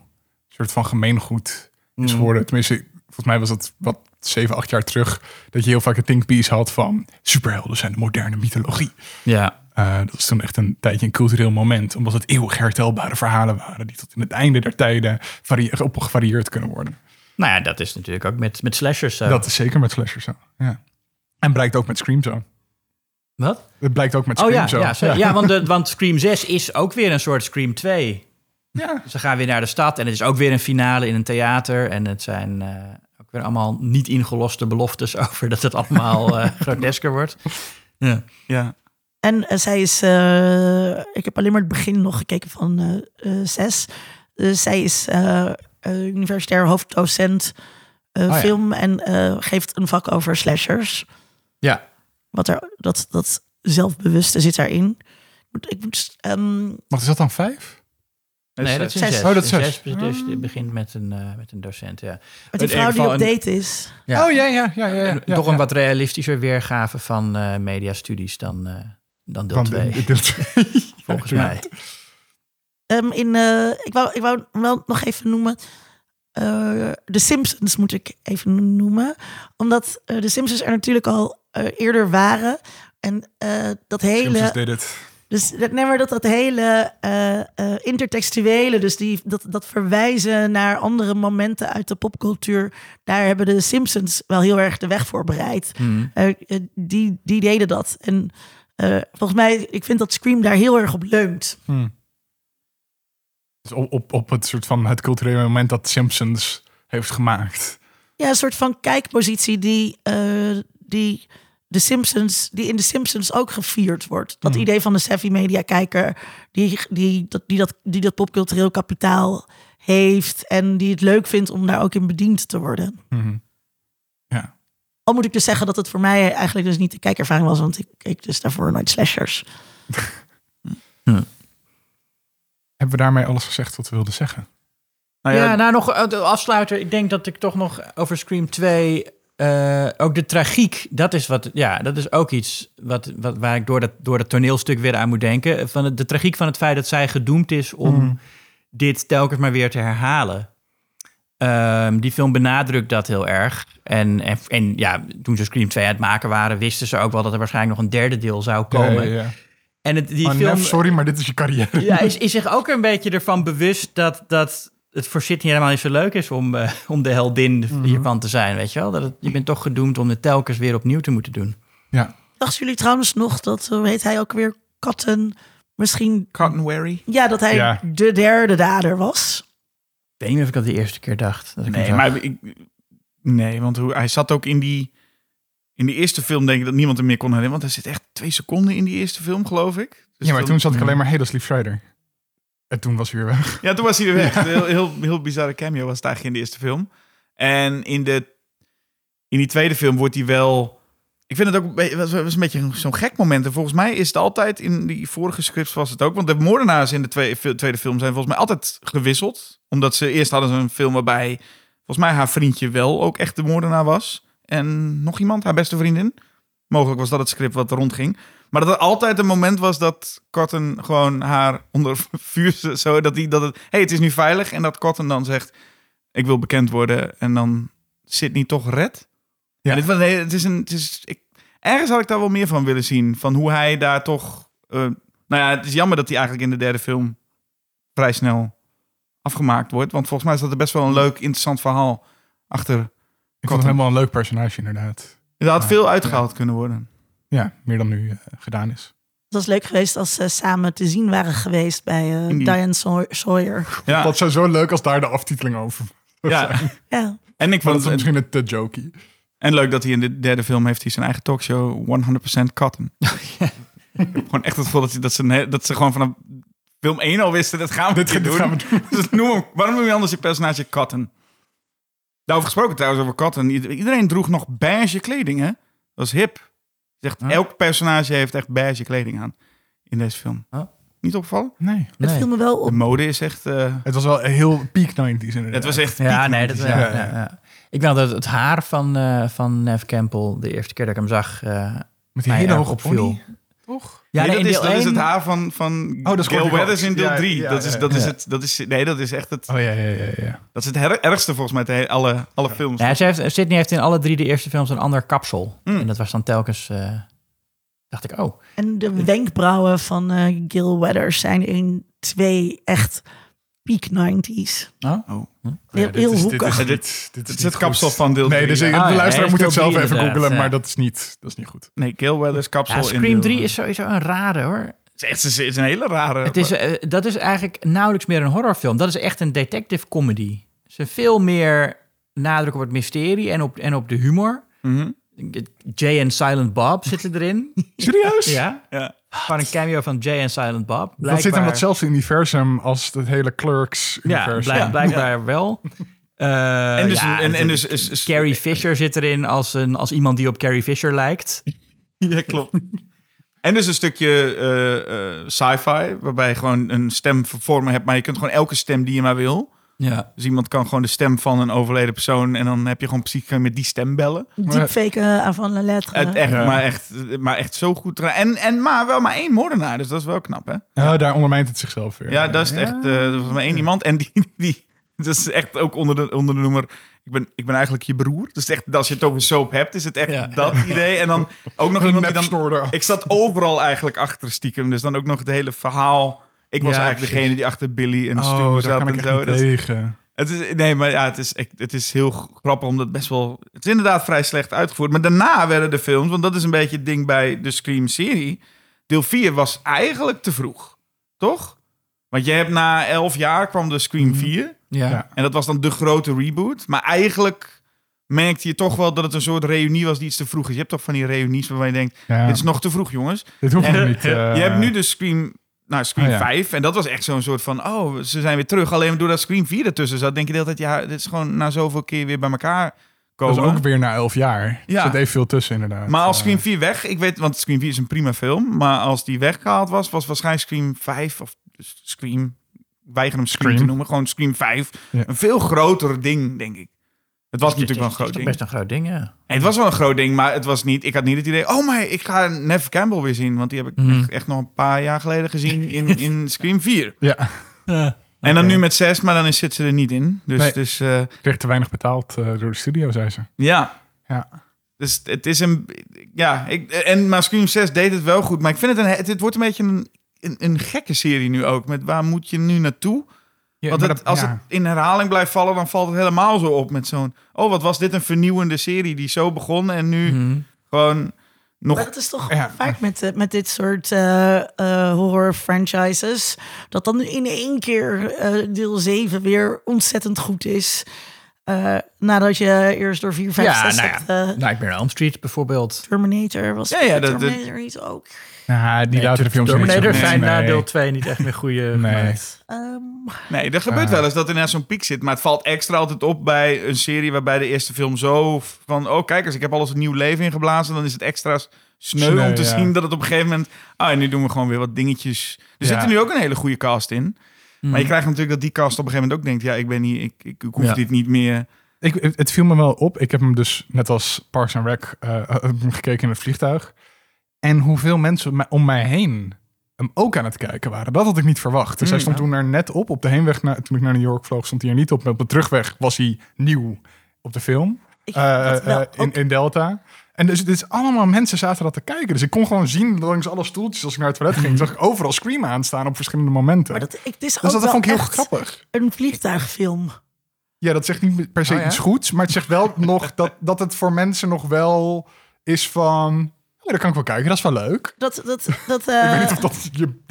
soort van gemeengoed is Mm. geworden. Tenminste, volgens mij was dat wat zeven, acht jaar terug. Dat je heel vaak een thinkpiece had van superhelden zijn de moderne mythologie. Ja. Eh, dat was toen echt een tijdje een cultureel moment. Omdat het eeuwig hertelbare verhalen waren. Die tot in het einde der tijden varie- op gevarieerd kunnen worden. Nou ja, dat is natuurlijk ook met, met slashers zo. Dat is zeker met slashers zo. Ja. En blijkt ook met Scream zo. Wat? Het blijkt ook met Oh Scream ja, zo. ja, zo- ja. want, de, want Scream 6 is ook weer een soort Scream 2. Ja. Ze gaan weer naar de stad en het is ook weer een finale in een theater. En het zijn eh, ook weer allemaal niet ingeloste beloftes over dat het allemaal eh grotesker wordt. Ja. ja. En eh, zij is, eh, ik heb alleen maar het begin nog gekeken van eh, eh, zes. Zij is universitair hoofddocent eh, ja. film en eh, geeft een vak over slashers. ja. Wat er, dat, dat zelfbewuste zit daarin. Ik moet, ik moet, ehm, Wat is dat dan, vijf? Nee, dat is een Zes. zes. Oh, dat is Een zes. Dus het begint met een, eh, met een docent, ja. met die vrouw die op date is. Ja. Oh ja, ja, ja. ja, ja, ja Toch ja. een wat realistischer weergave van eh mediastudies dan, eh, dan deel Van 2, de- deel twee. volgens Ja, mij. Ehm, in, eh, ik, wou, ik wou wel nog even noemen. eh de Simpsons moet ik even noemen. Omdat de Simpsons er natuurlijk al eh, eerder waren. En eh, dat hele. Simpsons did it. Dus dat, nee, maar dat, dat hele eh, eh, intertextuele, dus die, dat, dat verwijzen naar andere momenten uit de popcultuur, daar hebben de Simpsons wel heel erg de weg voor bereid. Hmm. Eh, die, die deden dat. En volgens mij, ik vind dat Scream daar heel erg op leunt. Dus op, op, op het soort van het culturele moment dat Simpsons heeft gemaakt. Ja, een soort van kijkpositie die, die, de Simpsons, die in de Simpsons ook gevierd wordt. Dat Mhm. idee van de savvy media kijker, die, die, dat, die, dat, die dat popcultureel kapitaal heeft en die het leuk vindt om daar ook in bediend te worden. Mhm. Ja. Al moet ik dus zeggen dat het voor mij eigenlijk dus niet de kijkervaring was, want ik keek dus daarvoor nooit slashers. Hebben we daarmee alles gezegd wat we wilden zeggen? Nou ja, ja, nou nog eh, de afsluiter. Ik denk dat ik toch nog over Scream 2... eh, ook de tragiek, dat is, wat, ja, dat is ook iets wat, wat, waar ik door dat, door dat toneelstuk weer aan moet denken. Van het- de tragiek van het feit dat zij gedoemd is om Mm. dit telkens maar weer te herhalen. Ehm, die film benadrukt dat heel erg. En, en, en ja, toen ze Scream 2 aan het maken waren, wisten ze ook wel dat er waarschijnlijk nog een derde deel zou komen. Ja, ja, ja. En het, die Oh, film sorry, maar dit is je carrière. ja, is, is zich ook een beetje ervan bewust dat, dat het voor Sydney helemaal niet zo leuk is om, eh, om de heldin hiervan te zijn, weet je wel? Dat het, je bent toch gedoemd om het telkens weer opnieuw te moeten doen. Ja. Dachten jullie trouwens nog dat, hoe heet hij ook weer, Cotton, misschien, Cotton Wary. ja, dat hij Ja. de derde dader was? Ik weet niet of ik dat de eerste keer dacht. Dat ik Nee, maar ik, nee, want hoe, hij zat ook in die... In die eerste film denk ik dat niemand hem meer kon herinneren. Want hij zit echt twee seconden in die eerste film, geloof ik. Dus ja, maar toen zat ik alleen maar, hey, dat is Lief Schreider. En toen was hij weer weg. Ja, toen was hij weer weg. Heel, heel, heel bizarre cameo was het eigenlijk in de eerste film. En in, de, in die tweede film wordt hij wel... Ik vind het ook een beetje- was, was een beetje zo'n gek moment. En volgens mij is het altijd, in die vorige scripts was het ook... Want de moordenaars in de tweede, tweede film zijn volgens mij altijd gewisseld. Omdat ze eerst hadden ze een film waarbij... Volgens mij haar vriendje wel ook echt de moordenaar was. En nog iemand, haar beste vriendin. Mogelijk was dat het script wat er rondging. Maar dat er altijd een moment was dat Cotton gewoon haar onder vuur... Zo, dat, die, dat het... hey, het is nu veilig. En dat Cotton dan zegt... Ik wil bekend worden. En dan Sydney toch red. Ja. Ja. dit, nee, het is een... Het is, ik, ergens had ik daar wel meer van willen zien. Van hoe hij daar toch... eh, nou ja, het is jammer dat hij eigenlijk in de derde film... vrij snel afgemaakt wordt. Want volgens mij is dat er best wel een leuk, interessant verhaal achter. Ik vond het helemaal een leuk personage, inderdaad. Er had veel uitgehaald kunnen worden. Ja, meer dan nu eh, gedaan is. Het was leuk geweest als ze samen te zien waren geweest bij eh, die- Diane Saw- Sawyer. Ja, Dat zou zo leuk als daar de aftiteling over ja. zijn. Ja, En ik vond het, misschien een te jokey. en leuk dat hij in de derde film heeft hij zijn eigen talkshow 100% Cotton. Ik heb gewoon echt het gevoel dat, hij, dat, ze, dat ze gewoon vanaf film 1 al wisten, dat gaan we dit, Dit doen. gaan we doen. Dus noem hem, waarom noem je anders je personage Cotton? Daarover gesproken trouwens, over Cotton. Ieder- Iedereen droeg nog beige kleding, hè? Dat is hip. Zegt, Huh? Elk personage heeft echt beige kleding aan in deze film. Oh. Niet opvallen? Nee. het Nee. viel me wel De op. mode is echt... eh, Het was wel heel peak 90s inderdaad. het was echt... Ja, piek nee, dat, 90s, ja, ja. ja, ja. Ik weet dat het haar van, eh van Nev Campbell, de eerste keer dat ik hem zag, eh Met die hele hoge opviel. pony. Toch? Ja, nee, nee, dat, is, dat is het haar van, van dat is Gail Courtney Weathers in deel Ja, 3. ja, dat, is, dat, is het, dat is... Nee, dat is echt het... Oh ja, ja, ja. ja. Dat is het her- ergste volgens mij alle, alle films. Ja, ze heeft, Sydney heeft in alle drie de eerste films een ander kapsel. Mm. En dat was dan telkens, eh, dacht ik, oh. En de wenkbrauwen van eh Gil Weathers zijn in twee echt peak 90s. Oh. Heel, Ja, dit heel is- dit hoekig. is Dit- niet- dit Het is goed. kapsel van deel Nee, 3. dus Ah, de ja, luisteraar moet het zelf even inderdaad, maar ja. dat is, niet, dat is niet goed. Nee, Gail Weathers kapsel Ja, in Scream deel- 3 is sowieso een rare hoor. Het is, echt, het is een hele rare... Het is, eh, dat is eigenlijk nauwelijks meer een horrorfilm. Dat is echt een detective comedy. Ze veel meer nadruk op het mysterie en op, en op de humor. Mhm. Jay en Silent Bob zitten erin. Serieus? ja, Ja. Gewoon een cameo van Jay en Silent Bob. Dat zit in datzelfde universum als het hele Ja, Clerks-universum. blijk- blijkbaar wel. Eh, En dus, ja, en, en dus is, is- Carrie Fisher zit erin als, een, als iemand die op Carrie Fisher lijkt. Ja, klopt. En dus een stukje eh, eh, sci-fi, waarbij je gewoon een stem vormen hebt, maar je kunt gewoon elke stem die je maar wil. Ja. Dus iemand kan gewoon de stem van een overleden persoon en dan heb je gewoon precies je met die stem bellen. Deepfake uh, aan van lettre. Het, echt, Ja. maar, echt, maar echt zo goed. En, en maar wel maar één moordenaar, dus dat is wel knap, hè? Ja, daar ondermijnt het zichzelf weer. Ja, dat is echt. eh er was maar één iemand en die, die dat is echt ook onder de, onder de noemer. Ik ben, ik ben eigenlijk je broer. Dus echt, als je het over soap hebt, is het echt Ja. dat idee. En dan ook nog Een iemand die dan. Ik zat overal eigenlijk achter stiekem. Dus dan ook nog het hele verhaal. Ik was Ja, eigenlijk precies. degene die achter Billy en Stu Oh, daar zat kan ik en zo. Dat- tegen. het is, nee, maar ja, het is, het is heel grappig omdat het best wel... Het is inderdaad vrij slecht uitgevoerd. Maar daarna werden de films, want dat is een beetje het ding bij de Scream-serie. Deel 4 was eigenlijk te vroeg, toch? Want je hebt na 11 jaar kwam de Scream 4. Ja. Ja. En dat was dan de grote reboot. Maar eigenlijk merkte je toch wel dat het een soort reunie was die iets te vroeg is. Je hebt toch van die reunies waarvan je denkt, Ja. dit is nog te vroeg jongens. Dit hoeft En- niet. eh, Je hebt nu de Scream, nou, Scream Oh, ja. 5. En dat was echt zo'n soort van, oh, ze zijn weer terug. Alleen doordat Scream 4 ertussen zat, denk je de hele tijd, ja, dit is gewoon na zoveel keer weer bij elkaar Dat komen. is ook weer na elf jaar. Ja. Er zit even veel tussen inderdaad. maar als Eh, Scream 4 weg, ik weet, want Scream 4 is een prima film. Maar als die weggehaald was, was waarschijnlijk Scream 5 of dus Scream weiger hem Scream, Scream. te noemen. Gewoon Scream 5. Ja. Een veel groter ding, denk ik. Het was natuurlijk wel een Het is groot toch ding. best een groot ding, ja. Het was wel een groot ding, maar het was niet... Ik had niet het idee... Oh, maar ik ga Neve Campbell weer zien. Want die heb ik Mhm. echt, echt nog een paar jaar geleden gezien in, in Scream 4. Ja, En dan nu met 6, maar dan is, zit ze er niet in. Dus, Nee. dus eh, kreeg te weinig betaald eh, door de studio, zei ze. ja... Ja. Dus het is een. Ja, ik, en maar Scream 6 deed het wel goed. Maar ik vind het een. Het, het wordt een beetje een, een, een gekke serie nu ook. Met waar moet je nu naartoe? Ja, Want het, dat- als ja. het in herhaling blijft vallen, dan valt het helemaal zo op met zo'n. Oh, wat was dit een vernieuwende serie die zo begon en nu Mhm. gewoon nog. Maar dat is toch Ja. vaak met, eh, met dit soort eh, eh, horror franchises. Dat dan in één keer eh, deel 7 weer ontzettend goed is. Eh, nadat je eerst door 4, 5, Ja, 6 nou hebt. ja. eh, Nightmare on Elm Street bijvoorbeeld. Terminator was Ja, ja, dat- dat- Terminator niet ook. Ja, die latere films Terminator zijn na Nee. deel 2 niet echt meer goede Nee. Ehm, Nee, er gebeurt Ah. wel eens dat er net zo'n piek zit. Maar het valt extra altijd op bij een serie waarbij de eerste film zo van. Oh, kijk eens, ik heb alles een nieuw leven ingeblazen. Dan is het extra sneu, Sneu, om te ja. zien dat het op een gegeven moment. Ah, en nu doen we gewoon weer wat dingetjes. Er Ja. zit er nu ook een hele goede cast in. Maar je krijgt natuurlijk dat die cast op een gegeven moment ook denkt: ja, ik ben hier, ik, ik, ik hoef Ja. dit niet meer. Ik, het, viel me wel op. Ik heb hem dus net als Parks and Rec eh, hem gekeken in het vliegtuig. En hoeveel mensen om mij- heen hem ook aan het kijken waren. Dat had ik niet verwacht. Dus hij Mm, stond ja. toen er net op. Op de heenweg, naar, toen ik naar New York vloog, stond hij er niet op. Maar op de terugweg was hij nieuw op de film. ik Eh, eh, in, Delta. En dus is allemaal mensen zaten dat te kijken. Dus ik kon gewoon zien langs alle stoeltjes als ik naar het toilet ging. zag ik overal Scream aanstaan op verschillende momenten. maar dat, ik, is dus ook dat vond ik heel grappig. een vliegtuigfilm. Ja, dat zegt niet per se Oh ja? iets goeds, maar het zegt wel nog dat, dat het voor mensen nog wel is van. Oh, dat kan ik wel kijken, dat is wel leuk. Dat, dat, dat, ik weet eh, niet of dat je,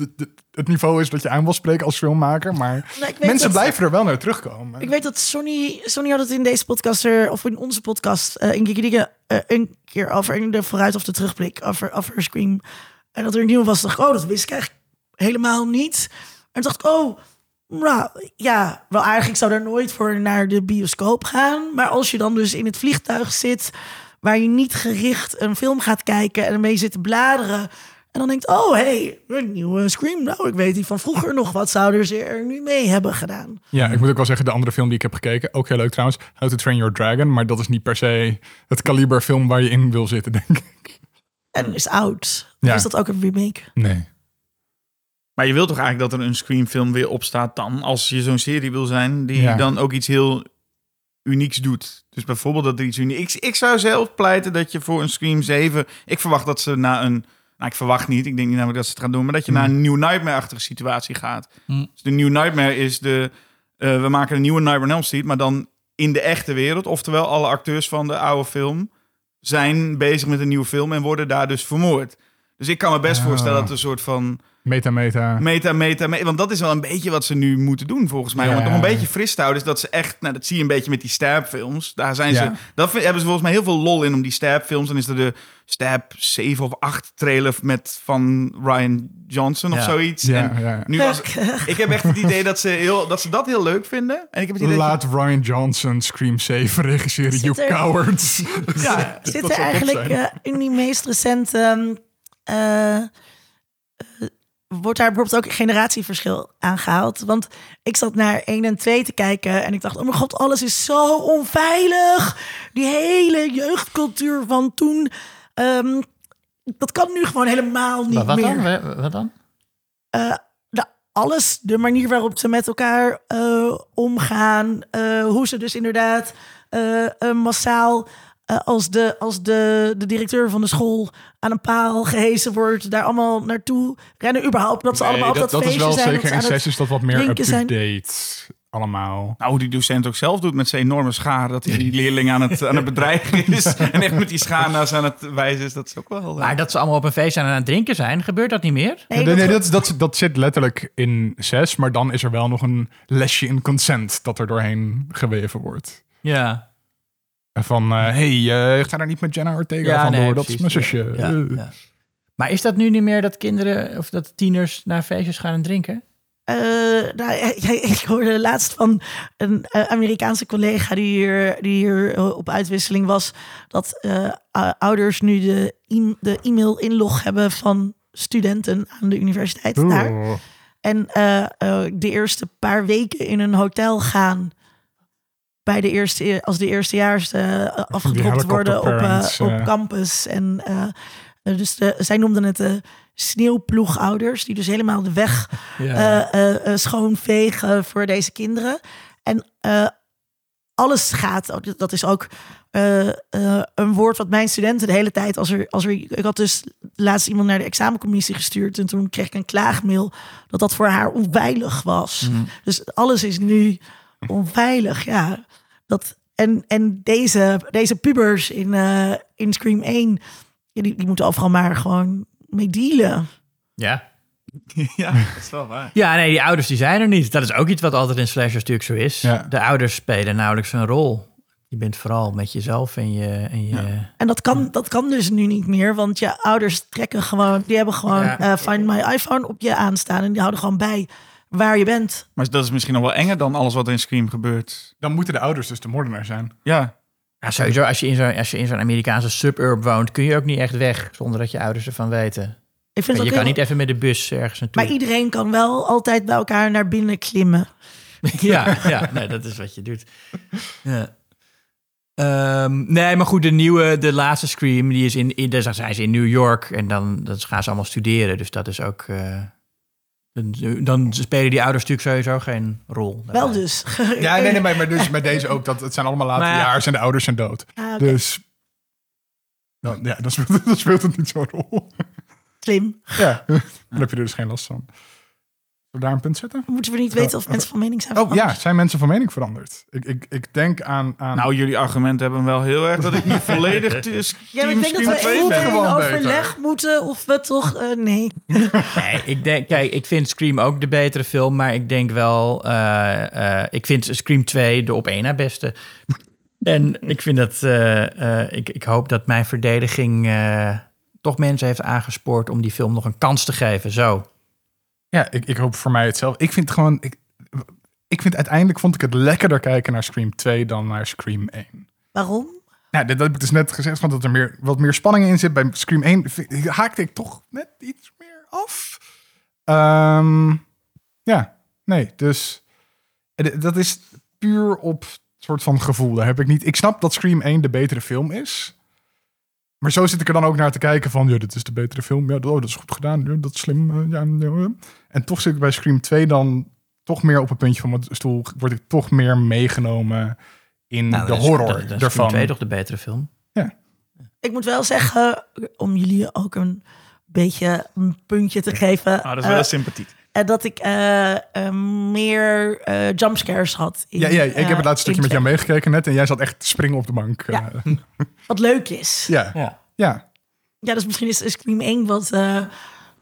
het niveau is dat je aan wil spreken als filmmaker, maar nou, mensen dat- blijven er wel naar terugkomen. Ik weet dat Sonny, Sonny had het in deze podcast, er, of in onze podcast, eh in eh, een keer over in de vooruit- of de terugblik over, over Scream. En dat er een nieuwe was, dacht ik, oh, dat wist ik eigenlijk helemaal niet. En toen dacht ik, oh, nou, ja, wel ik zou daar nooit voor naar de bioscoop gaan. Maar als je dan dus in het vliegtuig zit, waar je niet gericht een film gaat kijken en ermee zit te bladeren... En dan denkt, oh, hey, een nieuwe Scream. Nou, ik weet die van vroeger nog. Wat zouden ze er nu mee hebben gedaan? Ja, ik moet ook wel zeggen, de andere film die ik heb gekeken, ook heel leuk trouwens, How to Train Your Dragon, maar dat is niet per se het kaliber film waar je in wil zitten, denk ik. En is oud. Ja. Is dat ook een remake? Nee. Maar je wilt toch eigenlijk dat er een Scream-film weer opstaat dan, als je zo'n serie wil zijn, die Ja. dan ook iets heel unieks doet. Dus bijvoorbeeld dat er iets unieks... Ik, zou zelf pleiten dat je voor een Scream 7... Ik verwacht dat ze naar een... Nou, ik verwacht niet. Ik denk niet namelijk dat ze het gaan doen. Maar dat je naar een New Nightmare-achtige situatie gaat. Hmm. Dus de New Nightmare is de... eh, we maken een nieuwe Nightmare on Elm Street, maar dan in de echte wereld. Oftewel, alle acteurs van de oude film zijn bezig met een nieuwe film en worden daar dus vermoord. Dus ik kan me best Ah. voorstellen dat er een soort van Meta, meta. meta, meta, meta. Want dat is wel een beetje wat ze nu moeten doen, volgens mij. Om het nog een beetje fris te houden. Is dat ze echt, nou, dat zie je een beetje met die stabfilms. Daar zijn Ja. ze, dat hebben ze volgens mij heel veel lol in om die stabfilms. Dan is er de stab 7 of 8 trailer met van Ryan Johnson of Ja. zoiets. Ja, En ja. nu was, ik heb echt het idee dat ze, heel, dat ze dat heel leuk vinden. En ik heb het idee dat Laat Ryan Johnson Scream 7 regisseren, you er- cowards. Ja, Zit er eigenlijk eh, in die meest recente... eh, eh, wordt daar bijvoorbeeld ook een generatieverschil aangehaald? Want ik zat naar 1 en 2 te kijken en ik dacht... oh mijn god, alles is zo onveilig. Die hele jeugdcultuur van toen... ehm, dat kan nu gewoon helemaal niet Wat, wat meer. dan? Wa- Wat dan? eh, alles, de manier waarop ze met elkaar eh, omgaan, eh, hoe ze dus inderdaad massaal eh, als, de, als de, de directeur van de school aan een paal gehezen wordt, daar allemaal naartoe rennen, überhaupt dat ze Nee, allemaal op dat, dat, dat is feestje wel zijn. dat zeker ze in aan het- 6 is dat wat meer up-to-date allemaal. Nou, hoe die docent ook zelf doet met zijn enorme schaar. Dat hij die leerling aan het, aan het bedreigen is. En echt met die schaar naar ze aan het wijzen is. Dat is ook wel... Maar dat ze allemaal op een feest zijn en aan het drinken zijn, gebeurt dat niet meer? Nee, Nee, dat- nee, dat, dat, dat zit letterlijk in 6, maar dan is er wel nog een lesje in consent dat er doorheen geweven wordt. Ja. En Van, eh, hey, eh, ga daar niet met Jenna Ortega van door, dat is mijn zusje. Ja, Eh. ja. Maar is dat nu niet meer dat kinderen of dat tieners naar feestjes gaan en drinken? Eh, nou, ja, ja, ik hoorde laatst van een Amerikaanse collega die hier, die hier op uitwisseling was, dat eh, ou- ouders nu de, e- de e-mail inlog hebben van studenten aan de universiteit daar. En de eerste paar weken in een hotel gaan. Bij de eerste, als de eerstejaars eh afgedropt worden op, eh, op eh. campus. En eh, eh, dus de, zij noemden het de sneeuwploegouders, die dus helemaal de weg Ja. eh, eh, eh, schoonvegen voor deze kinderen. En eh, alles gaat, oh, dat is ook eh, eh, een woord wat mijn studenten de hele tijd, als er, als er, ik had dus laatst iemand naar de examencommissie gestuurd en toen kreeg ik een klaagmail dat dat voor haar onveilig was. Dus alles is nu onveilig, ja. Dat, en en deze, deze pubers in, eh, in Scream 1, ja, die, die moeten overal maar gewoon mee dealen. ja. ja, dat is wel waar. Ja, nee, die ouders die zijn er niet. Dat is ook iets wat altijd in slashers natuurlijk zo is. Ja. De ouders spelen nauwelijks een rol. Je bent vooral met jezelf en je... En je En dat kan, dat kan dus nu niet meer, want je ouders trekken gewoon, die hebben gewoon Ja. eh, Find My iPhone op je aanstaan en die houden gewoon bij waar je bent. Maar dat is misschien nog wel enger dan alles wat er in Scream gebeurt. Dan moeten de ouders dus de moordenaar zijn. Ja, Ja, sowieso, als je in zo'n als je in zo'n Amerikaanse suburb woont, kun je ook niet echt weg zonder dat je ouders ervan weten. Ik vind je kan niet even met de bus ergens naartoe. maar iedereen kan wel altijd bij elkaar naar binnen klimmen. ja, ja nee, dat is wat je doet. Ja. Ehm, nee, maar goed, de nieuwe, de laatste Scream, die is in, in daar zijn ze in New York en dan, dan gaan ze allemaal studeren. Dus dat is ook. eh, dan, dan spelen die ouders natuurlijk sowieso geen rol. Wel dus. Ja, nee, nee, maar, maar dus met deze ook. Dat, het zijn allemaal Maar ja. laterjaars en de ouders zijn dood. Ah. Dus... Dan, ja, dan speelt, dan speelt het niet zo'n rol. Slim. Ja, dan heb je er dus geen last van. We daar een punt zetten? Moeten we niet weten of mensen van mening zijn Oh veranderd? ja, zijn mensen van mening veranderd? Ik, ik, ik denk aan... aan nou jullie argumenten hebben wel heel erg dat ik niet volledig te- Ja, ik denk dat we 2 even in overleg moeten of we toch... eh, nee. Nee, ik denk, kijk, ik vind Scream ook de betere film, maar ik denk wel, eh, eh, ik vind Scream 2 de op één na beste. En ik vind dat, eh, eh, ik, ik hoop dat mijn verdediging eh, toch mensen heeft aangespoord om die film nog een kans te geven. Zo. Ja, ik, ik hoop voor mij hetzelfde. Ik vind gewoon... Ik, ik vind uiteindelijk vond ik het lekkerder kijken naar Scream 2 dan naar Scream 1. Waarom? Nou, dat, dat heb ik dus net gezegd, van dat er meer, wat meer spanning in zit. Bij Scream 1 vind- haakte ik toch net iets meer af. Ehm, ja, nee, dus dat is puur op soort van gevoel. Daar heb ik niet. Ik snap dat Scream 1 de betere film is. Maar zo zit ik er dan ook naar te kijken van, ja, dit is de betere film. Ja, oh, dat is goed gedaan. Ja, dat is slim. eh, ja, ja. En toch zit ik bij Scream 2 dan toch meer op een puntje van mijn stoel. Word ik toch meer meegenomen in Nou, de is- horror dan- dan is Scream ervan. 2 toch de betere film? Ik moet wel zeggen, om jullie ook een beetje een puntje te geven... Ah, dat is wel eh, sympathiek. Eh, dat ik eh, eh, meer eh, jumpscares had. in, Ja, ja, ik heb het laatste stukje met jou meegekeken net en jij zat echt te springen op de bank. Ja. 2. Wat leuk is. ja. Ja. ja. Ja, dus misschien is Scream 1 wat eh,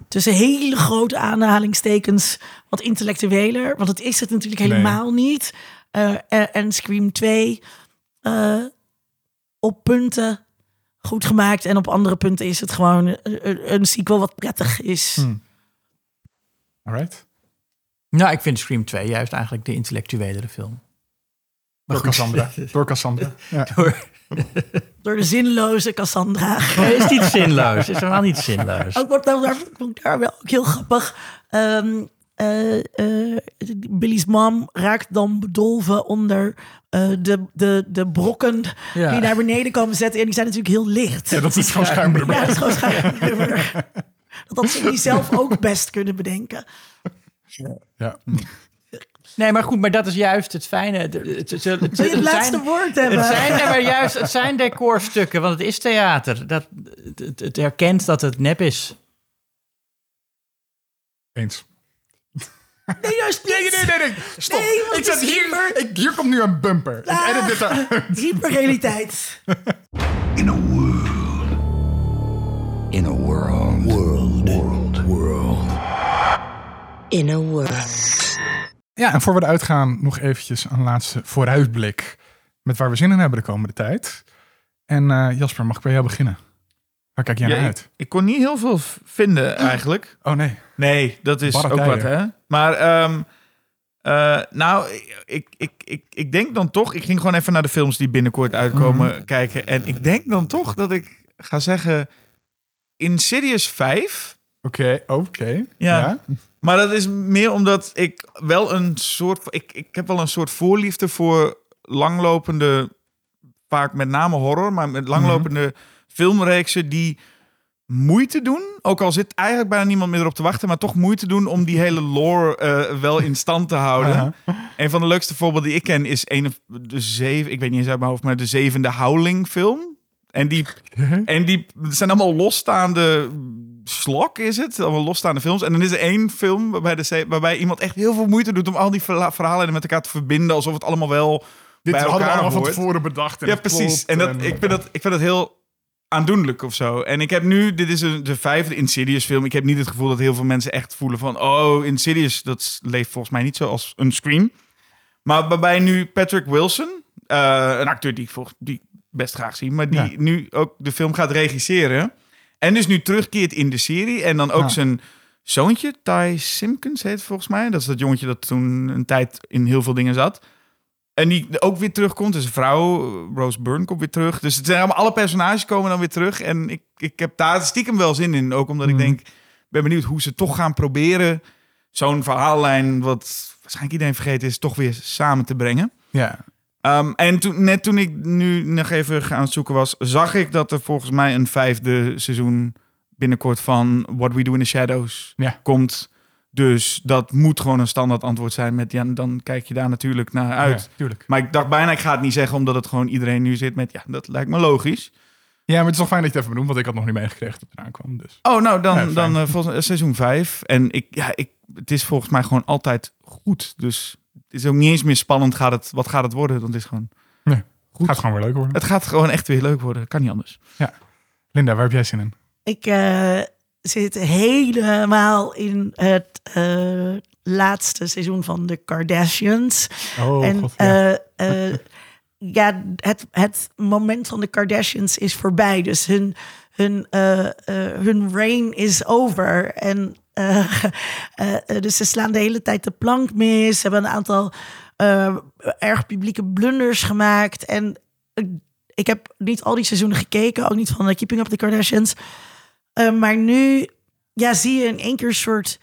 tussen hele grote aanhalingstekens wat intellectueler. Want het is het natuurlijk Nee. helemaal niet. Eh, en, en Scream 2 eh, op punten goed gemaakt. En op andere punten is het gewoon een, sequel wat prettig is. Hm. Alright. Nou, ik vind Scream 2 juist eigenlijk de intellectuelere film. Door Cassandra. Door Cassandra. Ja. Door de zinloze Cassandra. Het is niet zinloos. Is helemaal niet zinloos. Ook wat daar, wel ook heel grappig. Ehm, eh, eh, Billy's mom raakt dan bedolven onder eh, de, de, de brokken Ja. die naar beneden komen zetten. En die zijn natuurlijk heel licht. ja, dat is gewoon schuimrubber. Ja, dat is gewoon schuimrubber. Dat ze die zelf ook best kunnen bedenken. Ja. Nee, maar goed, maar dat is juist het fijne. Het, het, het, het, je het het laatste zijn, woord hebben? het zijn maar juist, het zijn decorstukken, want het is theater. Dat, het, het, het herkent dat het nep is. Eens. Nee, juist niet. Nee, nee, nee, nee. Stop. Nee, want ik is hier, hyper- ik, hier komt nu een bumper. Ik Ah. edit dit eruit. Hyperrealiteit. In a world. In a world. World. World. World. In a world. Ja, en voor we eruit gaan, nog eventjes een laatste vooruitblik. Met waar we zin in hebben de komende tijd. En eh, Jasper, mag ik bij jou beginnen? Waar kijk jij Ja, naar ik, uit? ik kon niet heel veel vinden eigenlijk. Oh nee. Nee, dat is Barre ook wat, hè? Maar, ehm, eh, nou, ik, ik, ik, ik denk dan toch... Ik ging gewoon even naar de films die binnenkort uitkomen kijken. En ik denk dan toch dat ik ga zeggen... Insidious 5 Oké, oké. Ja. Maar dat is meer omdat ik wel een soort... Ik, ik heb wel een soort voorliefde voor langlopende... Vaak met name horror, maar met langlopende filmreeksen die moeite doen. Ook al zit eigenlijk bijna niemand meer op te wachten, maar toch moeite doen om die hele lore eh, wel in stand te houden. Een van de leukste voorbeelden die ik ken is een of de zeven, ik weet niet eens uit mijn hoofd, maar de zevende Howling film. En die, en die zijn allemaal losstaande slok, is het? Allemaal losstaande films. En dan is er één film waarbij, de, waarbij iemand echt heel veel moeite doet om al die verhalen met elkaar te verbinden, alsof het allemaal wel Dit bij hadden we elkaar allemaal van hoort. tevoren bedacht. En Ja, precies. En dat, ik, vind dat, ik vind dat heel aandoenlijk of zo. En ik heb nu, dit is een, de vijfde Insidious film. Ik heb niet het gevoel dat heel veel mensen echt voelen van... oh, Insidious, dat leeft volgens mij niet zo als een Scream. Maar waarbij nu Patrick Wilson, eh, een acteur die ik volgens, die best graag zie... maar die Ja. nu ook de film gaat regisseren... en dus nu terugkeert in de serie... en dan ook Ja. zijn zoontje, Ty Simpkins heet het volgens mij. Dat is dat jongetje dat toen een tijd in heel veel dingen zat... En die ook weer terugkomt. Dus een vrouw, Rose Byrne, komt weer terug. Dus het zijn allemaal, alle personages komen dan weer terug. En ik, ik heb daar stiekem wel zin in. Ook omdat ik Mhm. denk, ben benieuwd hoe ze toch gaan proberen... zo'n verhaallijn, wat waarschijnlijk iedereen vergeten is... toch weer samen te brengen. Ja. Ehm, en toen, net toen ik nu nog even aan het zoeken was... zag ik dat er volgens mij een vijfde seizoen binnenkort van What We Do in the Shadows Ja. komt. Dus dat moet gewoon een standaard antwoord zijn met... ja, dan kijk je daar natuurlijk naar uit. Ja. Maar ik dacht bijna, ik ga het niet zeggen, omdat het gewoon iedereen nu zit met, ja, dat lijkt me logisch. Ja, maar het is toch fijn dat je het even benoemt, want ik had nog niet meegekregen dat het eraan kwam. Dus. Oh, nou, dan, Ja, dan eh, volgens, eh, seizoen 5. En ik, ja, ik, het is volgens mij gewoon altijd goed. Dus is ook niet eens meer spannend, gaat het, wat gaat het worden? Want het is gewoon, Goed. Gaat gewoon weer leuk worden. het gaat gewoon echt weer leuk worden. Kan niet anders. Linda, waar heb jij zin in? Ik eh, zit helemaal in het eh, laatste seizoen van de Kardashians. Oh, en god. Ja. eh, eh, ja, het, het moment van de Kardashians is voorbij. Dus hun, hun, eh, eh, hun reign is over. En eh, eh, eh, dus ze slaan de hele tijd de plank mis. Ze hebben een aantal erg publieke blunders gemaakt. En ik, heb niet al die seizoenen gekeken. Ook niet van Keeping Up the Kardashians. Maar nu ja, zie je in één keer een soort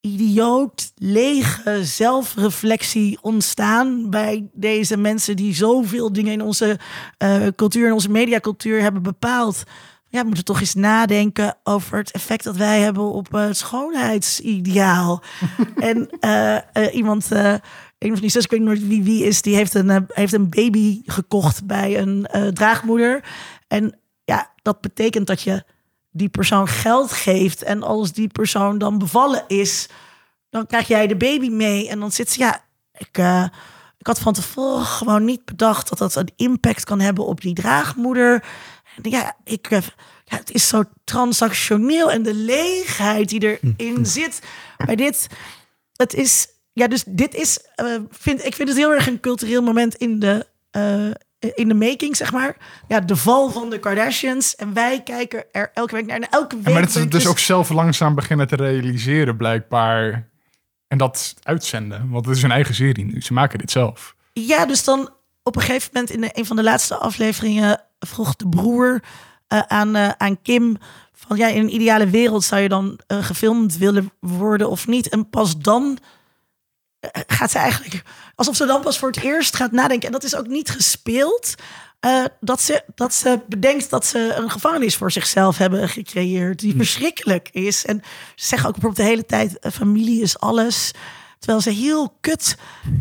idioot, lege zelfreflectie ontstaan bij deze mensen die zoveel dingen in onze cultuur en onze mediacultuur hebben bepaald. Ja, we moeten toch eens nadenken over het effect dat wij hebben op eh, het schoonheidsideaal. en eh, iemand, een van die zus, ik weet nooit wie wie is, die heeft een, heeft een baby gekocht bij een draagmoeder. En ja, dat betekent dat je die persoon geld geeft. En als die persoon dan bevallen is, dan krijg jij de baby mee. En dan zit ze, ja, ik, ik had van tevoren gewoon niet bedacht dat dat een impact kan hebben op die draagmoeder. En ja, ik, eh, ja, het is zo transactioneel en de leegheid die erin zit bij dit. Het is, ja, dus dit is, eh, vind, ik vind het heel erg een cultureel moment in de, eh, in de making, zeg maar. Ja, de val van de Kardashians. En wij kijken er elke week naar. En elke week. Ja, maar dat dus dus- ook zelf langzaam beginnen te realiseren, blijkbaar. En dat uitzenden. Want het is hun eigen serie nu. Ze maken dit zelf. Ja, dus dan op een gegeven moment in de, een van de laatste afleveringen vroeg de broer eh, aan, eh, aan Kim van ja, in een ideale wereld zou je dan eh, gefilmd willen worden of niet? En pas dan gaat ze eigenlijk alsof ze dan pas voor het eerst gaat nadenken. En dat is ook niet gespeeld. dat, ze, dat ze bedenkt dat ze een gevangenis voor zichzelf hebben gecreëerd. Die verschrikkelijk is. En ze zeggen ook bijvoorbeeld de hele tijd: familie is alles. Terwijl ze heel kut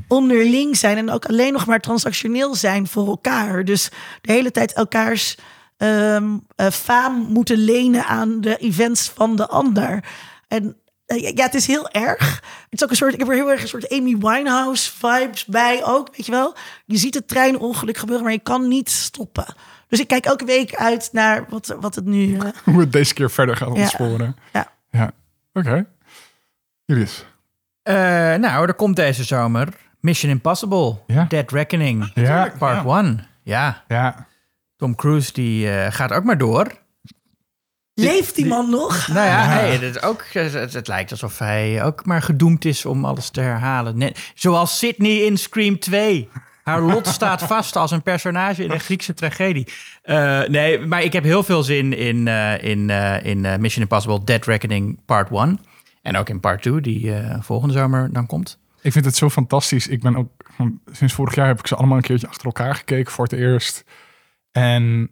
onderling zijn en ook alleen nog maar transactioneel zijn voor elkaar. Dus de hele tijd elkaars ehm eh, faam moeten lenen aan de events van de ander. En eh, ja, het is heel erg. Het is ook een soort, ik heb er heel erg een soort Amy Winehouse vibes bij ook, weet je wel. Je ziet het treinongeluk gebeuren, maar je kan niet stoppen. Dus ik kijk elke week uit naar wat, wat het nu... eh, Hoe het deze keer verder gaat ontsporen. Ja. Ja. Oké. Julius. Eh, nou, er komt deze zomer Mission Impossible, Ja. Dead Reckoning, Ja. part 1. Ja, Ja. Tom Cruise die eh, gaat ook maar door. leeft die man nog? Nou ja, hey, het, is ook, het, het lijkt alsof hij ook maar gedoemd is om alles te herhalen. Net, zoals Sydney in Scream 2. Haar lot staat vast als een personage in een Griekse tragedie. Eh, nee, maar ik heb heel veel zin in, eh, in, eh, in Mission Impossible Dead Reckoning Part 1. En ook in Part 2, die eh, volgende zomer dan komt. Ik vind het zo fantastisch. Ik ben ook sinds vorig jaar heb ik ze allemaal een keertje achter elkaar gekeken voor het eerst. En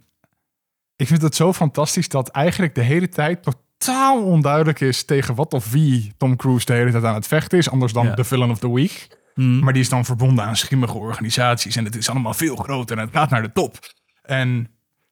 ik vind het zo fantastisch dat eigenlijk de hele tijd totaal onduidelijk is tegen wat of wie Tom Cruise de hele tijd aan het vechten is. Anders dan Ja. de villain of the week. Hmm. Maar die is dan verbonden aan schimmige organisaties. En het is allemaal veel groter en het gaat naar de top. En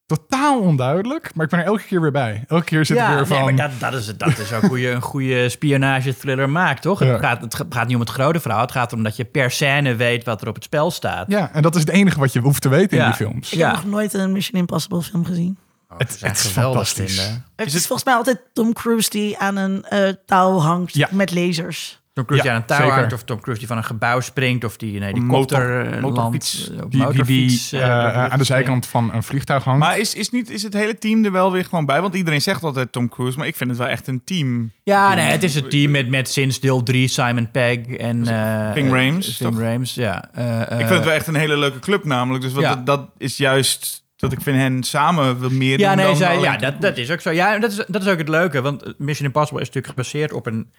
totaal onduidelijk. Maar ik ben er elke keer weer bij. Elke keer zit ik weer van... maar dat, dat, is, dat is ook hoe je een goede spionage-thriller maakt, toch? Ja. Het, gaat, het gaat niet om het grote verhaal. Het gaat erom dat je per scène weet wat er op het spel staat. Ja, en dat is het enige wat je hoeft te weten in Ja. die films. Ik Ja. heb nog nooit een Mission Impossible film gezien. Oh, Het- is geweldig fantastisch. vinden. Het is, volgens mij altijd Tom Cruise die aan een eh, touw hangt Ja. met lasers. Tom Cruise Ja, die aan een touw hangt, of Tom Cruise die van een gebouw springt, of die een Motor- helikopter eh, motorfiets. eh, op Die, die, die motorfiets, eh, aan de zijkant van een vliegtuig hangt. Maar is, is, niet, is het hele team er wel weer gewoon bij? Want iedereen zegt altijd Tom Cruise, maar ik vind het wel echt een team. Ja, nee, het is het team met, met sinds deel 3 Simon Pegg en... eh, Ving eh, Rhames, Ving toch? Rhames, ja. Eh, ik vind het wel echt een hele leuke club namelijk. Dus wat, Ja. dat, dat is juist dat ik vind hen samen wel meer Ja, doen nee, dan zij, alleen ja dat, dat is ook zo. Ja, dat is, dat is ook het leuke, want Mission Impossible is natuurlijk gebaseerd op een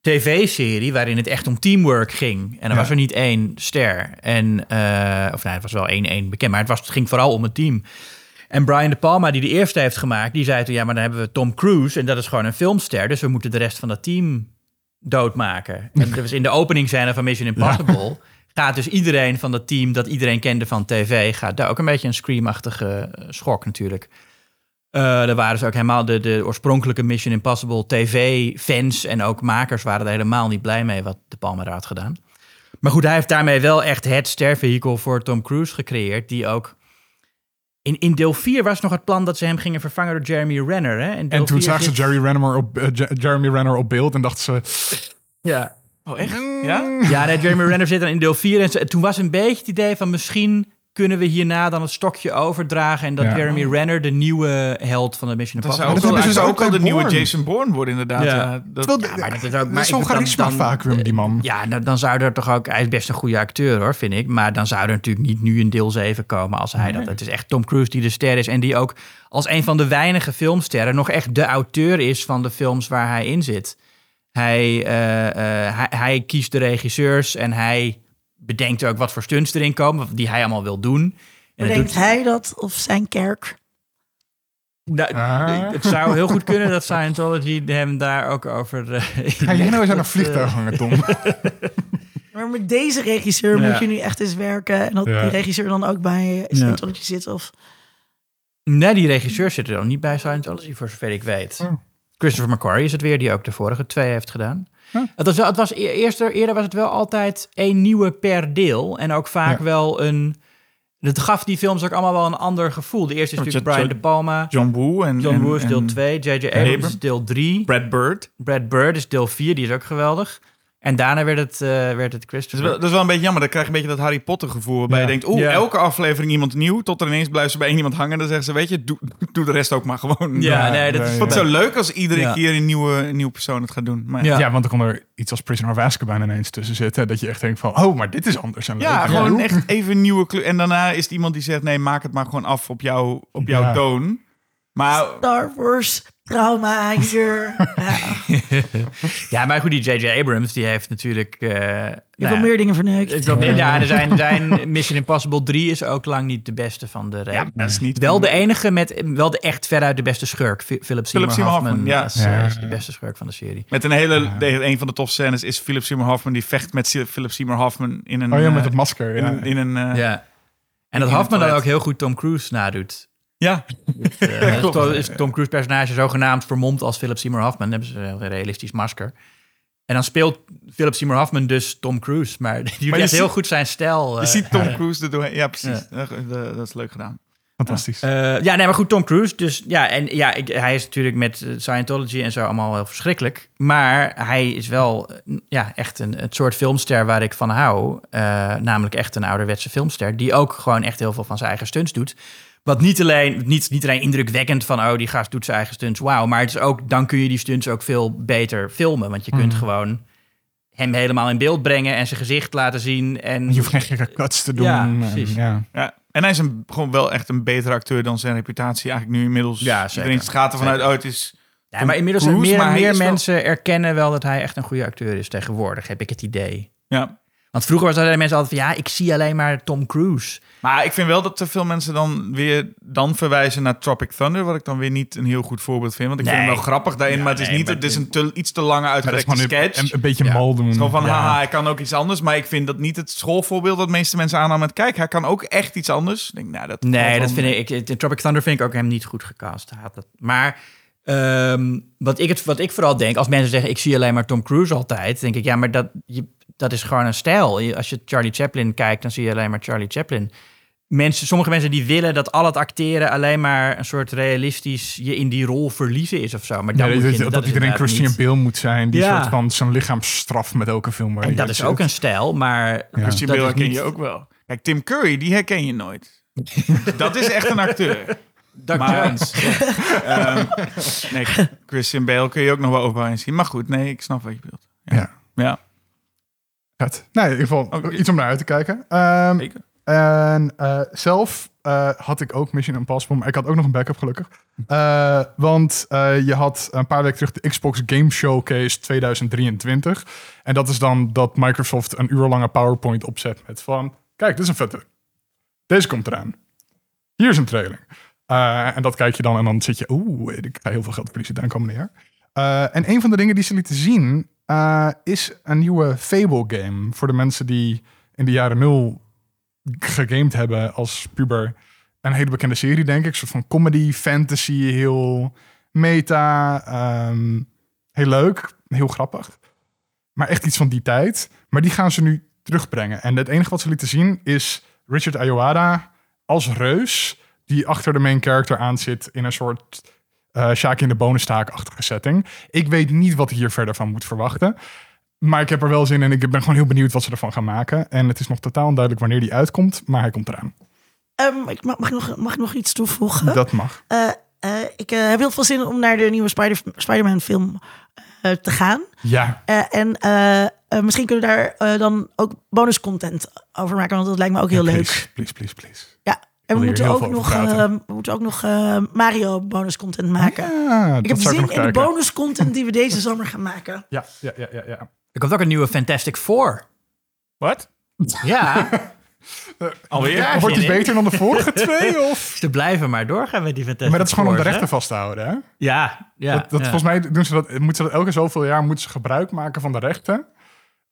tv-serie waarin het echt om teamwork ging. En er Ja. was er niet één ster. En, eh, of nee, het was wel één één bekend, maar het, was, het ging vooral om het team. En Brian De Palma, die de eerste heeft gemaakt, die zei toen... ja, maar dan hebben we Tom Cruise en dat is gewoon een filmster... dus we moeten de rest van dat team doodmaken. En dus in de openingsscène van Mission Impossible... gaat dus iedereen van dat team dat iedereen kende van tv... gaat daar ook een beetje een screamachtige eh, schok natuurlijk. Eh daar waren ze ook helemaal... De, de oorspronkelijke Mission Impossible tv-fans en ook makers... waren er helemaal niet blij mee wat De Palma daar had gedaan. Maar goed, hij heeft daarmee wel echt het stervehikel voor Tom Cruise gecreëerd... die ook... In, in deel 4 was nog het plan dat ze hem gingen vervangen door Jeremy Renner. Hè? En toen 4 zagen ze Jerry Renner op, eh, Je- Jeremy Renner op beeld en dachten ze... Ja, Oh, echt? Ja? Ja, nee, Jeremy Renner zit dan in deel 4. En toen was een beetje het idee van misschien kunnen we hierna dan het stokje overdragen. En dat Ja. Jeremy Renner de nieuwe held van de Mission Dat Impossible zou ook, dat hij zou ook ook wel de nieuwe. Jason Bourne worden inderdaad. Ja. Ja. dat, Terwijl, maar dat is ook- maar zo'n dan- charisma dan- vacuüm, die man. Ja, nou, dan zou er toch ook... Hij is best een goede acteur hoor, vind ik. Maar dan zou er natuurlijk niet nu een deel 7 komen als hij dat... Het is echt Tom Cruise die de ster is. En die ook als een van de weinige filmsterren... nog echt de auteur is van de films waar hij in zit. Hij, eh, eh, hij, hij kiest de regisseurs en hij bedenkt ook wat voor stunts erin komen... die hij allemaal wil doen. En dat Denkt doet- hij dat of zijn kerk? Nou, Ah. Het zou heel goed kunnen dat Scientology hem daar ook over... eh, Ga jij nou eens aan een vliegtuig hangen, Tom? Maar met deze regisseur Ja. moet je nu echt eens werken. En dat Ja. die regisseur dan ook bij Scientology zit. Of... Nee, die regisseur zit er dan niet bij Scientology, voor zover ik weet. Oh. Christopher McQuarrie is het weer, die ook de vorige twee heeft gedaan. Huh. Het was, het was e- eerst, eerder was het wel altijd één nieuwe per deel. En ook vaak Ja. wel een... Het gaf die films ook allemaal wel een ander gevoel. De eerste is natuurlijk Brian De Palma. John Woo en, John Woo is deel en 2. J.J. Abrams is deel 3. Brad Bird. Brad Bird is deel 4, die is ook geweldig. En daarna werd het, eh, werd het Dat is, Christopher. wel, dat is wel een beetje jammer. Dan krijg je een beetje dat Harry Potter gevoel. Waarbij Ja. je denkt, oeh, Ja. elke aflevering iemand nieuw. Tot er ineens blijft ze bij één iemand hangen. Dan zeggen ze, weet je, doe, doe de rest ook maar gewoon. Ja, Ja, nee, dat is... Ik vond het zo leuk als iedere Ja. keer een nieuwe, een nieuwe persoon het gaat doen. Maar Ja. Ja. want dan kon er iets als Prisoner of Azkaban ineens tussen zitten. Dat je echt denkt van, oh, maar dit is anders. En Ja, leuk. gewoon echt even een nieuwe kleur. En daarna is het iemand die zegt: nee, maak het maar gewoon af op, jou, op jouw Ja. toon. Maar Star Wars trauma hier. ja. Ja, maar goed, die J.J. Abrams, die heeft natuurlijk... eh, Ik nou meer dingen verneukt. ja, er zijn, zijn Mission Impossible 3 is ook lang niet de beste van de ja, dat is niet. Wel de enige met, wel de echt veruit de beste schurk. Philip Seymour Philip Seymour Hoffman, Hoffman, ja. is, eh, Ja. is de beste schurk van de serie. Met een hele. de- een van de tofste scènes is Philip Seymour Hoffman. Die vecht met Philip Seymour Hoffman in een. Oh ja, met eh, het masker. in, Ja. een- in een. eh, ja. En dat Hoffman dan ook heel goed Tom Cruise nadoet. Ja. Eh, Klopt. is, is Tom Cruise personage zogenaamd vermomd als Philip Seymour Hoffman. Dan hebben ze een heel realistisch masker. En dan speelt Philip Seymour Hoffman dus Tom Cruise. Maar die doet echt heel goed zijn stijl. Je eh. ziet Tom Cruise er doorheen. Ja, precies. Eh, Dat is leuk gedaan. Fantastisch. Eh, ja, nee, maar goed, Tom Cruise. Dus ja, en ja, ik, hij is natuurlijk met eh, Scientology en zo allemaal heel verschrikkelijk. Maar hij is wel eh, ja, echt een, het soort filmster waar ik van hou. Eh, namelijk echt een ouderwetse filmster. Die ook gewoon echt heel veel van zijn eigen stunts doet. Wat niet alleen, niet, niet alleen indrukwekkend van, oh, die gast doet zijn eigen stunts, wauw. Maar het is ook, dan kun je die stunts ook veel beter filmen. Want je kunt gewoon hem helemaal in beeld brengen en zijn gezicht laten zien. En Je hoeft geen gekke cuts te doen. Ja, en, ja. Ja. En hij is een, gewoon wel echt een betere acteur dan zijn reputatie eigenlijk nu inmiddels. Ja, zeker. Iedereen gaat ervan uit, oh, het is... Ja, maar inmiddels Cruise, meer maar meer wel- mensen erkennen wel dat hij echt een goede acteur is tegenwoordig, heb ik het idee. Ja. Want vroeger was er mensen altijd van, ja, ik zie alleen maar Tom Cruise. Maar ik vind wel dat te veel mensen dan weer dan verwijzen naar Tropic Thunder, wat ik dan weer niet een heel goed voorbeeld vind. Want ik vind hem wel grappig daarin, Ja, maar het is nee, niet, het is een te, iets te lange Maar dat is uitgerekte sketch. een, een beetje Ja. mal doen. Gewoon van, Ja. haha, hij kan ook iets anders. Maar ik vind dat niet het schoolvoorbeeld dat de meeste mensen aanhouden met... Kijk, hij kan ook echt iets anders. Ik denk, nou, dat Nee, dat vind ik, ik. In Tropic Thunder vind ik ook hem niet goed gecast. Had dat. Maar ehm, wat, ik het, wat ik vooral denk, als mensen zeggen: ik zie alleen maar Tom Cruise altijd, denk ik: ja, maar dat, je, dat is gewoon een stijl. Als je Charlie Chaplin kijkt, dan zie je alleen maar Charlie Chaplin. Mensen, sommige mensen die willen dat al het acteren alleen maar een soort realistisch je in die rol verliezen is of zo. Maar dan Nee, moet dat, je, dat, iedereen Christian niet. Bale moet zijn. Die Ja. soort van zijn lichaam straft met elke film. waar En dat is ook een stijl, maar Christian dat Bale herken niet- je ook wel. Kijk, Tim Curry, die herken je nooit. dat is echt een acteur. Doug Maar- Jones. Ehm, nee, Christian Bale kun je ook nog wel overheen zien. Maar goed, nee, ik snap wat je bedoelt. Ja. Ja, Vet. Nee, in ieder geval iets om naar uit te kijken. Ehm, zeker. En eh, zelf eh, had ik ook Mission Impossible, maar ik had ook nog een backup gelukkig. Eh, want je had een paar weken terug de Xbox Game Showcase 2023. En dat is dan dat Microsoft een uur lange PowerPoint opzet met van... Kijk, dit is een vette. Deze komt eraan. Hier is een trailer. En dat kijk je dan en dan zit je... Oeh, ik ga heel veel geld verliezen de aankomende jaar. En een van de dingen die ze lieten zien... is een nieuwe Fable game. Voor de mensen die in de jaren nul gegamed hebben als puber. Een hele bekende serie, denk ik. Een soort van comedy, fantasy, heel meta. ehm, heel leuk, heel grappig. Maar echt iets van die tijd. Maar die gaan ze nu terugbrengen. En het enige wat ze lieten zien is Richard Ayoada als reus... die achter de main character aan zit in een soort... eh Shaki in de bonenstaak-achtige setting. Ik weet niet wat ik hier verder van moet verwachten. Maar ik heb er wel zin in en ik ben gewoon heel benieuwd wat ze ervan gaan maken. En het is nog totaal onduidelijk wanneer die uitkomt, maar hij komt eraan. Ehm, ik mag, mag, ik nog, mag ik nog iets toevoegen? Dat mag. Eh, ik eh, heb heel veel zin om naar de nieuwe Spider- Spider-Man film te gaan. Ja, Eh, en misschien kunnen we daar eh, dan ook bonus content over maken, want dat lijkt me ook heel leuk. please, please, please, please. Ja, en we wil hier moeten ook, nog, we moeten ook nog Mario bonus content maken. Ja, ik heb zin in de bonus content die we deze zomer gaan maken. Ja, ja, ja, ja. ja. Er komt ook een nieuwe Fantastic Four. Wat? Ja, Alweer? Ja, Wordt die beter dan de vorige twee? Of? ze blijven maar doorgaan met die Fantastic Maar dat is gewoon om de rechten hè? vast te houden, hè? Ja, ja. dat, dat, ja. Volgens mij doen ze dat, moeten ze dat elke zoveel jaar moeten ze gebruik maken van de rechten.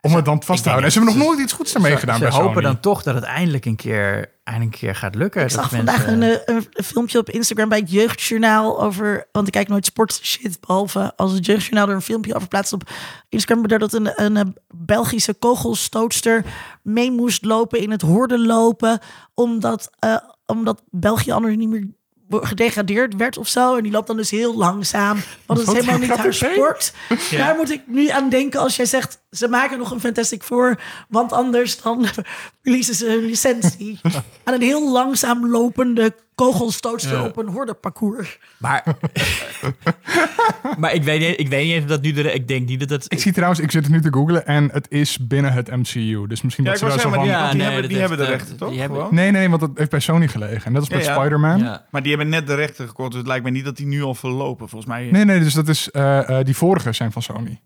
Om het dan vast te houden. En ze hebben nog nooit iets goeds ermee Ze- gedaan Ze bij hopen Sony. dan toch dat het eindelijk een keer, eindelijk een keer gaat lukken. Ik dat zag mensen- vandaag een, eh, een, een filmpje op Instagram bij het Jeugdjournaal over... Want ik kijk nooit sport shit, behalve als het Jeugdjournaal er een filmpje over plaatst op Instagram. Dat een, een, eh, Belgische kogelstootster mee moest lopen in het horde lopen. Omdat, eh, omdat België anders niet meer gedegradeerd werd of zo. En die loopt dan dus heel langzaam. Want het is helemaal niet haar sport. Ja. Daar moet ik nu aan denken als jij zegt... ze maken nog een Fantastic Four... want anders dan verliezen ze hun licentie. aan een heel langzaam lopende kogelstootster Ja. op een hordeparcours. Maar, maar ik, weet niet, ik weet niet of dat nu de... Ik denk niet dat dat... Ik zie trouwens, ik zit het nu te googlen en het is binnen het MCU. Dus misschien Ja, dat ze daar zo van... Ja, want die nee, hebben, die hebben de rechten, toch? die hebben- Gewoon? Nee, nee, want dat heeft bij Sony gelegen. Net als met Ja, ja. Spider-Man. Ja. Maar die hebben net de rechten gekocht, dus het lijkt me niet dat die nu al verlopen. Volgens mij... Nee, nee, dus dat is... eh, eh, die vorige zijn van Sony.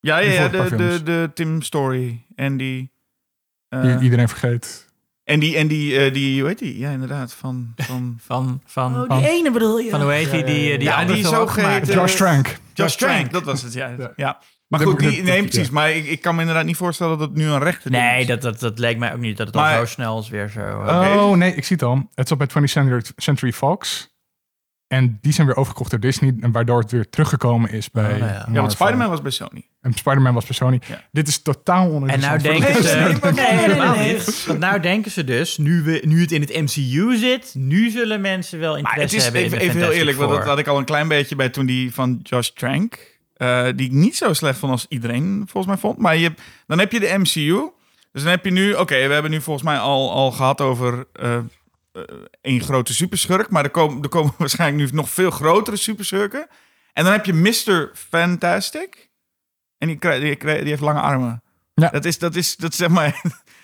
ja, ja, ja de, de, de Tim Story en die... eh, Die iedereen vergeet. En die, en die, eh, die, hoe heet die? Ja, inderdaad, van... van Van, van, Oh, die ene bedoel je? van hoe heet die? Die, die Ja, andere die is ook gemaakt. geheten- Josh Trank. Josh Trank, dat was het, ja. Ja. ja. Maar goed, die, nee, precies. Maar ik, ik kan me inderdaad niet voorstellen dat het nu een rechte ding Nee, is. dat, dat, dat leek mij ook niet dat het Maar- al zo snel is weer zo. eh. Oh, nee, ik zie het al. Het zat bij 20th Century, Century Fox. En die zijn weer overgekocht door Disney. En waardoor het weer teruggekomen is bij Oh, ja. Ja, want. Spider-Man was bij Sony. En Spider-Man was bij Sony. Ja. Dit is totaal En nou denken ze... Nee, maar- Nee, helemaal nee, nee. niet. Want nou denken ze dus, nu, we, nu het in het MCU zit, nu zullen mensen wel Maar interesse het is hebben even, in de even heel eerlijk, want dat had ik al een klein beetje bij toen die van Josh Trank, eh, die ik niet zo slecht vond als iedereen volgens mij vond. Maar je, dan heb je de MCU. Dus dan heb je nu, oké, we hebben nu volgens mij al, al gehad over eh, één grote superschurk. Maar er komen, er komen waarschijnlijk nu nog veel grotere superschurken. En dan heb je Mr. Fantastic. En die, die, die heeft lange armen. Ja. Dat is, dat is, dat zeg maar...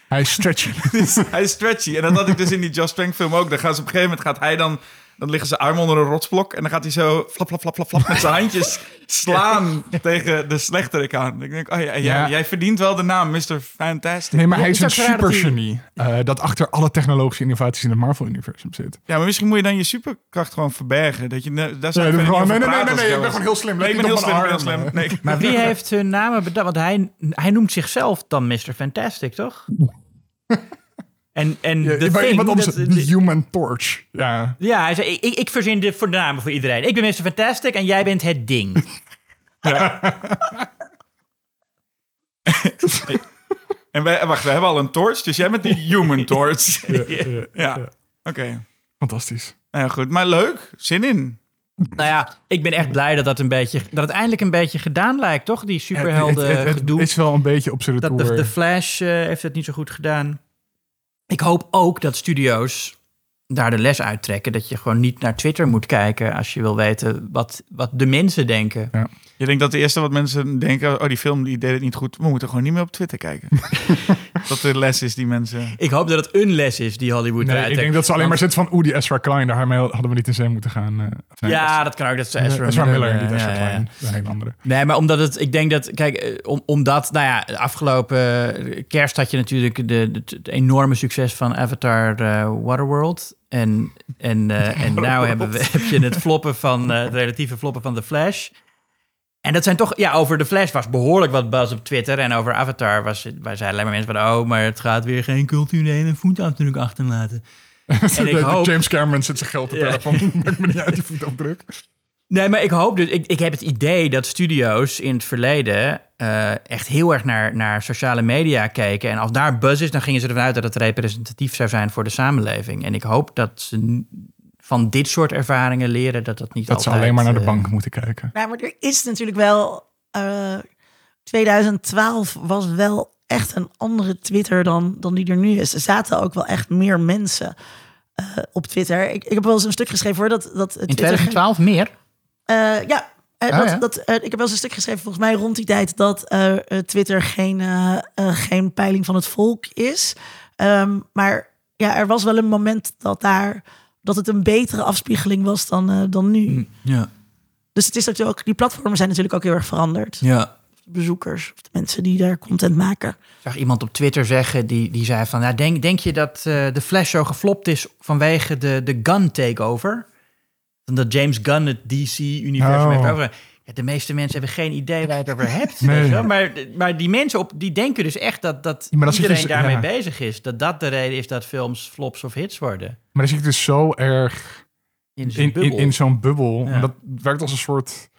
Hij is stretchy. hij is stretchy. En dat had ik dus in die Josh Trank film ook. Dan gaan ze op een gegeven moment gaat hij dan... Dan liggen zijn armen onder een rotsblok. En dan gaat hij zo flap, flap, flap, flap, flap met zijn handjes slaan tegen de slechterik aan. Ik denk, oh ja, jij, Ja. jij verdient wel de naam Mr. Fantastic. Nee, maar hij is een supergenie. eh, dat achter alle technologische innovaties in het Marvel-universum zit. Ja, maar misschien moet je dan je superkracht gewoon verbergen. Dat je, daar zou Nee, niet nee, over nee, nee, praten nee, als ik ben gewoon heel slim. Nee, ik ben niet heel op slim, heel slim. armen. Nee. Maar wie heeft hun namen bedacht? Want hij, hij noemt zichzelf dan Mr. Fantastic, toch? En, en Ja, de maar thing, iemand anders, dat- de Human Torch. Ja. Ja, hij zei, ik, ik, ik verzin de voor de namen voor iedereen. Ik ben Mr. Fantastic en jij bent het ding. En wij, wacht, we hebben al een torch, dus jij bent de human torch. Ja, ja, Ja, ja. oké. Fantastisch. Nou ja, goed. Maar leuk. Zin in. nou ja, ik ben echt blij dat, dat, een beetje, dat het eindelijk een beetje gedaan lijkt, toch? Die superhelden het, het, is wel een beetje op zijn Dat retour. de, de Flash eh, heeft het niet zo goed gedaan. Ik hoop ook dat studio's daar de les uittrekken. Dat je gewoon niet naar Twitter moet kijken als je wil weten wat, wat de mensen denken. Je denkt dat de eerste wat mensen denken... oh, die film die deed het niet goed. We moeten gewoon niet meer op Twitter kijken. dat de les is die mensen... Ik hoop dat het een les is die Hollywood Nee, ik denk dat ze alleen maar zit van... Oeh, die Ezra Klein, daarmee hadden we niet in zee moeten gaan. eh, nee, Ja, dat kan ook. Dat is Ezra, Miller, ja, niet Ezra ja, ja. Klein. Een hele andere. Nee, maar omdat het, ik denk dat, kijk, eh, om, omdat, nou ja, de afgelopen eh, kerst had je natuurlijk de, de, het enorme succes van Avatar eh, Waterworld. En, en, eh en nou hebben we, heb je het floppen van, eh, het relatieve floppen van The Flash. En dat zijn toch, ja, over The Flash was behoorlijk wat buzz op Twitter. En over Avatar was, wij zeiden alleen maar mensen van, oh, maar het gaat weer geen culturele voetafdruk achterlaten. En ik De- hoop, James Cameron zit zijn geld te Ja. tellen van... Maakt me niet uit die voetafdruk. Nee, maar ik hoop dus. Ik, ik heb het idee dat studio's in het verleden eh, echt heel erg naar, naar sociale media keken. En als daar buzz is, dan gingen ze ervan uit dat het representatief zou zijn voor de samenleving. En ik hoop dat ze van dit soort ervaringen leren dat dat niet Dat ze altijd... alleen maar naar de eh, bank moeten kijken. Nou, maar er is natuurlijk wel. eh 2012 was wel echt een andere Twitter dan, dan die er nu is. Er zaten ook wel echt meer mensen eh, op Twitter. Ik, ik heb wel eens een stuk geschreven hoor. Dat, dat in Twitter 2012 meer? Eh, ja, eh, Ah, dat, ja. Dat, eh, ik heb wel eens een stuk geschreven, volgens mij rond die tijd, dat eh, eh, Twitter geen, eh, eh, geen peiling van het volk is. Ehm, maar ja, er was wel een moment dat daar dat het een betere afspiegeling was dan, eh, dan nu. Ja. Dus het is natuurlijk ook, die platformen zijn natuurlijk ook heel erg veranderd. ja. De bezoekers, of de mensen die daar content maken. Ik zag iemand op Twitter zeggen, die, die zei van... Ja, denk, denk je dat eh, de Flash zo geflopt is vanwege de, de gun takeover? Dat James Gunn het DC-universum Oh. heeft over. De meeste mensen hebben geen idee waar je het over hebt. Nee. weet je wel. Maar, maar die mensen op, die denken dus echt dat, dat Ja, iedereen dus- daarmee ja. bezig is. Dat dat de reden is dat films flops of hits worden. Maar dan zit ik dus zo erg In zo'n in, bubbel. in zo'n bubbel. Ja. En dat werkt als een soort...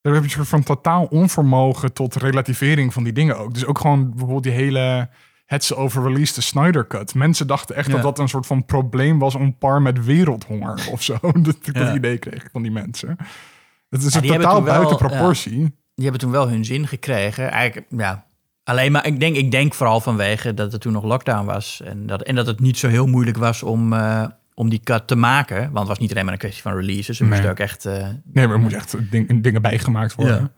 Dan heb je een soort van totaal onvermogen tot relativering van die dingen ook. Dus ook gewoon bijvoorbeeld die hele hetze over release de Snyder Cut. Mensen dachten echt Ja. dat dat een soort van probleem was om par met wereldhonger of zo. dat ik Ja. dat idee kreeg van die mensen. Het is Ja, een die hebben totaal toen wel, buiten ja. proportie. Die hebben toen wel hun zin gekregen. Eigenlijk, ja. Alleen maar, ik denk, ik denk vooral vanwege dat het toen nog lockdown was. En dat, en dat het niet zo heel moeilijk was om, eh, om die cut te maken. Want het was niet alleen maar een kwestie van releases. Er Nee. moesten ook echt... eh, Nee, maar er moet echt ding- dingen bijgemaakt worden.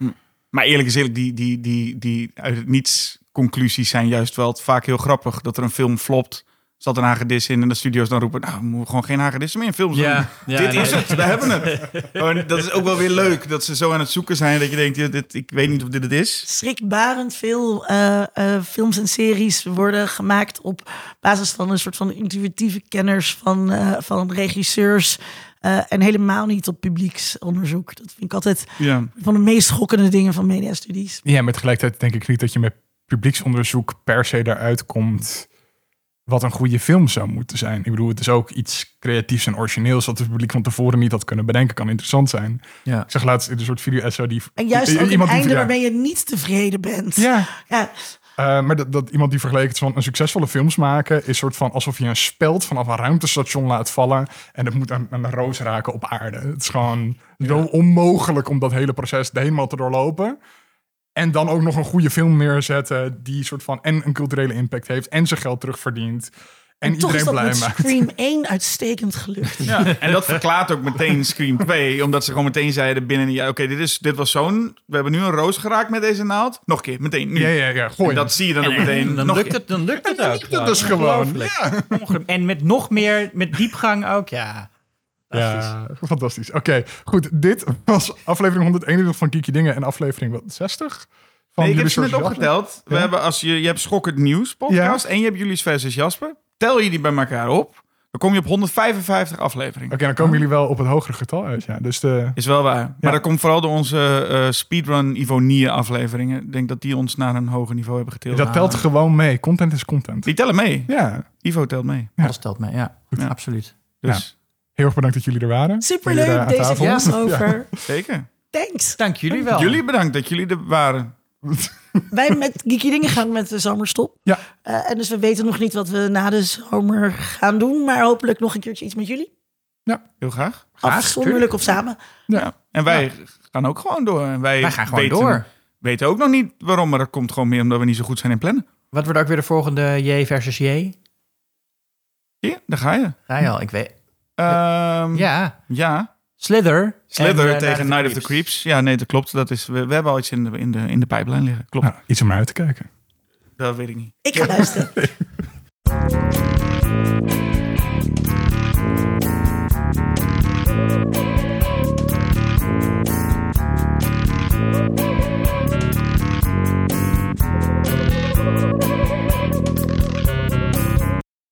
Maar eerlijk is eerlijk, die, die, die, die uit het niets conclusies zijn juist wel vaak heel grappig. Dat er een film flopt, zat een hagedis in en de studio's dan roepen... nou, we moeten gewoon geen hagedissen meer in films Ja, doen. ja, dit nee. is het, we hebben het. Dat is ook wel weer leuk, dat ze zo aan het zoeken zijn... dat je denkt, dit, ik weet niet of dit het is. Schrikbarend veel eh, eh, films en series worden gemaakt op basis van een soort van intuïtieve kenners van, eh, van regisseurs. eh, en helemaal niet op publieksonderzoek. Dat vind ik altijd Ja. van de meest schokkende dingen van mediastudies. Ja, met tegelijkertijd denk ik niet dat je met publieksonderzoek per se daaruit komt wat een goede film zou moeten zijn. Ik bedoel, het is ook iets creatiefs en origineels dat het publiek van tevoren niet had kunnen bedenken, kan interessant zijn. ja. Ik zag laatst in een soort video SO die En juist ook een die- einde ja. waarmee je niet tevreden bent. Ja, Ja, eh, maar dat, dat iemand die vergeleken het van een succesvolle films maken is soort van alsof je een speld vanaf een ruimtestation laat vallen en het moet aan, aan een roos raken op aarde. Het is gewoon zo onmogelijk om dat hele proces helemaal te doorlopen. En dan ook nog een goede film neerzetten die soort van en een culturele impact heeft en zijn geld terugverdient. En, En toch is iedereen dat blij met maakt. Scream 1 uitstekend gelukt. Ja, en dat verklaart ook meteen Scream 2. Omdat ze gewoon meteen zeiden binnen jaar... Oké, dit dit, dit was zo'n... We hebben nu een roos geraakt met deze naald. Nog een keer, meteen, nu. Ja, ja, ja. Gooi En dat zie je dan ook meteen. dan, nog lukt het, dan lukt het ook. Dat is gewoon. Ongelooflijk. Ja. En met nog meer, met diepgang ook, ja. Ja, fantastisch. Oké, goed. Dit was aflevering 121 van Kiki Dingen en aflevering wat, 60? Van Nee, ik heb ze net opgeteld. We Ja. hebben als je, je hebt Schokkend Nieuws podcast en je hebt Jullie versus Jasper. Tel je die bij elkaar op, dan kom je op 155 afleveringen. Oké, dan komen jullie wel op het hogere getal uit, ja. Dus de... Is wel waar. Maar dat komt vooral door onze eh, speedrun Ivonier afleveringen. Ik denk dat die ons naar een hoger niveau hebben getild. Dat telt gewoon mee. Content is content. Die tellen mee. Ja, Ivo telt mee. Alles stelt mee, ja. Absoluut. Dus heel erg bedankt dat jullie er waren. Superleuk, er deze tafel. was over. zeker. Thanks. Dank jullie wel. Jullie bedankt dat jullie er waren. Wij met Geeky Dingen gaan met de zomerstop. Ja. Eh, en dus we weten nog niet wat we na de zomer gaan doen. Maar hopelijk nog een keertje iets met jullie. Heel graag. Afzonderlijk of samen. Ja. En wij gaan ook gewoon door. En wij, Wij gaan gewoon weten, door. weten ook nog niet waarom, maar dat komt gewoon meer omdat we niet zo goed zijn in plannen. Wat wordt ook weer de volgende J versus J? Hier, daar ga je. Ga je al, ik weet. Ehm, Ja, ja. Slither. Slither en, eh, tegen Night of the Creeps. Ja, nee, dat klopt. Dat is, we, we hebben al iets in de, in de, in de pijplijn liggen. Klopt. Nou, iets om naar uit te kijken. Dat weet ik niet. Ik ga luisteren.